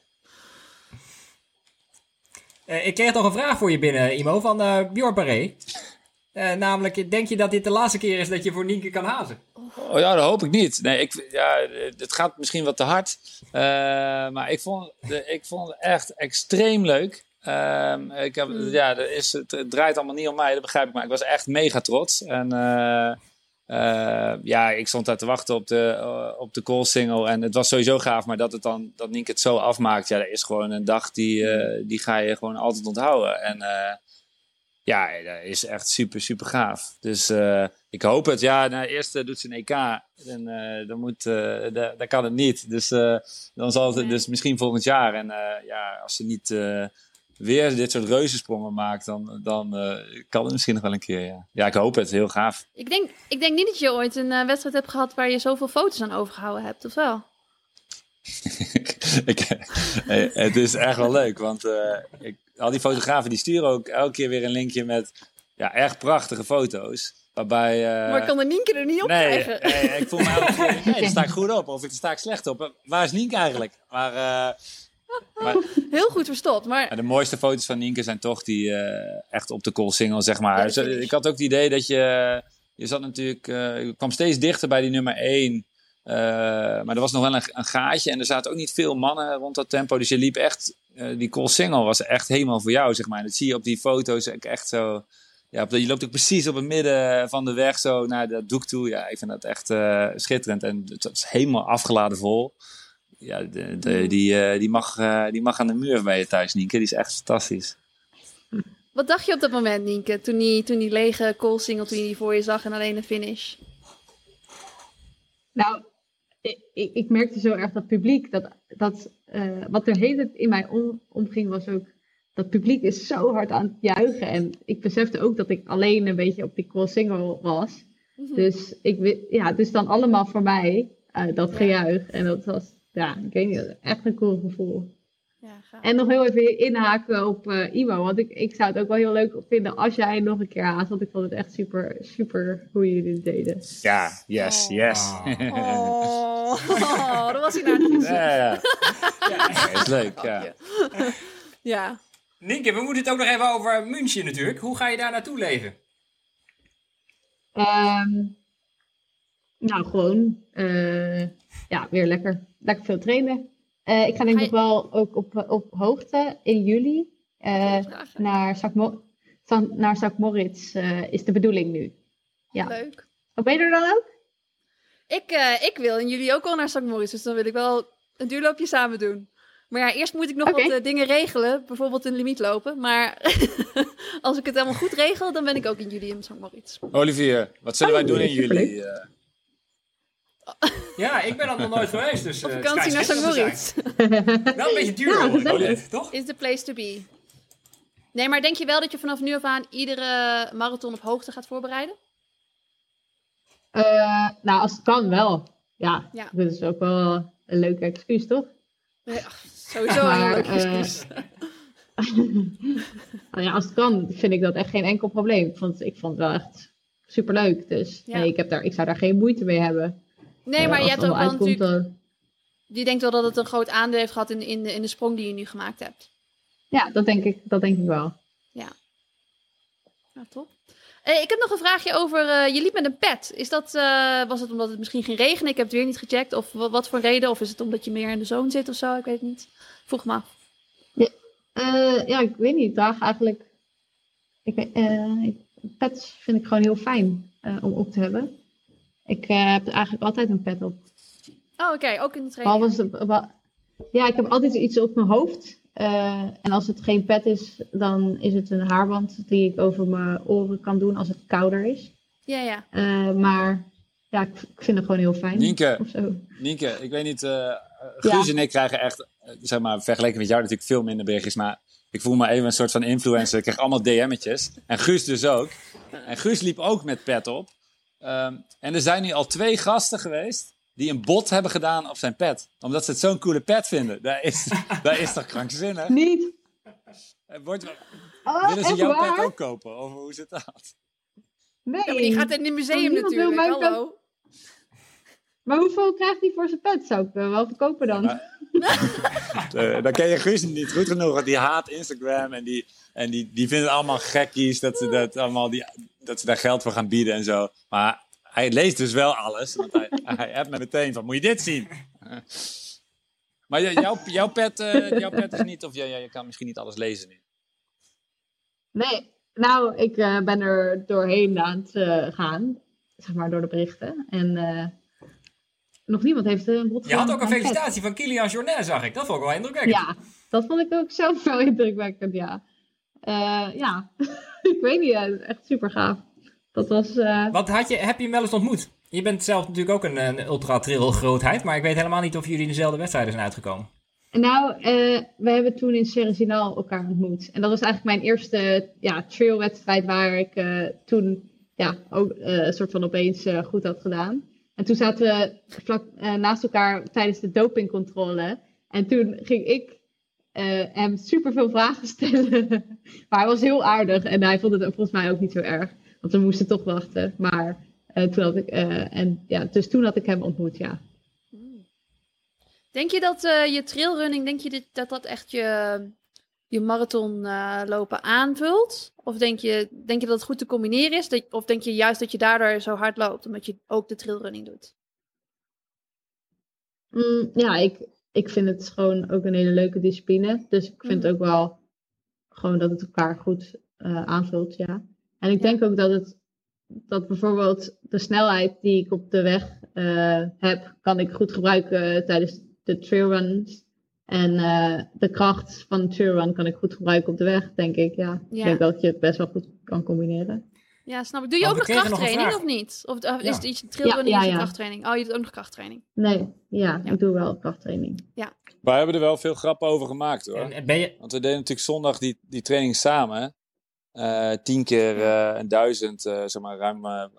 Eh, ik kreeg nog een vraag voor je binnen, Imo, van eh Björn Paré. Eh, namelijk, denk je dat dit de laatste keer is dat je voor Nienke kan hazen? Oh ja, dat hoop ik niet. Nee, ik, ja, het gaat misschien wat te hard. Eh, maar ik vond, de, ik vond het echt extreem leuk. Ehm, ik heb, ja, er is, het, draait allemaal niet om mij, dat begrijp ik. Maar ik was echt mega trots. En eh, eh, ja, ik stond daar te wachten op de, eh, op de call single. En het was sowieso gaaf, maar dat, het dan, dat Nienke het zo afmaakt. Ja, dat is gewoon een dag die, die ga je gewoon altijd onthouden. En ja, dat is echt super, super gaaf. Dus ik hoop het. Ja, nou, eerst doet ze een EK. En dan, moet, da- dan kan het niet. Dus dan zal het Nee. dus misschien volgend jaar. En ja, als ze niet weer dit soort reuzensprongen maakt, dan, dan eh, kan het misschien nog wel een keer. Ja, ja ik hoop het. Heel gaaf. Ik denk, ik denk niet dat je ooit een eh, wedstrijd hebt gehad waar je zoveel foto's aan overgehouden hebt, of wel? ik, eh, het is echt wel leuk, want ik, al die fotografen die sturen ook elke keer weer een linkje met ja, echt prachtige foto's. Waarbij, maar ik kan de Nienke er niet op nee, krijgen. nee, ik voel me elke keer, nee, daar sta ik goed op of daar sta ik slecht op. Waar is Nienke eigenlijk? Maar, maar Heel goed verstopt, maar de mooiste foto's van Nienke zijn toch die eh, echt op de call single, zeg maar. Ja, ik had ook het idee dat je, je zat natuurlijk, eh, je kwam steeds dichter bij die nummer 1. maar er was nog wel een, een gaatje en er zaten ook niet veel mannen rond dat tempo. Dus je liep echt, eh, die call single was echt helemaal voor jou, zeg maar. Dat zie je op die foto's ook echt zo. Ja, je loopt ook precies op het midden van de weg zo naar dat doek toe. Ja, ik vind dat echt eh, schitterend. En het was helemaal afgeladen vol. Ja, de, de- die, eh, die, mag, eh, die mag aan de muur bij je thuis, Nienke. Die is echt fantastisch. wat dacht je op dat moment, Nienke, toen die, toen die lege call single, toen je die voor je zag en alleen de finish? Nou, ik, ik, merkte zo erg dat publiek, dat, dat eh, wat er hele tijd in mij om, omging, was ook dat publiek is zo hard aan het juichen. En ik besefte ook dat ik alleen een beetje op die call single was. Dus ik ja, het is dan allemaal voor mij, eh, dat Ja. gejuich. En dat was, ja, ik weet niet, echt een cool gevoel. Ja. En nog heel even inhaken op eh Imo, want ik, ik zou het ook wel heel leuk vinden als jij nog een keer haast. Want ik vond het echt super, super hoe jullie dit deden. Ja, yes, Oh. yes. Oh, dat was hij naar het ja, ja. ja, is leuk. Ja. Ja. Nienke, we moeten het ook nog even over München natuurlijk. Hoe ga je daar naartoe leven? Ehm, nou, gewoon. eh, ja, weer lekker. Lekker veel trainen. Eh, ik ga denk ik je- wel ook op, op hoogte in juli. eh, Vragen? naar St. Mo- San- naar St. Moritz eh, is de bedoeling nu. Ja. Leuk. Ben je er dan ook? Ik, eh, ik wil in jullie ook al naar St. Moritz, dus dan wil ik wel een duurloopje samen doen. Maar ja, eerst moet ik nog wat dingen regelen, bijvoorbeeld een limiet lopen. Maar als ik het helemaal goed regel, dan ben ik ook in juli in St. Moritz. Olivier, wat zullen wij doen in juli? Ja, ik ben er nog nooit geweest, dus... Op eh, vakantie naar St. Moritz zijn. Wel een beetje duur, hoor toch? is the place to be. Nee, maar denk je wel dat je vanaf nu af aan iedere marathon op hoogte gaat voorbereiden? Eh, nou, als het kan wel. Ja, Ja. dat is ook wel een leuk excuus, toch? Ja, sowieso een Maar, leuk eh, excuus. Nou ja, als het kan, vind ik dat echt geen enkel probleem. Ik vond, ik vond het wel echt superleuk. Dus Ja. nee, ik, heb daar, ik zou daar geen moeite mee hebben. Nee, Eh, maar je hebt ook wel natuurlijk... dan- Je denkt wel dat het een groot aandeel heeft gehad in, in, de, in de sprong die je nu gemaakt hebt. Ja, dat denk, ik, dat denk ik wel. Ja, top. Eh, ik heb nog een vraagje over, eh, je liep met een pet. Is dat, was het omdat het misschien ging regenen? Ik heb het weer niet gecheckt. Of wa- wat voor reden? Of is het omdat je meer in de zone zit of zo? Ik weet het niet. Vroeg me af. Eh, ja, ik weet niet. Draag eigenlijk... Ik, pets vind ik gewoon heel fijn om op te hebben. Ik eh, heb eigenlijk altijd een pet op. Oh, oké. Ook in de training. Behalve ja, ik heb altijd iets op mijn hoofd. Eh, en als het geen pet is, dan is het een haarband die ik over mijn oren kan doen als het kouder is. Ja, ja. Eh, maar ja, ik, ik vind het gewoon heel fijn. Nienke. Nienke, ik weet niet, eh Guus en ik krijgen echt, zeg maar, vergeleken met jou natuurlijk veel minder berichtjes, maar ik voel me even een soort van influencer. Ik krijg allemaal DM'tjes. En Guus dus ook. En Guus liep ook met pet op. Ehm, en er zijn nu al twee gasten geweest die een bot hebben gedaan op zijn pet. Omdat ze het zo'n coole pet vinden. Dat is, dat is toch krankzinnig? Niet? Eh, Wordt, Oh, willen ze jouw waar? pet ook kopen? Of hoe zit dat? Nee. Ja, maar die gaat in het museum natuurlijk. Hallo. Maar hoeveel krijgt hij voor zijn pet? Zou ik wel verkopen dan? Ja, Eh, dan ken je Guus niet goed genoeg, want die haat Instagram en die, en die, die vindt het allemaal gekkies dat ze, dat, allemaal die, dat ze daar geld voor gaan bieden en zo. Maar hij leest dus wel alles, want hij, hij appt me meteen van, moet je dit zien? Maar jouw, jouw, pet, eh, jouw pet is niet, of jij, jij kan misschien niet alles lezen nu. Nee. Nou, ik eh, ben er doorheen aan het gaan. Zeg maar door de berichten. En eh, nog niemand heeft eh, een bot Je had ook een felicitatie van Kilian Jornet, zag ik. Dat vond ik wel indrukwekkend. Ja, dat vond ik ook zelf wel indrukwekkend, ja. Eh, ja, ik weet niet, echt super gaaf. Dat was, eh, Wat had je, heb je hem wel eens ontmoet? Je bent zelf natuurlijk ook een, een ultra-trail grootheid, maar ik weet helemaal niet of jullie in dezelfde wedstrijden zijn uitgekomen. nou, we hebben toen in Cerezinal elkaar ontmoet. En dat was eigenlijk mijn eerste ja, trailwedstrijd waar ik toen ja, ook een soort van opeens goed had gedaan. En toen zaten we vlak eh, naast elkaar tijdens de dopingcontrole. En toen ging ik eh, hem super veel vragen stellen. maar hij was heel aardig en hij vond het volgens mij ook niet zo erg. Want we moesten toch wachten. Maar eh, toen had ik, en, ja, dus toen had ik hem ontmoet, ja. Denk je dat je trailrunning, denk je dat dat echt je, je marathon eh, lopen aanvult? Of denk je, denk je dat het goed te combineren is? Dat, of denk je juist dat je daardoor zo hard loopt, omdat je ook de trailrunning doet? Mm, ja, ik, ik vind het gewoon ook een hele leuke discipline. Dus ik vind Mhm. ook wel gewoon dat het elkaar goed eh, aanvult, ja. En ik Ja. denk ook dat het dat bijvoorbeeld de snelheid die ik op de weg eh, heb, kan ik goed gebruiken tijdens de trailruns. En eh, de kracht van de trailrun kan ik goed gebruiken op de weg, denk ik. Ja. Ja. Ik denk dat je het best wel goed kan combineren. Ja, snap ik. Doe je Want ook nog krachttraining of niet? Of Ja. is het iets trailrunning Ja, ja, je ja. krachttraining? Oh, je doet ook nog krachttraining. Nee, ja, Ja. ik doe wel krachttraining. Wij hebben er wel veel grappen over gemaakt hoor. En, en ben je, Want we deden natuurlijk zondag die, die training samen. Eh, tien keer eh een duizend, eh, zeg maar ruim eh, eh,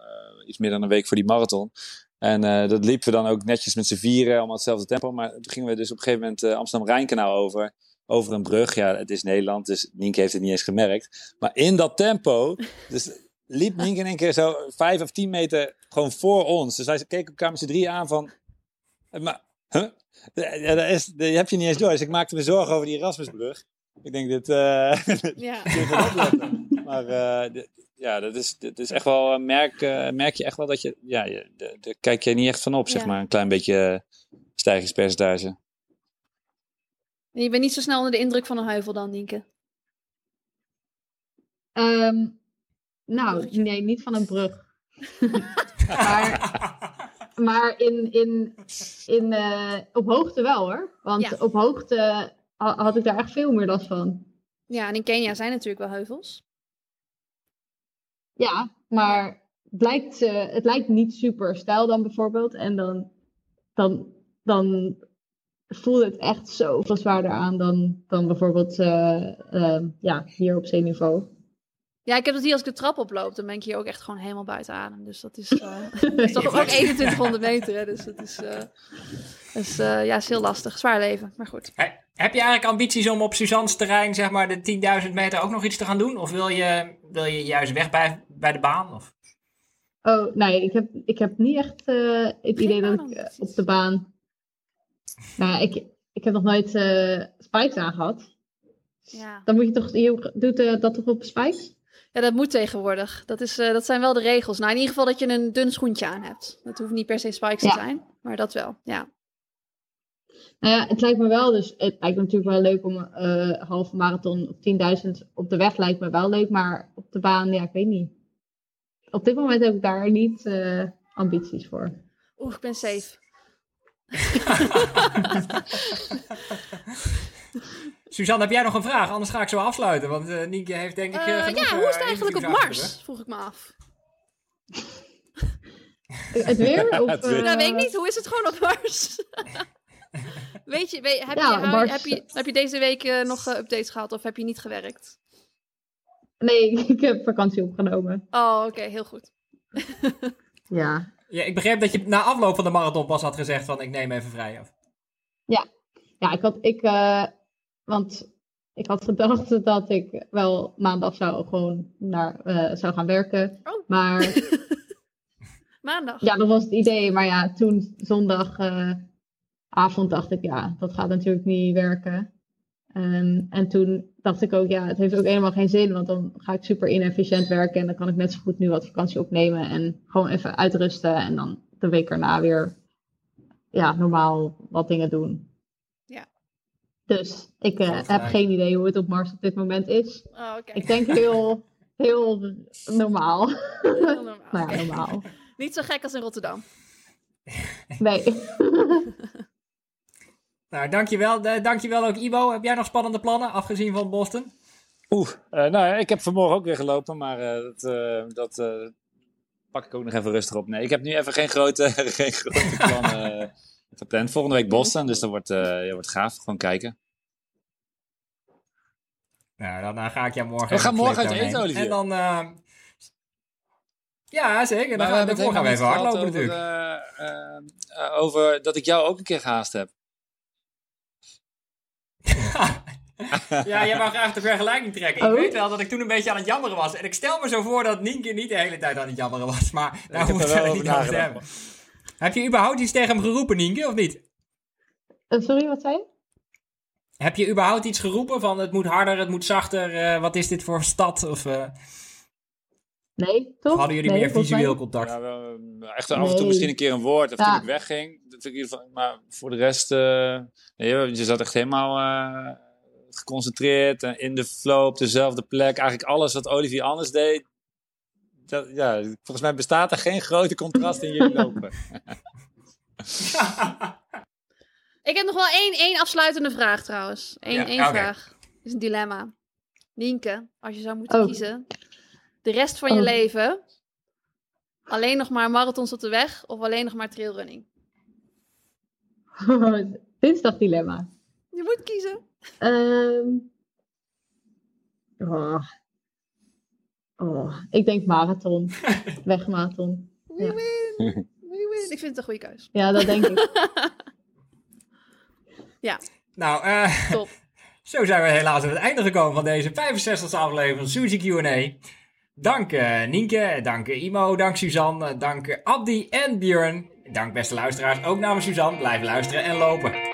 iets meer dan een week voor die marathon. En eh, dat liepen we dan ook netjes met z'n vieren, allemaal hetzelfde tempo. Maar toen gingen we dus op een gegeven moment eh, Amsterdam-Rijnkanaal over. Over een brug. Ja, het is Nederland, dus Nienke heeft het niet eens gemerkt. Maar in dat tempo, dus liep Nienke in één keer zo vijf of tien meter gewoon voor ons. Dus wij keken elkaar met z'n drie aan van... Maar, huh? Ja, dat, is, dat heb je niet eens door. Dus ik maakte me zorgen over die Erasmusbrug. Ik denk dit. eh Ja. dit. Maar eh, dit- ja, dat is, dit is echt wel. eh, Merk, eh, merk je echt wel dat je. Ja, je, de- daar kijk je niet echt van op, zeg maar. Een klein beetje eh, stijgingspercentage. Je bent niet zo snel onder de indruk van een heuvel dan, Nienke. Ehm, nou, nee, niet van een brug. maar maar in, in, in, eh, op hoogte wel hoor. Want Ja. op hoogte ha- had ik daar echt veel meer last van. Ja, en in Kenia zijn natuurlijk wel heuvels. Ja, maar het lijkt, eh, het lijkt niet super stijl dan bijvoorbeeld. En dan, dan, dan voelde het echt zoveel zwaarder aan dan, dan bijvoorbeeld eh, eh, ja, hier op zeeniveau. Ja, ik heb dat hier als ik de trap oploop, dan ben ik hier ook echt gewoon helemaal buiten adem. Dus dat is, eh, dat is toch ook 2100 meter, hè? Dus dat is, eh, dus, eh, ja, is heel lastig. Zwaar leven, maar goed. He- Heb je eigenlijk ambities om op Suzanne's terrein, zeg maar, de 10.000 meter ook nog iets te gaan doen? Of wil je, wil je juist weg bij, bij de baan? Of? Oh, nee, ik heb, ik heb niet echt eh, het idee dat ik op de baan. Nou, ja, ik, ik heb nog nooit eh spikes aangehad. Ja, Dan moet je toch. Je doet eh, dat toch op spikes? Ja dat moet tegenwoordig. Dat, is, eh, dat zijn wel de regels. Nou, in ieder geval dat je een dun schoentje aan hebt. Dat hoeft niet per se spikes Ja. te zijn, maar dat wel, ja. Nou ja, het lijkt me wel. Dus het lijkt me natuurlijk wel leuk om eh halve marathon of 10.000 op de weg lijkt me wel leuk. Maar op de baan, ja, ik weet niet. Op dit moment heb ik daar niet eh, ambities voor. Oeh, ik ben safe. Suzanne, heb jij nog een vraag? Anders ga ik zo afsluiten. Want eh Nienke heeft denk ik... eh, Eh, genoeg, ja, hoe is het eigenlijk op Mars? Vroeg ik me af. Het weer? Of, Nou, weet ik niet. Hoe is het gewoon op Mars? weet je, weet, heb, Ja, je, Mars- heb, je, heb je deze week nog updates gehad of heb je niet gewerkt? Nee, ik heb vakantie opgenomen. Oh, oké, heel goed. Ja. Ja, ik begreep dat je na afloop van de marathon pas had gezegd van ik neem even vrij af. Ja, ik had, ik, eh, want ik had gedacht dat ik wel maandag zou gewoon naar, eh, zou gaan werken. Oh. Maar Maandag. ja, dat was het idee. Maar ja, toen zondag eh, dacht ik, ja, dat gaat natuurlijk niet werken. En toen dacht ik ook, ja, het heeft ook helemaal geen zin, want dan ga ik super inefficiënt werken en dan kan ik net zo goed nu wat vakantie opnemen en gewoon even uitrusten en dan de week erna weer, ja, normaal wat dingen doen. Dus ik eh, heb geen idee hoe het op Mars op dit moment is. Oh, oké. Ik denk heel, heel normaal. Heel normaal. nou ja, normaal. Niet zo gek als in Rotterdam. Nee. Nou, dankjewel. Eh, dankjewel ook Ibo. Heb jij nog spannende plannen, afgezien van Boston? Oeh, eh, nou ja, ik heb vanmorgen ook weer gelopen, maar eh, dat, eh, dat pak ik ook nog even rustig op. Nee, ik heb nu even geen grote, geen grote plannen gepland. Volgende week Boston, dus dat wordt, eh, ja, wordt gaaf. Gewoon kijken. Nou, dan eh, ga ik jou morgen We gaan morgen uit eten. Olivier. En dan... eh, ja, zeker. Dan we gaan, het daarvoor gaan we even hardlopen niet natuurlijk. Over, over dat ik jou ook een keer gehaast heb. ja, jij mag graag de vergelijking trekken. Ik Oh. weet wel dat ik toen een beetje aan het jammeren was. En ik stel me zo voor dat Nienke niet de hele tijd aan het jammeren was. Maar daar moeten we wel het over niet over hebben. Heb je überhaupt iets tegen hem geroepen, Nienke, of niet? Eh, sorry, wat zei je? Heb je überhaupt iets geroepen van het moet harder, het moet zachter, eh, wat is dit voor stad? Of, eh, Nee, toch? of hadden jullie Nee, meer mij- visueel contact? Ja, echt af en toe Nee. misschien een keer een woord. Of Ja. toen ik wegging. Dat ik in ieder geval- maar voor de rest... eh, nee, je zat echt helemaal eh, geconcentreerd. En in de flow, op dezelfde plek. Eigenlijk alles wat Olivier anders deed. Dat, ja, volgens mij bestaat er geen grote contrast in jullie lopen. Ik heb nog wel één, één afsluitende vraag trouwens. Eén, Ja, één vraag. Dat is een dilemma. Nienke, als je zou moeten Oh. kiezen. De rest van je Oh. leven. Alleen nog maar marathons op de weg of alleen nog maar trailrunning? Dinsdagdilemma. Je moet kiezen. Ehm oh. Oh, ik denk marathon. Wegmarathon. We Ja. win. We win. Ik vind het een goede keus. Ja, dat denk ik. Nou, eh, Top. zo zijn we helaas aan het einde gekomen van deze 65e aflevering van Suzy Q&A. Dank eh, Nienke, dank eh, Imo, dank Suzanne, dank eh, Abdi en Björn. Dank beste luisteraars, ook namens Suzanne. Blijf luisteren en lopen.